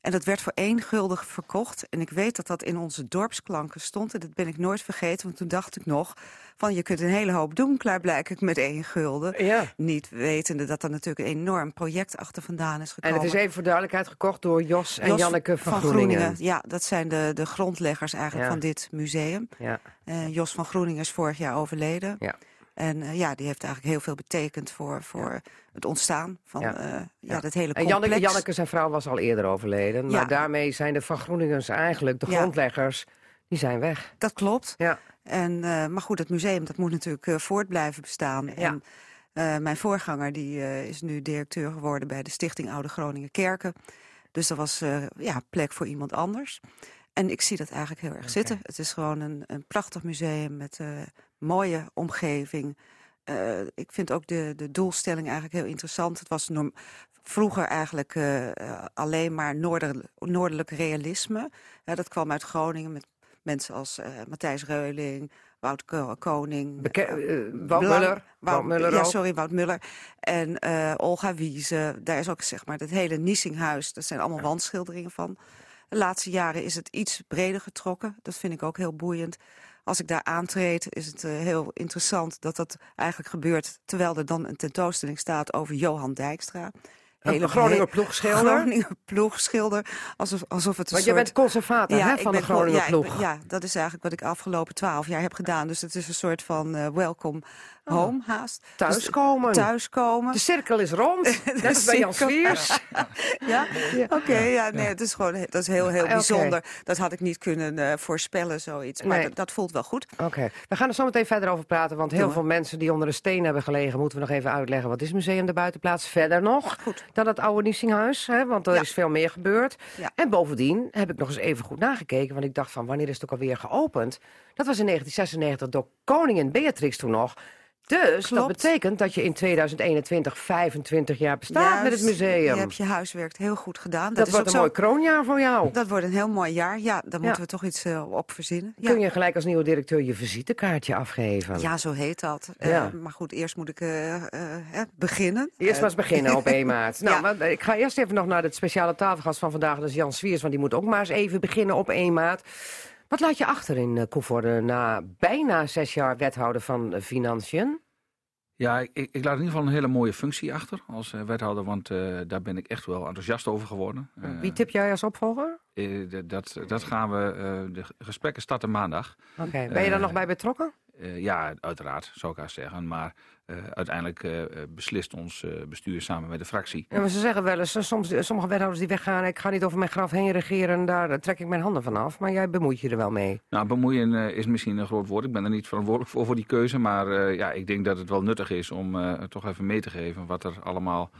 En dat werd voor één gulden verkocht. En ik weet dat dat in onze dorpsklanken stond. En dat ben ik nooit vergeten, want toen dacht ik nog... van je kunt een hele hoop doen, klaarblijkelijk met één gulden. Ja. Niet wetende dat er natuurlijk een enorm project achter vandaan is En gekomen. het is even voor duidelijkheid gekocht door Jos en Jos Janneke van, Groeningen. Ja, dat zijn de, de grondleggers eigenlijk Ja. van dit museum. Ja. Eh, Jos van Groeningen is vorig jaar overleden. Ja. En eh, ja, die heeft eigenlijk heel veel betekend voor, voor het ontstaan van Ja. eh, ja. Dat hele En complex. Janneke, Janneke, zijn vrouw, was al eerder overleden. Maar Ja. daarmee zijn de Van Groeningens eigenlijk, de grondleggers, die zijn weg. Dat klopt. Ja. En, eh, maar goed, het museum dat moet natuurlijk voort blijven bestaan. En mijn voorganger die, is nu directeur geworden bij de Stichting Oude Groningen Kerken. Dus dat was ja, plek voor iemand anders. En ik zie dat eigenlijk heel erg zitten. Het is gewoon een, een prachtig museum met mooie omgeving. Eh, ik vind ook de, de doelstelling eigenlijk heel interessant. Het was norm- vroeger eigenlijk eh, eh, alleen maar noorder, noordelijk realisme. Ja, dat kwam uit Groningen met mensen als Matthijs Reuling, Wout Ko- Koning. Beke- Wout Muller. Wout Muller ja, sorry, Wout Muller. En Olga Wiese. Daar is ook zeg maar het hele Niesinghuis. Dat zijn allemaal wandschilderingen van. De laatste jaren is het iets breder getrokken. Dat vind ik ook heel boeiend. Als ik daar aantreed, is het eh, heel interessant dat dat eigenlijk gebeurt... terwijl er dan een tentoonstelling staat over Johan Dijkstra. Een Groninger ploegschilder. Groninger ploegschilder. Alsof, alsof het een Want je bent conservator hè, van de Groninger ja, ben- ploeg. ja, dat is eigenlijk wat ik afgelopen twaalf jaar heb gedaan. Dus het is een soort van eh, welcome home haast. Dus Thuiskomen. thuiskomen. De cirkel is rond. Net als bij Jan. Swiers. Ja? Oké, ja, nee, het is gewoon dat is heel, heel bijzonder. Dat had ik niet kunnen eh, voorspellen, zoiets. Maar Nee. dat, dat voelt wel goed. Oké, we gaan er zo meteen verder over praten. Want heel we. veel mensen die onder een steen hebben gelegen... moeten we nog even uitleggen wat is Museum de Buitenplaats verder nog. Goed. Dan het oude Niesinghuis, hè, want er is veel meer gebeurd. Ja. En bovendien heb ik nog eens even goed nagekeken... want ik dacht van wanneer is het ook alweer geopend? Dat was in 1996 door koningin Beatrix toen nog... Dus dat betekent dat je in 2021 25 jaar bestaat met het museum. Je hebt je huiswerk heel goed gedaan. Dat, dat is wordt ook een zo. mooi kroonjaar voor jou. Dat wordt een heel mooi jaar. Ja, daar Ja. moeten we toch iets eh, op verzinnen. Ja. Kun je gelijk als nieuwe directeur je visitekaartje afgeven? Ja, zo heet dat. Eh, maar goed, eerst moet ik eh, eh, beginnen. Eerst maar eens beginnen op 1 maart. Nou, maar ik ga eerst even nog naar het speciale tafelgast van vandaag. Dat is Jan Swiers, want die moet ook maar eens even beginnen op 1 maart. Wat laat je achter in uh, Koevoorde na bijna zes jaar wethouder van eh, Financiën? Ja, ik, ik laat in ieder geval een hele mooie functie achter als eh, wethouder, want eh, daar ben ik echt wel enthousiast over geworden. Eh, Wie tip jij als opvolger? eh, dat, dat gaan we, eh, de gesprekken starten maandag. Oké, ben je daar Eh, nog bij betrokken? Eh, ja, uiteraard, zou ik haar zeggen. Maar eh, uiteindelijk eh, beslist ons bestuur samen met de fractie. Ja, maar ze zeggen wel eens, soms, sommige wethouders die weggaan... ik ga niet over mijn graf heen regeren, daar trek ik mijn handen van af. Maar jij bemoeit je er wel mee. Nou, bemoeien is misschien een groot woord. Ik ben er niet verantwoordelijk voor, voor die keuze. Maar ja, ik denk dat het wel nuttig is om toch even mee te geven wat er allemaal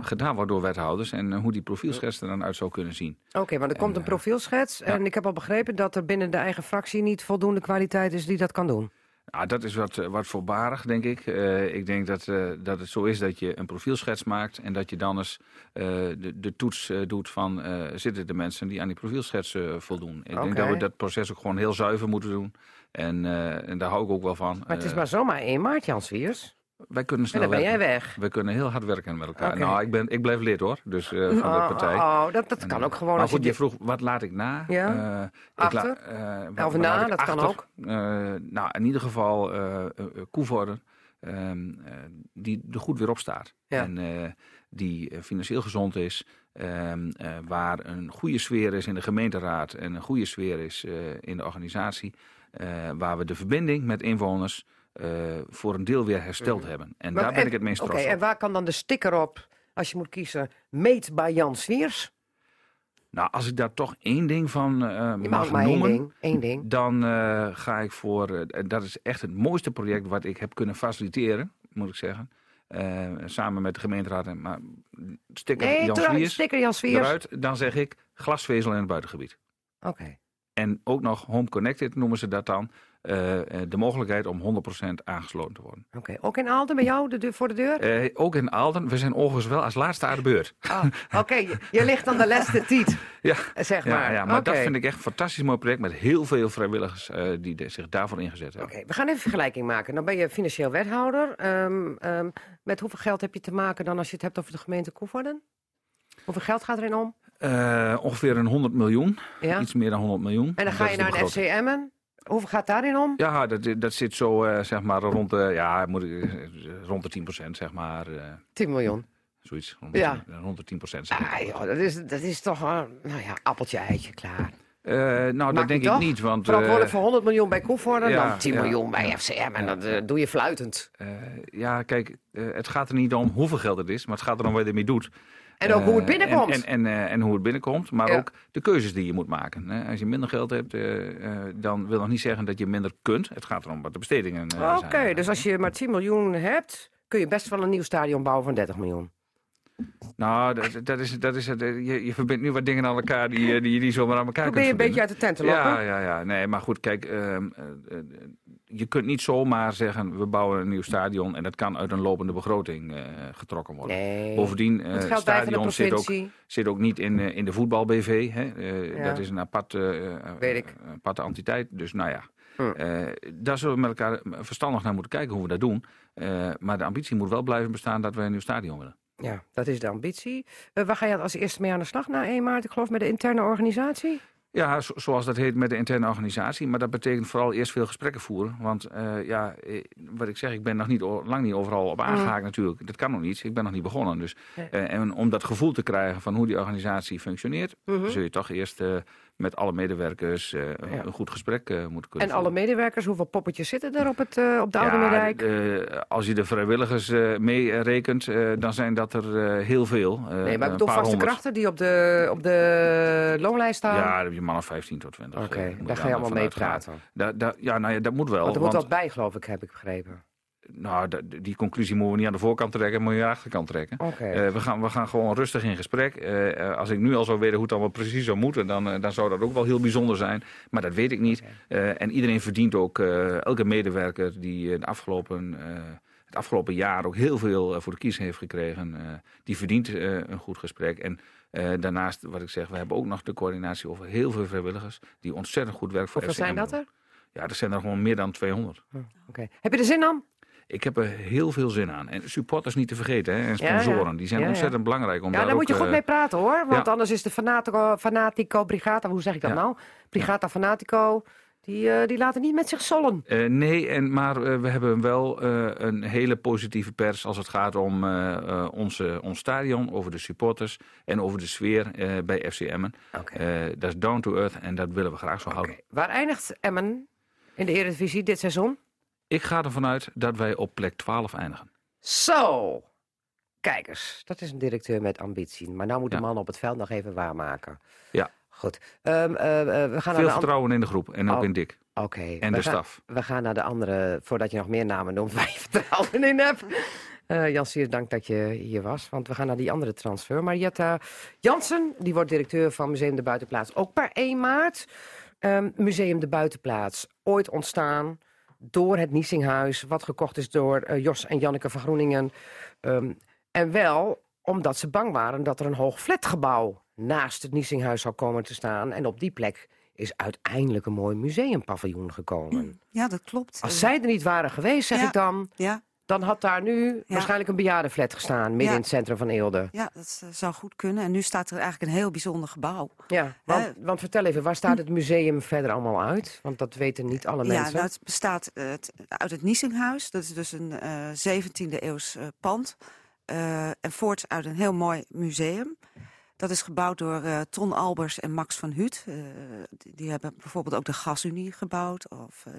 gedaan wordt door wethouders. En hoe die profielschets er dan uit zou kunnen zien. Oké, want er komt een profielschets. En ik heb al begrepen dat er binnen de eigen fractie niet voldoende kwaliteit is die dat kan doen. Ah, dat is wat, eh, wat voorbarig, denk ik. Eh, ik denk dat, eh, dat het zo is dat je een profielschets maakt... en dat je dan eens de, de toets doet van... zitten de mensen die aan die profielschets voldoen. Ik denk dat we dat proces ook gewoon heel zuiver moeten doen. En, en daar hou ik ook wel van. Maar het is maar zomaar 1 maart, Jan Swiers. Wij kunnen En snel dan ben jij weg. We kunnen heel hard werken met elkaar. Nou, ik, ben, ik blijf lid hoor, dus eh, van de Oh, partij. oh, dat, dat En, kan eh, ook gewoon Maar als goed, je... vroeg, wat laat ik na? Ja. Eh, ik Achter? la- eh, wat- Of na, ik dat kan ook. Eh, nou, in ieder geval eh uh, Koevoorden, ehm, eh, die er goed weer op staat. Ja. En eh, die eh, financieel gezond is, ehm, eh, waar een goede sfeer is in de gemeenteraad en een goede sfeer is eh, in de organisatie, eh, waar we de verbinding met inwoners eh, voor een deel weer hersteld hebben. En. Maar- daar ben ik het meest Oké, trots en op. waar kan dan de sticker op, als je moet kiezen, meet bij Jan Swiers? Nou, als ik daar toch één ding van Je mag maar één noemen, ding. Één ding. dan eh, ga ik voor, en dat is echt het mooiste project wat ik heb kunnen faciliteren, moet ik zeggen. Samen met de gemeenteraad en maar sticker Nee, Jan Swiers, sticker Jan Swiers. eruit, dan zeg ik glasvezel in het buitengebied. Oké. En ook nog Home Connected noemen ze dat dan. Eh, eh, de mogelijkheid om 100% aangesloten te worden. Oké, ook in Aalten bij jou de deur, voor de deur? Eh, ook in Aalten, we zijn overigens wel als laatste aan de beurt. Ah, Oké, je, je ligt aan de laatste tiet, Ja, zeg maar. ja maar dat vind ik echt een fantastisch mooi project met heel veel vrijwilligers die de- zich daarvoor ingezet hebben. Oké, we gaan even vergelijking maken. Dan ben je financieel wethouder. Ehm, ehm, met hoeveel geld heb je te maken dan als je het hebt over de gemeente Koevoorden? Hoeveel geld gaat erin om? Ongeveer een 100 miljoen, Ja? iets meer dan 100 miljoen. En dan ga je naar een. FCM'en. Hoeveel gaat daarin om? Ja, dat, dat zit zo eh, zeg maar rond de, ja, moet ik, eh, rond de 10% zeg maar. eh, 10 miljoen. zoiets. Rond Ja. 10, rond de 10 zeg ik. Ah, joh, dat, is, dat is toch, eh, nou ja, appeltje, eitje, klaar. Eh, nou, dat denk ik niet, want... Verantwoordelijk eh, voor 100 miljoen bij Koevoorden, ja, dan 10 ja, miljoen bij ja. FCM. En dat eh, doe je fluitend. eh, ja, kijk, eh, het gaat er niet om hoeveel geld het is, maar het gaat erom wat je ermee doet. En ook hoe het Eh, binnenkomt. En, en, en, eh, en hoe het binnenkomt, maar Ja. ook de keuzes die je moet maken. Als je minder geld hebt, eh, dan wil nog niet zeggen dat je minder kunt. Het gaat erom wat de bestedingen eh, Oké, zijn. dus als je maar 10 miljoen hebt, kun je best wel een nieuw stadion bouwen van 30 miljoen. Nou, dat, dat is, dat is het. Je, je verbindt nu wat dingen aan elkaar die, eh, die je niet zomaar aan elkaar Probeer je een beetje uit de tent te lokken. Ja, ja, ja. Nee, maar goed, kijk. ehm, eh, eh, je kunt niet zomaar zeggen, we bouwen een nieuw stadion... en dat kan uit een lopende begroting getrokken worden. Nee. Bovendien, het van de stadion zit ook, zit ook niet in, in de voetbal-BV. Ja. Dat is een aparte, Weet ik. een aparte entiteit. Dus nou ja, Hm. daar zullen we met elkaar verstandig naar moeten kijken hoe we dat doen. Maar de ambitie moet wel blijven bestaan dat we een nieuw stadion willen. Ja, dat is de ambitie. Eh, waar ga je als eerste mee aan de slag na 1 maart? Ik geloof met de interne organisatie? Ja, zo- zoals dat heet met de interne organisatie. Maar dat betekent vooral eerst veel gesprekken voeren. Want eh, ja, eh, wat ik zeg, ik ben nog niet, lang niet overal op aangehaakt natuurlijk. Dat kan nog niet. Ik ben nog niet begonnen. Dus, en om dat gevoel te krijgen van hoe die organisatie functioneert... Mhm. zul je toch eerst met alle medewerkers eh, Ja. een goed gesprek eh, moeten kunnen En alle medewerkers, hoeveel poppetjes zitten er op, het, eh, op de Oude Ja, eh, als je de vrijwilligers meerekent, eh, dan zijn dat er heel veel. Nee, maar ik bedoel vaste honderd. krachten die op de, op de loonlijst staan? Ja, dan heb je man of 15 tot 20. Oké, daar ga je allemaal mee praten. Da, da, ja, nou ja, dat moet wel. Want er moet want- wat bij, geloof ik, heb ik begrepen. Nou, die conclusie moeten we niet aan de voorkant trekken, maar aan de achterkant trekken. Eh, we, gaan, we gaan gewoon rustig in gesprek. Eh, eh, als ik nu al zou weten hoe het allemaal precies zou moeten, dan, dan zou dat ook wel heel bijzonder zijn. Maar dat weet ik niet. En iedereen verdient ook, elke medewerker die de afgelopen, het afgelopen jaar ook heel veel voor de kies heeft gekregen, die verdient een goed gesprek. En daarnaast, wat ik zeg, we hebben ook nog de coördinatie over heel veel vrijwilligers die ontzettend goed werk voor Hoeveel zijn dat er? Ja, er zijn er gewoon meer dan 200. Oké. Heb je er zin aan? Ik heb er heel veel zin aan. En supporters niet te vergeten. Hè? En sponsoren. ja. Die zijn Ja, ontzettend belangrijk. Om Ja, daar daar moet je goed eh, mee praten hoor. Want anders is de Fanatico, Fanatico Brigata, hoe zeg ik dat nou? Brigata Fanatico, die, eh, die laten niet met zich zollen. eh, nee, en, maar we hebben wel een hele positieve pers als het gaat om onze, ons stadion, over de supporters en over de sfeer bij FC Emmen. Eh, dat is down to earth en dat willen we graag zo houden. Waar eindigt Emmen in de Eredivisie dit seizoen? Ik ga ervan uit dat wij op plek 12 eindigen. Zo! Kijkers, dat is een directeur met ambitie. Maar nou moet de Ja. man op het veld nog even waarmaken. Ja. Goed. Eh, eh, we gaan naar Veel vertrouwen in de groep en ook Oh. in Dick Oké. en we de gaan- staf. We gaan naar de andere, voordat je nog meer namen noemt, waar je vertrouwen in hebt. Eh Jan Siers, dank dat je hier was, want we gaan naar die andere transfer. Marietta Jansen, die wordt directeur van Museum de Buitenplaats, ook per 1 maart. Ehm, Museum de Buitenplaats, ooit ontstaan door het Niesinghuis, wat gekocht is door eh, Jos en Janneke van Groeningen. Ehm, en wel omdat ze bang waren dat er een hoog flatgebouw naast het Niesinghuis zou komen te staan. En op die plek is uiteindelijk een mooi museumpaviljoen gekomen. Ja, dat klopt. Als zij er niet waren geweest, zeg Ja. ik dan, Ja, dan had daar nu waarschijnlijk een bejaardenflat gestaan, midden Ja. in het centrum van Eelde. ja, dat eh, zou goed kunnen. En nu staat er eigenlijk een heel bijzonder gebouw. Ja, want, want vertel even, waar staat het museum verder allemaal uit? Want dat weten niet alle Ja, mensen. nou, het bestaat eh, uit het Niesinghuis. Dat is dus een eh 17e eeuws eh, pand. Eh, en voort uit een heel mooi museum. Dat is gebouwd door Ton Albers en Max van Huut. Die, die hebben bijvoorbeeld ook de Gasunie gebouwd. Of, eh,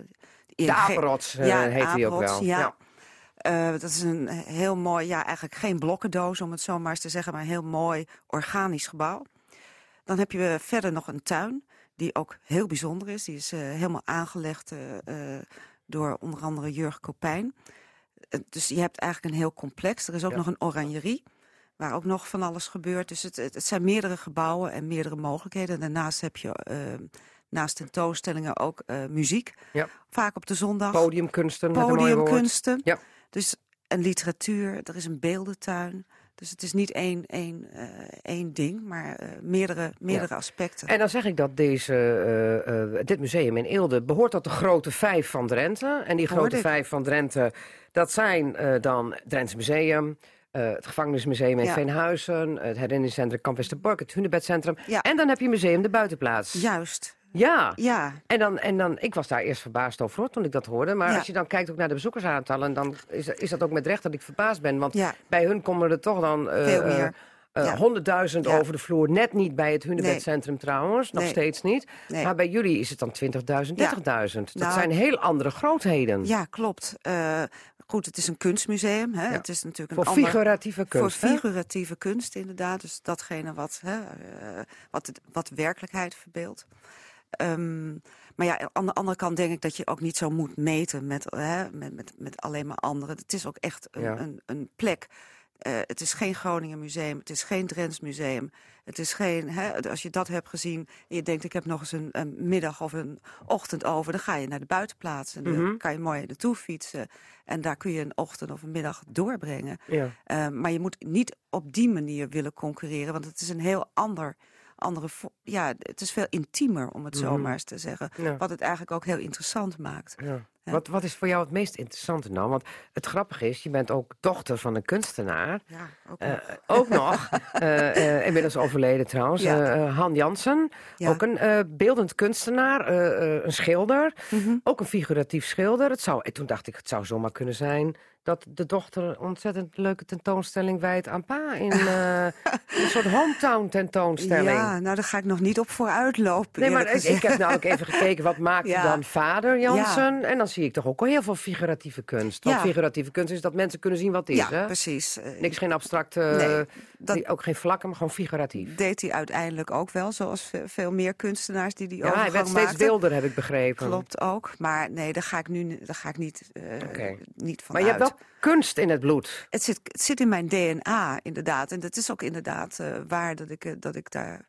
De Apenrots eh, heet die ook wel. Ja. Eh, dat is een heel mooi, ja, eigenlijk geen blokkendoos om het zo maar eens te zeggen, maar een heel mooi organisch gebouw. Dan heb je verder nog een tuin, die ook heel bijzonder is. Die is eh, helemaal aangelegd eh, door onder andere Jurg Kopijn. Dus je hebt eigenlijk een heel complex. Er is ook Ja. nog een oranjerie, waar ook nog van alles gebeurt. Dus het, het, zijn meerdere gebouwen en meerdere mogelijkheden. Daarnaast heb je naast tentoonstellingen ook muziek. Ja. Vaak op de zondag. Podiumkunsten. Podiumkunsten. Ja. Dus en literatuur, er is een beeldentuin. Dus het is niet één, één, eh, één ding, maar eh, meerdere, meerdere aspecten. En dan zeg ik dat deze, eh, dit museum in Eelde behoort tot de grote vijf van Drenthe. En die grote ik. vijf van Drenthe, dat zijn dan Drentse Museum... het gevangenismuseum in Ja. Veenhuizen, het herinneringscentrum Kamp Westerbork, het Hunebedcentrum. Ja. En dan heb je museum De Buitenplaats. Juist, Ja. ja. En dan, en dan, ik was daar eerst verbaasd over hoor, toen ik dat hoorde. Maar Ja. als je dan kijkt ook naar de bezoekersaantallen, dan is, is dat ook met recht dat ik verbaasd ben. Want Ja. bij hun komen er toch dan eh, Veel eh, meer. eh, Ja. 100.000 Ja. over de vloer. Net niet bij het Hunebedcentrum trouwens, nog Nee. steeds niet. Nee. Maar bij jullie is het dan 20.000, 30.000. Dat Nou, zijn heel andere grootheden. Ja, klopt. Eh, goed, het is een kunstmuseum. Hè? Het is natuurlijk Voor een ander... figuratieve kunst. Voor hè? figuratieve kunst, inderdaad. Dus datgene wat, hè, eh, wat, wat werkelijkheid verbeeldt. Ehm, maar ja, aan de andere kant denk ik dat je ook niet zo moet meten met, hè, met, met, met alleen maar anderen. Het is ook echt een, Ja. een, een plek. Eh, het is geen Groningen museum, het is geen Drents museum. Het is geen, hè, als je dat hebt gezien en je denkt ik heb nog eens een, een middag of een ochtend over, dan ga je naar de buitenplaats en Mhm. dan kan je mooi naartoe fietsen. En daar kun je een ochtend of een middag doorbrengen. Ja. Eh, maar je moet niet op die manier willen concurreren, want het is een heel ander, andere. Ja, het is veel intiemer, om het zo Mhm. maar eens te zeggen. Ja. Wat het eigenlijk ook heel interessant maakt. Ja. Wat, wat is voor jou het meest interessante nou? Want het grappige is, je bent ook dochter van een kunstenaar. Ja, ook Eh, nog. ook nog, eh, eh, inmiddels overleden trouwens, Ja. eh, eh, Han Jansen. Ja. Ook een eh, beeldend kunstenaar, eh, eh, een schilder. Mhm. Ook een figuratief schilder. Het zou, en toen dacht ik, het zou zomaar kunnen zijn dat de dochter een ontzettend leuke tentoonstelling wijdt aan pa. In eh, een soort hometown tentoonstelling. Ja, nou daar ga ik nog niet op vooruit lopen. Nee, maar ik, ik heb namelijk even gekeken, wat maakt Ja. dan vader Jansen? En dan zie ik toch ook al heel veel figuratieve kunst. Want Ja. figuratieve kunst is dat mensen kunnen zien wat het is, Ja, hè? precies. Niks, geen abstract, Nee, dat- ook geen vlakken, maar gewoon figuratief. deed hij uiteindelijk ook wel, zoals ve- veel meer kunstenaars die die Ja, hij overgang werd steeds wilder, heb ik begrepen. Klopt ook, maar nee, daar ga ik nu daar ga ik niet, Oké. niet van Maar je hebt wel kunst in het bloed. Het zit, het zit in mijn DNA, inderdaad. En dat is ook inderdaad eh, waar dat ik, eh, dat ik daar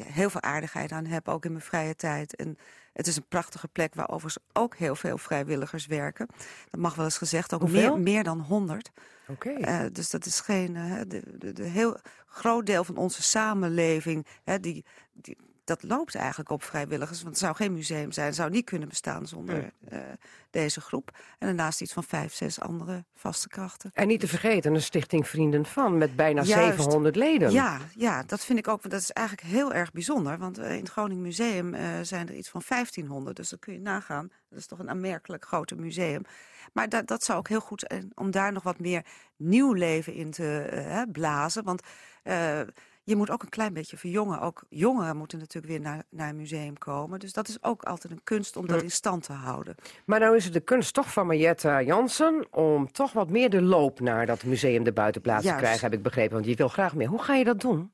heel veel aardigheid aan heb, ook in mijn vrije tijd. En het is een prachtige plek waar overigens ook heel veel vrijwilligers werken. Dat mag wel eens gezegd, ook Hoeveel? meer, meer dan 100. Oké. Eh, dus dat is geen. eh, de, de, de heel groot deel van onze samenleving. Hè, die, die, dat loopt eigenlijk op vrijwilligers. Want het zou geen museum zijn. Het zou niet kunnen bestaan zonder eh, deze groep. En daarnaast iets van vijf, zes andere vaste krachten. En niet te vergeten, een stichting Vrienden van, met bijna Juist. 700 leden. Ja, ja, dat vind ik ook. Want dat is eigenlijk heel erg bijzonder. Want eh, in het Groningen Museum eh, zijn er iets van 1500. Dus dat kun je nagaan. Dat is toch een aanmerkelijk groter museum. Maar dat, dat zou ook heel goed zijn om daar nog wat meer nieuw leven in te blazen. Want je moet ook een klein beetje verjongen. Ook jongeren moeten natuurlijk weer naar, naar een museum komen. Dus dat is ook altijd een kunst om dat in stand te houden. Maar nou is het de kunst toch van Marietta Jansen om toch wat meer de loop naar dat museum de buitenplaats te krijgen, heb ik begrepen. Want je wil graag meer. Hoe ga je dat doen?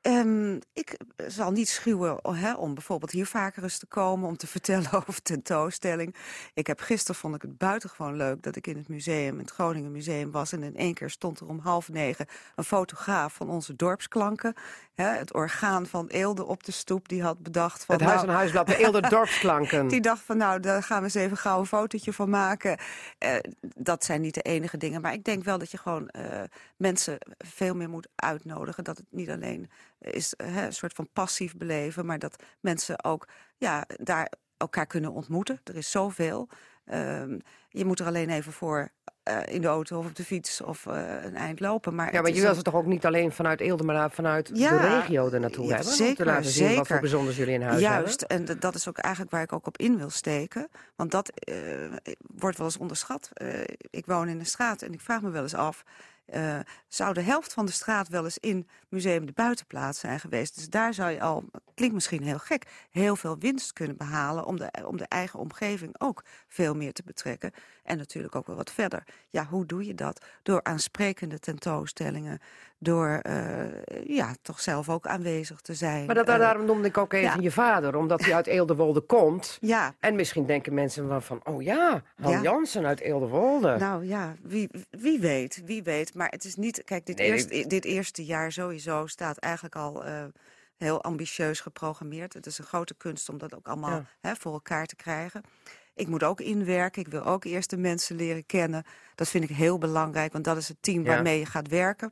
Ehm, ik eh, zal niet schuwen oh, om bijvoorbeeld hier vaker eens te komen... om te vertellen over tentoonstelling. Ik heb gisteren vond ik het buitengewoon leuk dat ik in het museum... het Groningen Museum was en in één keer stond er om half negen... een fotograaf van onze dorpsklanken. Hè, het orgaan van Eelde op de stoep, die had bedacht... Van, Het Huis nou, en Huisblad, de Eelde Dorpsklanken. Die dacht van nou, daar gaan we eens even gauw een fotootje van maken. Eh, dat zijn niet de enige dingen. Maar ik denk wel dat je gewoon eh, mensen veel meer moet uitnodigen. Dat het niet alleen is eh, hè, een soort van passief beleven. Maar dat mensen ook ja, daar elkaar kunnen ontmoeten. Er is zoveel. Ehm, je moet er alleen even voor in de auto of op de fiets of eh, een eind lopen. Maar Ja, maar je wil ze toch ook niet alleen vanuit Eelde, maar vanuit Ja, de regio er naartoe ja, hebben? om zeker, te laten zien wat voor zeker. bijzonders jullie in huis hebben. Juist, en dat is ook eigenlijk waar ik ook op in wil steken. Want dat eh, wordt wel eens onderschat. Eh, ik woon in een straat en ik vraag me wel eens af... eh, zou de helft van de straat wel eens in Museum de Buitenplaats zijn geweest? Dus daar zou je al, klinkt misschien heel gek... heel veel winst kunnen behalen om de, om de eigen omgeving ook veel meer te betrekken. En natuurlijk ook wel wat verder. Ja, hoe doe je dat? Door aansprekende tentoonstellingen. Door eh, ja, toch zelf ook aanwezig te zijn. Maar dat, Eh, daarom noemde ik ook even ja. je vader, omdat hij uit Eelderwolde komt. Ja, En misschien denken mensen wel van, oh ja, Han Ja. Jansen uit Eelderwolde. Nou ja, wie, wie weet, wie weet. Maar het is niet... Kijk, dit, Nee, eerste, dit eerste jaar sowieso staat eigenlijk al eh, heel ambitieus geprogrammeerd. Het is een grote kunst om dat ook allemaal Ja. hè, voor elkaar te krijgen. Ik moet ook inwerken. Ik wil ook eerst de mensen leren kennen. Dat vind ik heel belangrijk, want dat is het team Ja. waarmee je gaat werken.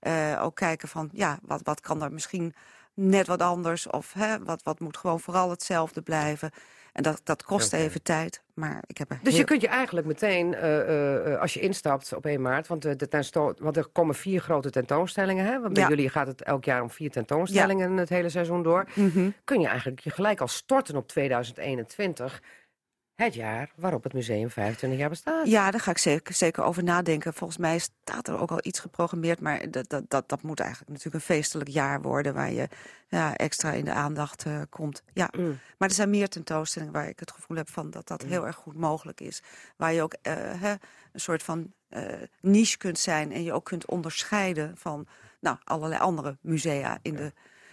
Eh, ook kijken van, ja, wat, wat kan er misschien net wat anders? Of hè, wat, wat moet gewoon vooral hetzelfde blijven? En dat, dat kost even tijd, maar ik heb er Dus je kunt je eigenlijk meteen, eh, eh, eh, als je instapt op 1 maart... want, de tensto- want er komen vier grote tentoonstellingen. Hè? Want bij Ja. jullie gaat het elk jaar om vier tentoonstellingen het hele seizoen door. Mhm. Kun je eigenlijk je gelijk al storten op 2021... het jaar waarop het museum 25 jaar bestaat. Ja, daar ga ik zeker, zeker over nadenken. Volgens mij staat er ook al iets geprogrammeerd. Maar dat, dat, dat, dat moet eigenlijk natuurlijk een feestelijk jaar worden... waar je ja, extra in de aandacht eh, komt. Ja. Mm. Maar er zijn meer tentoonstellingen waar ik het gevoel heb... van dat dat heel erg goed mogelijk is. Waar je ook eh, hè, een soort van eh, niche kunt zijn... en je ook kunt onderscheiden van nou, allerlei andere musea in de,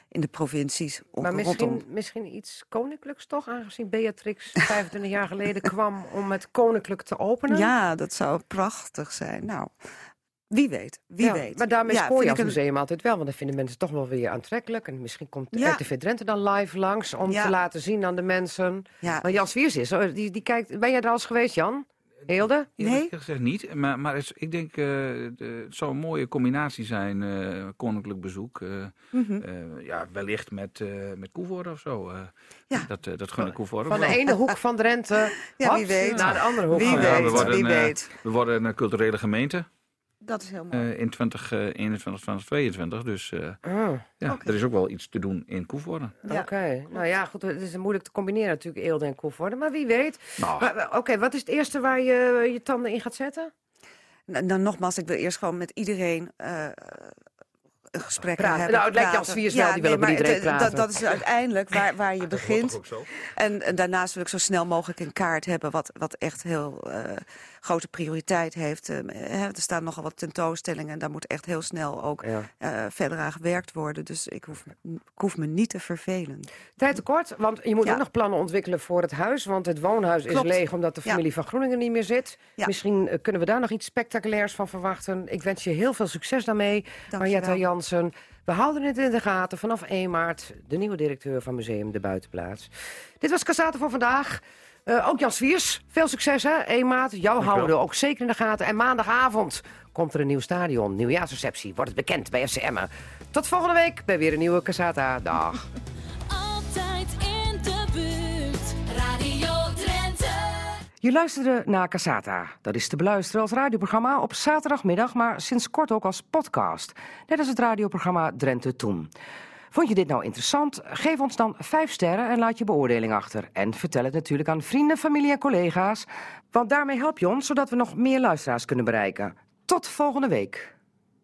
in de provincies. om- Maar rondom. misschien, misschien iets koninklijks toch, aangezien Beatrix 25 jaar geleden kwam om het koninklijk te openen? Ja, dat zou prachtig zijn. Nou, wie weet, wie Ja, weet. Maar daarmee Ja, spoor je als een- museum altijd wel, want dan vinden mensen toch wel weer aantrekkelijk. En misschien komt Ja. RTV Drenthe dan live langs om Ja. te laten zien aan de mensen. Ja, Maar Jan Swiers is, die, die kijkt... Ben jij er al eens geweest, Jan? Heelde? Nee? Eerlijk gezegd niet, maar, maar het ik denk eh, de- het zou een mooie combinatie zijn, eh, koninklijk bezoek. eh, mhm. eh, ja, wellicht met, eh met Koevoorde of zo. eh. Ja. Dat, dat gun ik Van de wel. ene hoek van Drenthe Ja, wie weet. naar de andere hoek Wie van Ja, Drenthe. we weet, worden, wie weet. We worden een culturele gemeente Dat is heel mooi. eh, in 2021, 2022. Dus eh, Ah, ja, Oké. er is ook wel iets te doen in Koevoorde. Ja. Oké, nou ja, goed, het is moeilijk te combineren natuurlijk, Eelde en Koevoorde. Maar wie weet. Nou, Oké, wat is het eerste waar je je tanden in gaat zetten? Nou, nou, nogmaals, ik wil eerst gewoon met iedereen eh, een gesprek Praten. hebben. Nou, het lijkt Jan praten. Swiers wel, die wil ook met maar iedereen praten. Dat, dat is uiteindelijk waar, waar je begint. ook zo. En, en daarnaast wil ik zo snel mogelijk een kaart hebben... wat, wat echt heel eh, grote prioriteit heeft. Eh, hè, er staan nogal wat tentoonstellingen... en daar moet echt heel snel ook Ja. eh, verder aan gewerkt worden. Dus ik hoef, ik hoef me niet te vervelen. Tijd tekort, want je moet Ja. ook nog plannen ontwikkelen voor het huis. Want het woonhuis Klopt. is leeg omdat de Ja. familie van Groeningen niet meer zit. Ja. Misschien eh, kunnen we daar nog iets spectaculairs van verwachten. Ik wens je heel veel succes daarmee, Dank Marietta je wel. Jansen. We houden het in de gaten vanaf 1 maart. De nieuwe directeur van Museum De Buitenplaats. Dit was Cassate voor vandaag. Eh, ook Jan Swiers, veel succes hè, 1 maart. Jou houden we ook zeker in de gaten. En maandagavond komt er een nieuw stadion, nieuwjaarsreceptie. Wordt het bekend bij FCM. Tot volgende week bij weer een nieuwe Casata. Dag. Altijd in de buurt. Radio Drenthe. Je luisterde naar Casata. Dat is te beluisteren als radioprogramma op zaterdagmiddag, maar sinds kort ook als podcast. Net als het radioprogramma Drenthe Toen. Vond je dit nou interessant? Geef ons dan 5 sterren en laat je beoordeling achter. En vertel het natuurlijk aan vrienden, familie en collega's. Want daarmee help je ons, zodat we nog meer luisteraars kunnen bereiken. Tot volgende week.